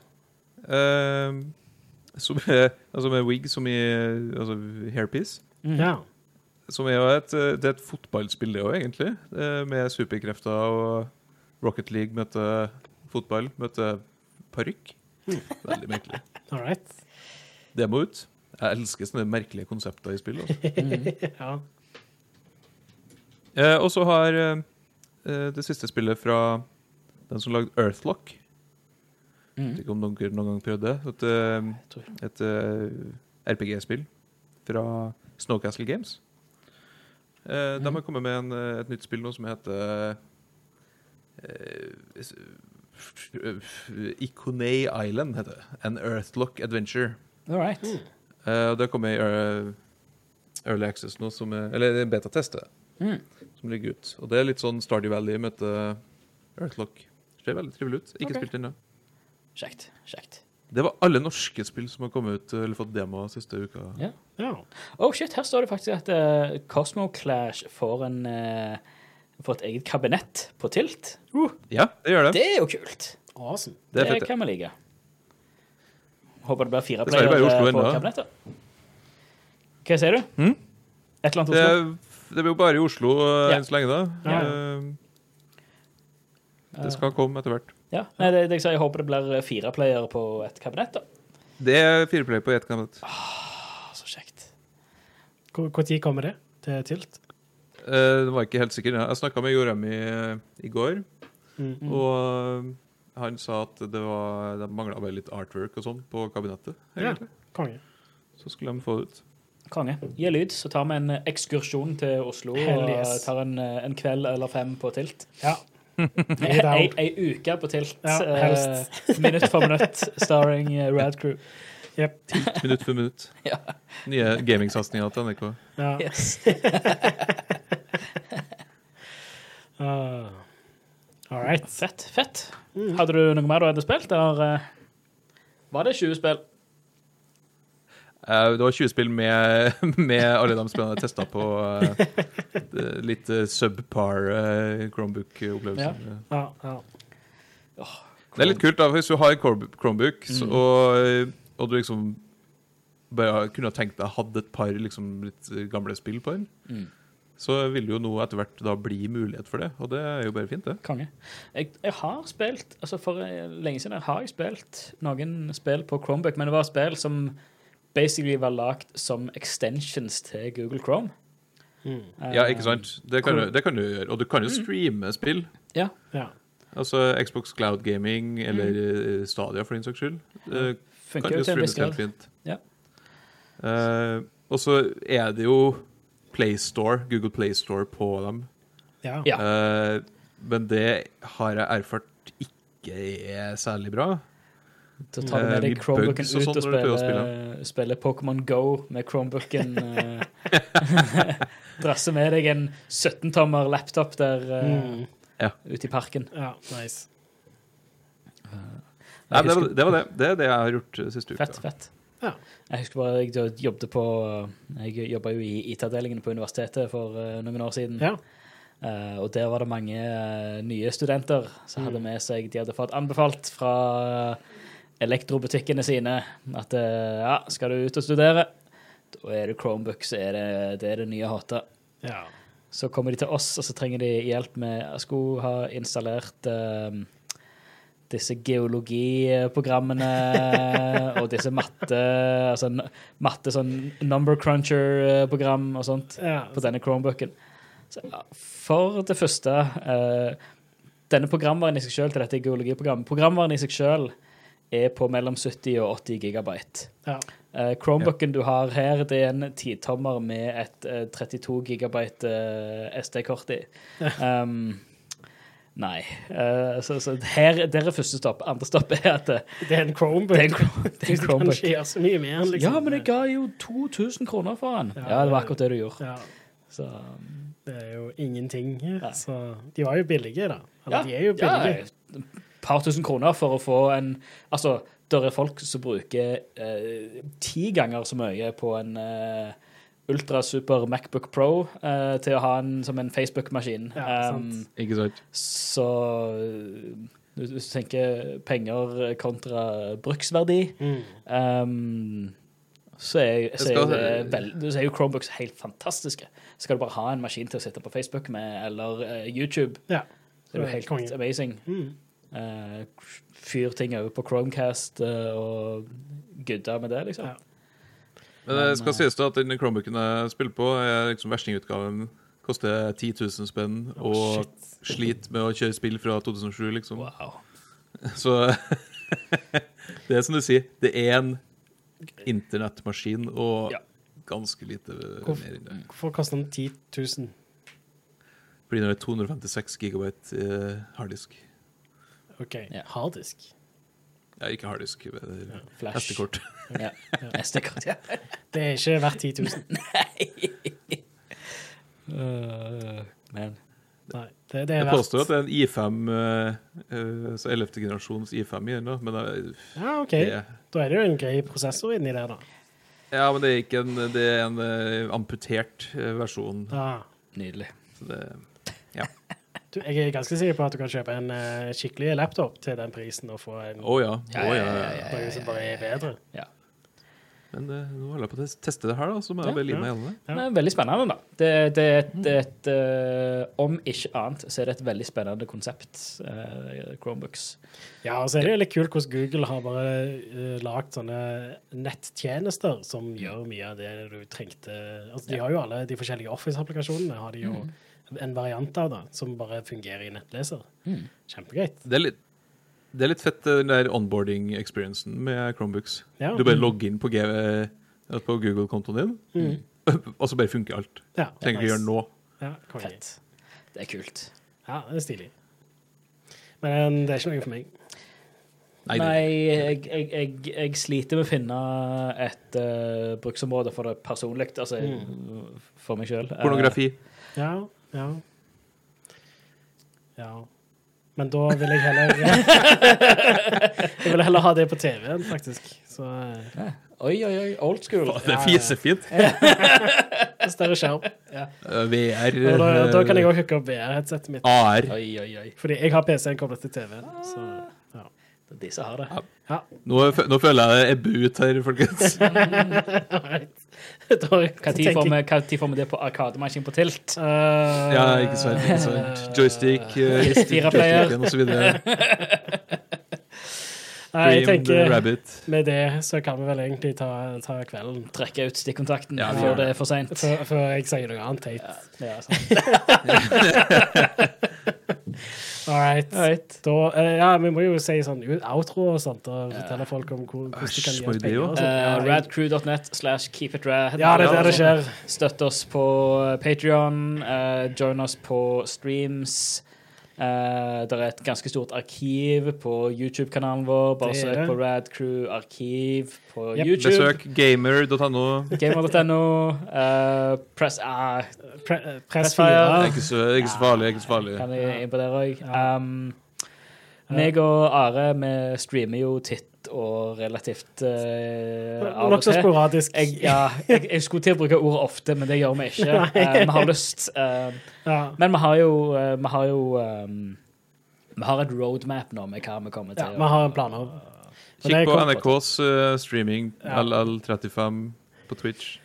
Speaker 3: Uh, som er, altså med wig som i altså hairpiece.
Speaker 1: ja.
Speaker 3: Som er jo et, eh, det er et fotballspill, det òg, egentlig. eh, Med superkrefter og Rocket League møtte fotball, møtte parykk. Veldig merkelig. (laughs)
Speaker 1: All right.
Speaker 3: Det må ut. Jeg elsker sånne merkelige konsepter i spill. (laughs) Mm.
Speaker 1: Ja.
Speaker 3: Eh, og så har eh, det siste spillet fra den som lagde Earthlock
Speaker 2: mm.
Speaker 3: Vet ikke om noen noen gang prøvde det. Et, eh, et eh, RPG-spill fra Snowcastle Games. Eh, De har kommet med en, eh, et nytt spill nå som heter Iconay Island, heter det. An Earthlock Adventure.
Speaker 2: All right.
Speaker 3: Eh, og det kommer i eh, Early Access nå, som er, eller en betatest, det,
Speaker 2: Mm.
Speaker 3: som ligger ut. Og det er litt sånn Stardew Valley møter Earthlock. Det Ser veldig trivelig ut. Ikke
Speaker 2: okay.
Speaker 3: spilt ennå.
Speaker 2: Kjekt. Kjekt.
Speaker 3: Det var alle norske spill som har kommet ut eller fått demo siste uka.
Speaker 2: Yeah.
Speaker 1: Yeah.
Speaker 2: Oh shit, her står det faktisk at uh, Cosmo Clash får en eh, Får et eget kabinett på Tilt.
Speaker 3: Ja, det gjør det.
Speaker 2: Det er jo kult.
Speaker 1: Awesome.
Speaker 3: Det
Speaker 2: Det, kan vi like. Håper det blir fire
Speaker 3: Dessverre
Speaker 2: player
Speaker 3: bare i Oslo
Speaker 2: eh, på
Speaker 3: ennå.
Speaker 2: kabinettet. Hva sier du?
Speaker 3: Mm?
Speaker 2: Et eller annet Oslo?
Speaker 3: det blir jo bare i Oslo eh,
Speaker 2: Ja.
Speaker 3: enn så lenge, da.
Speaker 1: Ja.
Speaker 3: Eh, Det skal komme etter hvert.
Speaker 2: Ja, Nei, det, det jeg, håper det blir fire player på et kabinett. da.
Speaker 3: Det er fire fireplay på ett kabinett.
Speaker 2: Ah, så kjekt.
Speaker 1: Når kommer det til Tilt?
Speaker 3: Eh, Det var ikke helt sikker. Jeg snakka med Joremi eh, i går,
Speaker 1: Mm.
Speaker 3: og eh, han sa at det, var, det mangla bare litt artwork og sånn på kabinettet.
Speaker 1: Ja. Konge.
Speaker 3: Så skulle de få det ut.
Speaker 2: Konge. Gi lyd, så tar vi en ekskursjon til Oslo
Speaker 1: Hell
Speaker 2: og tar en, en kveld eller fem på Tilt.
Speaker 1: Ja. (laughs)
Speaker 2: Ei, ei, ei uke på Tilt.
Speaker 1: Ja, helst.
Speaker 2: Uh, minutt for minutt, starring Rad Crew.
Speaker 1: Jep. (laughs)
Speaker 3: Minutt for minutt. (laughs)
Speaker 2: Ja.
Speaker 3: Nye gamingsatsinger til NRK.
Speaker 1: Ja.
Speaker 2: Yes.
Speaker 1: Uh, (laughs) all right.
Speaker 2: Fett. fett. Hadde du noe mer du hadde spilt, eller uh, var det 20 spill?
Speaker 3: Uh, Det var 20 spill med, med alle de spillene jeg testa på eh, litt eh, subpar eh, Chromebook-opplevelse.
Speaker 1: Ja, ja.
Speaker 3: Det er litt kult da, hvis du har en Chromebook, så,
Speaker 2: Mm.
Speaker 3: og, og du liksom bare kunne tenkt deg hadde et par liksom, litt gamle spill på den,
Speaker 2: Mm.
Speaker 3: så vil det jo nå etter hvert da bli mulighet for det, og det er jo bare fint, det.
Speaker 2: Konge. Jeg, jeg har spilt altså For eh, lenge siden har jeg spilt noen spill på Chromebook, men det var spill som basically var lagd som extensions til Google Chrome.
Speaker 1: Mm.
Speaker 3: Ja, ikke sant? Det kan, du, det kan du gjøre. Og du kan jo streame spill.
Speaker 2: Ja.
Speaker 1: ja.
Speaker 3: Altså Xbox Cloud Gaming eller mm. Stadia, for din saks skyld.
Speaker 2: Funker jo til en viss grad.
Speaker 3: fint.
Speaker 2: Ja.
Speaker 3: Uh, og så er det jo PlayStore, Google Playstore på dem.
Speaker 1: ja.
Speaker 3: Eh, men det har jeg erfart ikke er særlig bra.
Speaker 2: Da tar du
Speaker 3: Eh,
Speaker 2: med deg Chromebooken
Speaker 3: ut og sånn
Speaker 2: og
Speaker 3: spiller, du
Speaker 2: spiller, spiller Pokémon Go med Chromebooken. (laughs) eh, (laughs) Drasser med deg en 17-tommer laptop der eh,
Speaker 1: Mm.
Speaker 2: ute i parken.
Speaker 1: ja. Nice.
Speaker 3: Nei,
Speaker 2: Jeg
Speaker 3: det, var, det var det. Det er det jeg har gjort eh, siste uka.
Speaker 2: Fett, fett.
Speaker 1: Ja.
Speaker 2: Jeg husker bare jeg jobbet på Jeg jobba jo i IT-avdelingen på universitetet for eh, noen år siden.
Speaker 1: Ja.
Speaker 2: Uh, og der var det mange eh, nye studenter som hadde
Speaker 1: Mm.
Speaker 2: med seg De hadde fått anbefalt fra elektrobutikkene sine at eh, ja, skal du ut og studere, da er det Chromebook, så er det det, er det nye hotte.
Speaker 1: ja.
Speaker 2: Så kommer de til oss, og så trenger de hjelp med Jeg skulle ha installert eh, disse geologiprogrammene (laughs) og disse matte Altså matte sånn number cruncher-program og sånt
Speaker 1: ja.
Speaker 2: på denne Chromebooken. Så, for det første eh, Denne programvaren i seg selv til dette geologiprogrammet Programvaren i seg selv er på mellom 70 og 80 gigabyte.
Speaker 1: ja.
Speaker 2: Eh, Chromebooken du har her, det er en titommer med et eh, 32 gigabyte eh, SD-kort i. Um, nei. Uh, så, så her, der er første stopp. Andre stopp er at eh,
Speaker 1: Det er en Chromebook.
Speaker 2: det er en, (laughs) det er en
Speaker 1: Du kan
Speaker 2: Chromebook.
Speaker 1: ikke gjøre så mye mer. liksom.
Speaker 2: Ja, men jeg ga jo 2000 kroner for den.
Speaker 1: Ja,
Speaker 2: Ja, det var akkurat det du gjorde.
Speaker 1: Ja.
Speaker 2: Så
Speaker 1: Det er jo ingenting.
Speaker 2: Nei.
Speaker 1: Så de var jo billige, da. Eller
Speaker 2: ja,
Speaker 1: de er jo billige.
Speaker 2: ja, et par tusen kroner for å få en Altså, det er folk som bruker eh, ti ganger så mye på en eh, ultrasuper Macbook Pro eh, til å ha den som en Facebook-maskin.
Speaker 1: Ja, sant.
Speaker 2: Um,
Speaker 3: Ikke sant?
Speaker 2: så hvis du tenker penger kontra bruksverdi
Speaker 1: Mm.
Speaker 2: Um, så er, så, er vel, så er jo Chromebooks helt fantastiske. Skal du bare ha en maskin til å sitte på Facebook med, eller uh, YouTube,
Speaker 1: Ja.
Speaker 2: så er det jo helt
Speaker 1: kongen.
Speaker 2: amazing.
Speaker 1: Mm.
Speaker 2: Uh, fyr ting over på Chromecast uh, og gudda med det, liksom.
Speaker 1: Ja.
Speaker 3: Men det skal sies da at den Chromebooken jeg spiller på, er liksom verstingutgaven. Koster 10 000 spenn og sliter med å kjøre spill fra 2007, liksom.
Speaker 2: Wow. (laughs)
Speaker 3: Så (laughs) det er som du sier, det er en internettmaskin og
Speaker 2: Ja.
Speaker 3: ganske lite
Speaker 1: Hvorfor-
Speaker 3: mer enn det.
Speaker 1: Hvorfor koster den 10 000?
Speaker 3: Fordi den er 256 gigabyte eh, harddisk.
Speaker 1: OK.
Speaker 2: Ja.
Speaker 1: Harddisk.
Speaker 3: Ja, ikke harddisk. SD-kort.
Speaker 2: Ja. SD-kort, ja.
Speaker 1: Det er ikke verdt 10 000.
Speaker 2: Uh, men
Speaker 1: Nei. Det, det er
Speaker 3: Jeg påstår at det er en I5, uh, uh, så 11. generasjons I5 i den, da, men det,
Speaker 1: Ja, OK.
Speaker 3: det,
Speaker 1: Da er det jo en grei prosessor inni der, da.
Speaker 3: ja, men det er ikke en, det er en eh, amputert eh, versjon.
Speaker 1: Ja.
Speaker 2: nydelig.
Speaker 3: Så det,
Speaker 1: Du, jeg er ganske sikker på at du kan kjøpe en eh, skikkelig laptop til den prisen og få en
Speaker 3: å ja.
Speaker 2: Ja,
Speaker 3: Å,
Speaker 2: ja,
Speaker 3: ja,
Speaker 2: ja,
Speaker 1: noe som bare er bedre.
Speaker 2: Ja.
Speaker 3: Men eh, nå holder jeg på å tes- teste det her, da, som er
Speaker 2: Ja,
Speaker 3: jeg
Speaker 1: ja. Ja.
Speaker 2: Det er veldig spennende, da. Det, det, er et- det er et eh, Om ikke annet, så er det et veldig spennende konsept, eh, Chromebooks.
Speaker 1: Ja, og så er det jo litt kult hvordan Google har bare uh, lagd sånne nettjenester som gjør mye av det du trengte. Altså, de har jo alle de forskjellige Office-applikasjonene har de jo en variant av, det, som bare fungerer i nettleser.
Speaker 2: Mm.
Speaker 1: Kjempegreit.
Speaker 3: Det er litt, det er litt fett, den der onboarding-experiencen med Chromebooks.
Speaker 1: Ja.
Speaker 3: Du bare logger inn på, eh, på Google-kontoen din,
Speaker 1: Mm. (laughs)
Speaker 3: og så bare funker alt.
Speaker 1: Ja,
Speaker 3: Trenger ikke gjøre nå.
Speaker 1: Ja.
Speaker 2: Fett. Det er kult.
Speaker 1: Ja, det er stilig. Men det er ikke noe for meg.
Speaker 3: Nei,
Speaker 2: Nei, jeg, jeg, jeg, jeg sliter med å finne et uh, bruksområde for det personlig, altså for meg sjøl.
Speaker 3: pornografi.
Speaker 1: Ja, ja. Ja. Men da vil jeg heller (laughs) Jeg vil heller ha det på TV-en, faktisk. Så eh,
Speaker 2: oi, oi, oi. Old school.
Speaker 3: Det er fint.
Speaker 1: større skjerm.
Speaker 3: Ja. VR.
Speaker 1: Da, da kan jeg
Speaker 3: eh,
Speaker 1: òg hooke opp VR-headsetet mitt.
Speaker 3: AR.
Speaker 2: Oi, oi, oi.
Speaker 1: Fordi jeg har PC-en koblet til TV-en. Så
Speaker 2: de som har det.
Speaker 1: ja.
Speaker 3: Nå, nå føler jeg det ebber ut her, folkens. (laughs)
Speaker 1: Når
Speaker 2: får vi, det på Arkademaskin på tilt?
Speaker 1: Uh,
Speaker 3: Ja, ikke sant. ikke sant. Joystick, (laughs) uh,
Speaker 2: Fire-player.
Speaker 3: og så videre. (laughs)
Speaker 1: Nei, jeg tenker med det så kan vi vel egentlig ta, ta kvelden.
Speaker 2: Trekke ut stikkontakten
Speaker 3: Ja,
Speaker 2: før det er for seint.
Speaker 1: Før, jeg sier noe annet teit.
Speaker 2: Ja, sant.
Speaker 1: All right.
Speaker 2: Right.
Speaker 1: Da, uh, ja, vi må jo si sånn outro og sånt, og fortelle folk om hvor, hvordan de kan
Speaker 3: gjøre
Speaker 1: gi oss penger.
Speaker 2: Uh,
Speaker 1: Ja, jeg-
Speaker 2: radcrew.net slash keepitrad.
Speaker 1: ja, det er der det skjer.
Speaker 2: Støtt oss på Patreon. join oss på streams. Uh, det er et ganske stort arkiv på YouTube-kanalen vår. Bare
Speaker 1: Det
Speaker 2: søk
Speaker 1: det.
Speaker 2: på Radcrew arkiv på
Speaker 1: Yep.
Speaker 2: YouTube.
Speaker 3: Besøk gamer.no.
Speaker 2: Gamer.no. Uh, press uh,
Speaker 1: Pre, eh.
Speaker 3: Det er ikke så, ikke så farlig. ikke så farlig.
Speaker 2: kan jeg inn på der òg. Um, meg og Are vi streamer jo titt og relativt uh, av
Speaker 1: Nokså sporadisk.
Speaker 2: Jeg, ja, jeg, jeg skulle til å bruke ordet ofte, men det gjør vi ikke. (laughs) Uh, vi har lyst. Uh,
Speaker 1: Ja.
Speaker 2: men vi har jo, vi har jo um, Vi har et roadmap nå med hva vi kommer til
Speaker 1: ja, vi har planer.
Speaker 3: Kikk på NRKs streaming,
Speaker 1: Ja.
Speaker 3: LL35 på Twitch.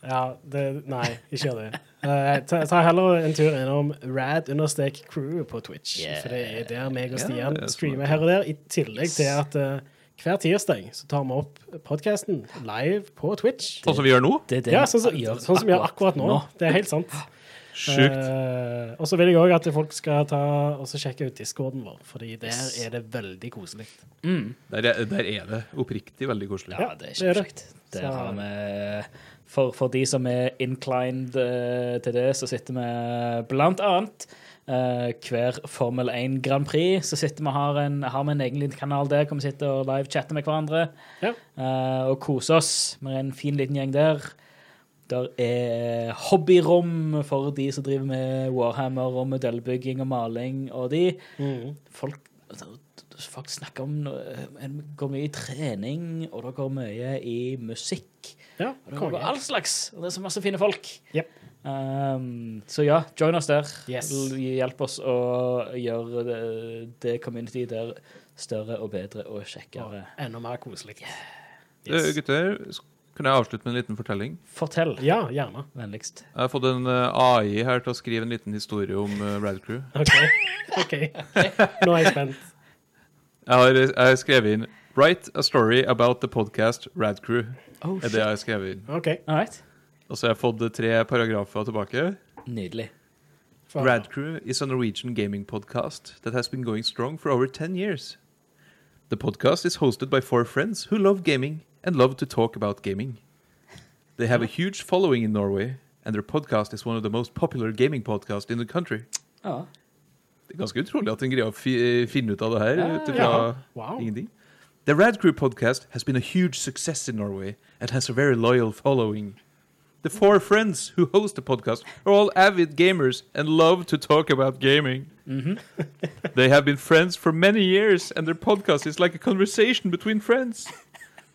Speaker 1: Ja, det, nei, ikke gjør det. Uh, ta, ta heller en tur innom rad-crew på Twitch.
Speaker 2: Yeah.
Speaker 1: For det er der meg og Stian
Speaker 3: er
Speaker 1: streamer her og der. I tillegg til at eh, hver tirsdag så tar vi opp podkasten live på Twitch.
Speaker 3: Sånn som vi gjør nå?
Speaker 2: Det det
Speaker 1: Ja, sånn som,
Speaker 2: gjør
Speaker 1: sånn som vi gjør akkurat nå. Det er helt sant.
Speaker 3: Sjukt.
Speaker 1: Eh, og så vil jeg òg at folk skal ta og sjekke ut discorden vår, Fordi der er det veldig koselig.
Speaker 2: Mm.
Speaker 3: Der, er- der er det oppriktig veldig koselig.
Speaker 2: Ja,
Speaker 1: Ja,
Speaker 2: det er. Der har vi for, for de som er inclined uh, til det, så sitter vi blant annet eh, hver Formel 1 Grand Prix. Så sitter vi har, en, har vi en egen liten kanal der hvor vi sitter og live chatter med hverandre
Speaker 1: Ja.
Speaker 2: uh, og koser oss. Vi er en fin liten gjeng der. Der er hobbyrom for de som driver med Warhammer og modellbygging og maling, og de
Speaker 1: Mm.
Speaker 2: folk, folk snakker om noe- En går mye i trening, og det går mye i musikk.
Speaker 1: Ja,
Speaker 2: Og det går all slags. Og det er så masse fine folk.
Speaker 1: Jep.
Speaker 2: Um, så ja, join oss der.
Speaker 1: Yes.
Speaker 2: Hjelp oss å gjøre det, det community der større og bedre og kjekkere.
Speaker 1: Enda mer koselig.
Speaker 3: Eh, Gutter, kan jeg avslutte med en liten fortelling?
Speaker 2: Fortell,
Speaker 1: Ja, gjerne.
Speaker 2: vennligst.
Speaker 3: Jeg har fått en eh, AI her til å skrive en liten historie om uh, Okay.
Speaker 1: OK. (laughs) ok. Nå er jeg spent.
Speaker 3: Jeg har, jeg har skrevet inn 'Write a story about the podcast Radcrew'.
Speaker 2: Oh,
Speaker 3: er det jeg har skrevet inn.
Speaker 1: OK.
Speaker 2: All right.
Speaker 3: Og så har jeg fått tre paragrafer tilbake.
Speaker 2: Nydelig.
Speaker 3: Radcrew is a Norwegian gaming podcast that has been going strong for over 10 years. The podcast is hosted by four friends who love gaming and love to talk about gaming. They have a huge following in Norway, and their podcast is one of the most popular gaming podcasts in the country.
Speaker 2: Ja.
Speaker 3: Det er ganske utrolig at en greier å fi finne ut av det her
Speaker 2: Ja,
Speaker 3: ut
Speaker 1: ja. Wow.
Speaker 3: ingenting. The Radcrew podcast has been a huge success in Norway and has a very loyal following. The four friends who host the podcast are all avid gamers and love to talk about gaming. (laughs) they have been friends for many years, and their podcast is like a conversation between friends.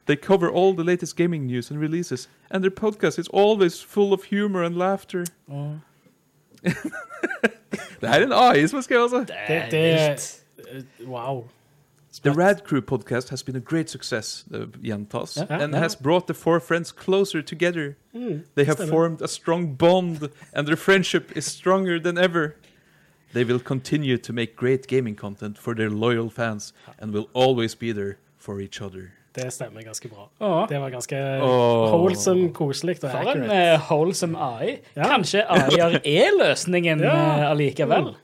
Speaker 3: They cover all the latest gaming news and releases, and their podcast is always full of humor and laughter.
Speaker 2: Og
Speaker 3: Det her er en AI som har skrevet, altså.
Speaker 2: det
Speaker 1: Det, Wow.
Speaker 3: The Rad Crew podcast has been a great success, uh, gjentas,
Speaker 2: Ja,
Speaker 3: and
Speaker 2: ja.
Speaker 3: has brought the four friends closer together.
Speaker 1: Mm,
Speaker 3: They have
Speaker 1: stemmer.
Speaker 3: formed a strong bond, and their friendship is stronger than ever. They will continue to make great gaming content for their loyal fans, and will always be there for each other.
Speaker 1: Det stemmer ganske bra.
Speaker 2: Å,
Speaker 1: Det var ganske
Speaker 3: Åh.
Speaker 1: wholesome, koselig og
Speaker 2: For en
Speaker 1: accurate.
Speaker 2: eh, wholesome AI.
Speaker 1: Ja.
Speaker 2: Kanskje AI-er er (laughs) løsningen
Speaker 1: Ja.
Speaker 2: eh, allikevel.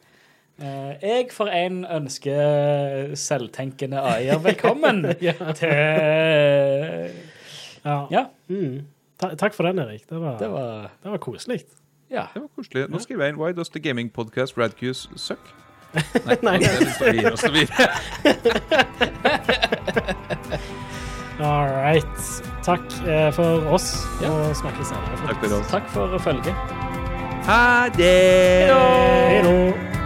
Speaker 2: Eh, jeg for en ønsker selvtenkende AI-er (laughs) velkommen
Speaker 1: Ja.
Speaker 2: til eh,
Speaker 1: Ja.
Speaker 2: Ja,
Speaker 1: Mm. Ta, takk for den, Erik. Det var,
Speaker 2: det var
Speaker 1: det var koselig.
Speaker 2: Ja.
Speaker 3: Det var koselig. Nå skriver jeg inn Why does the gaming podcast Radcus suck? (laughs)
Speaker 1: Nei, nei.
Speaker 3: det er står videre. (laughs)
Speaker 1: All right. Takk eh, for oss,
Speaker 2: Ja.
Speaker 1: og snakkes senere.
Speaker 3: Takk for oss.
Speaker 2: Takk for følget.
Speaker 3: Ha det!
Speaker 1: Hei då.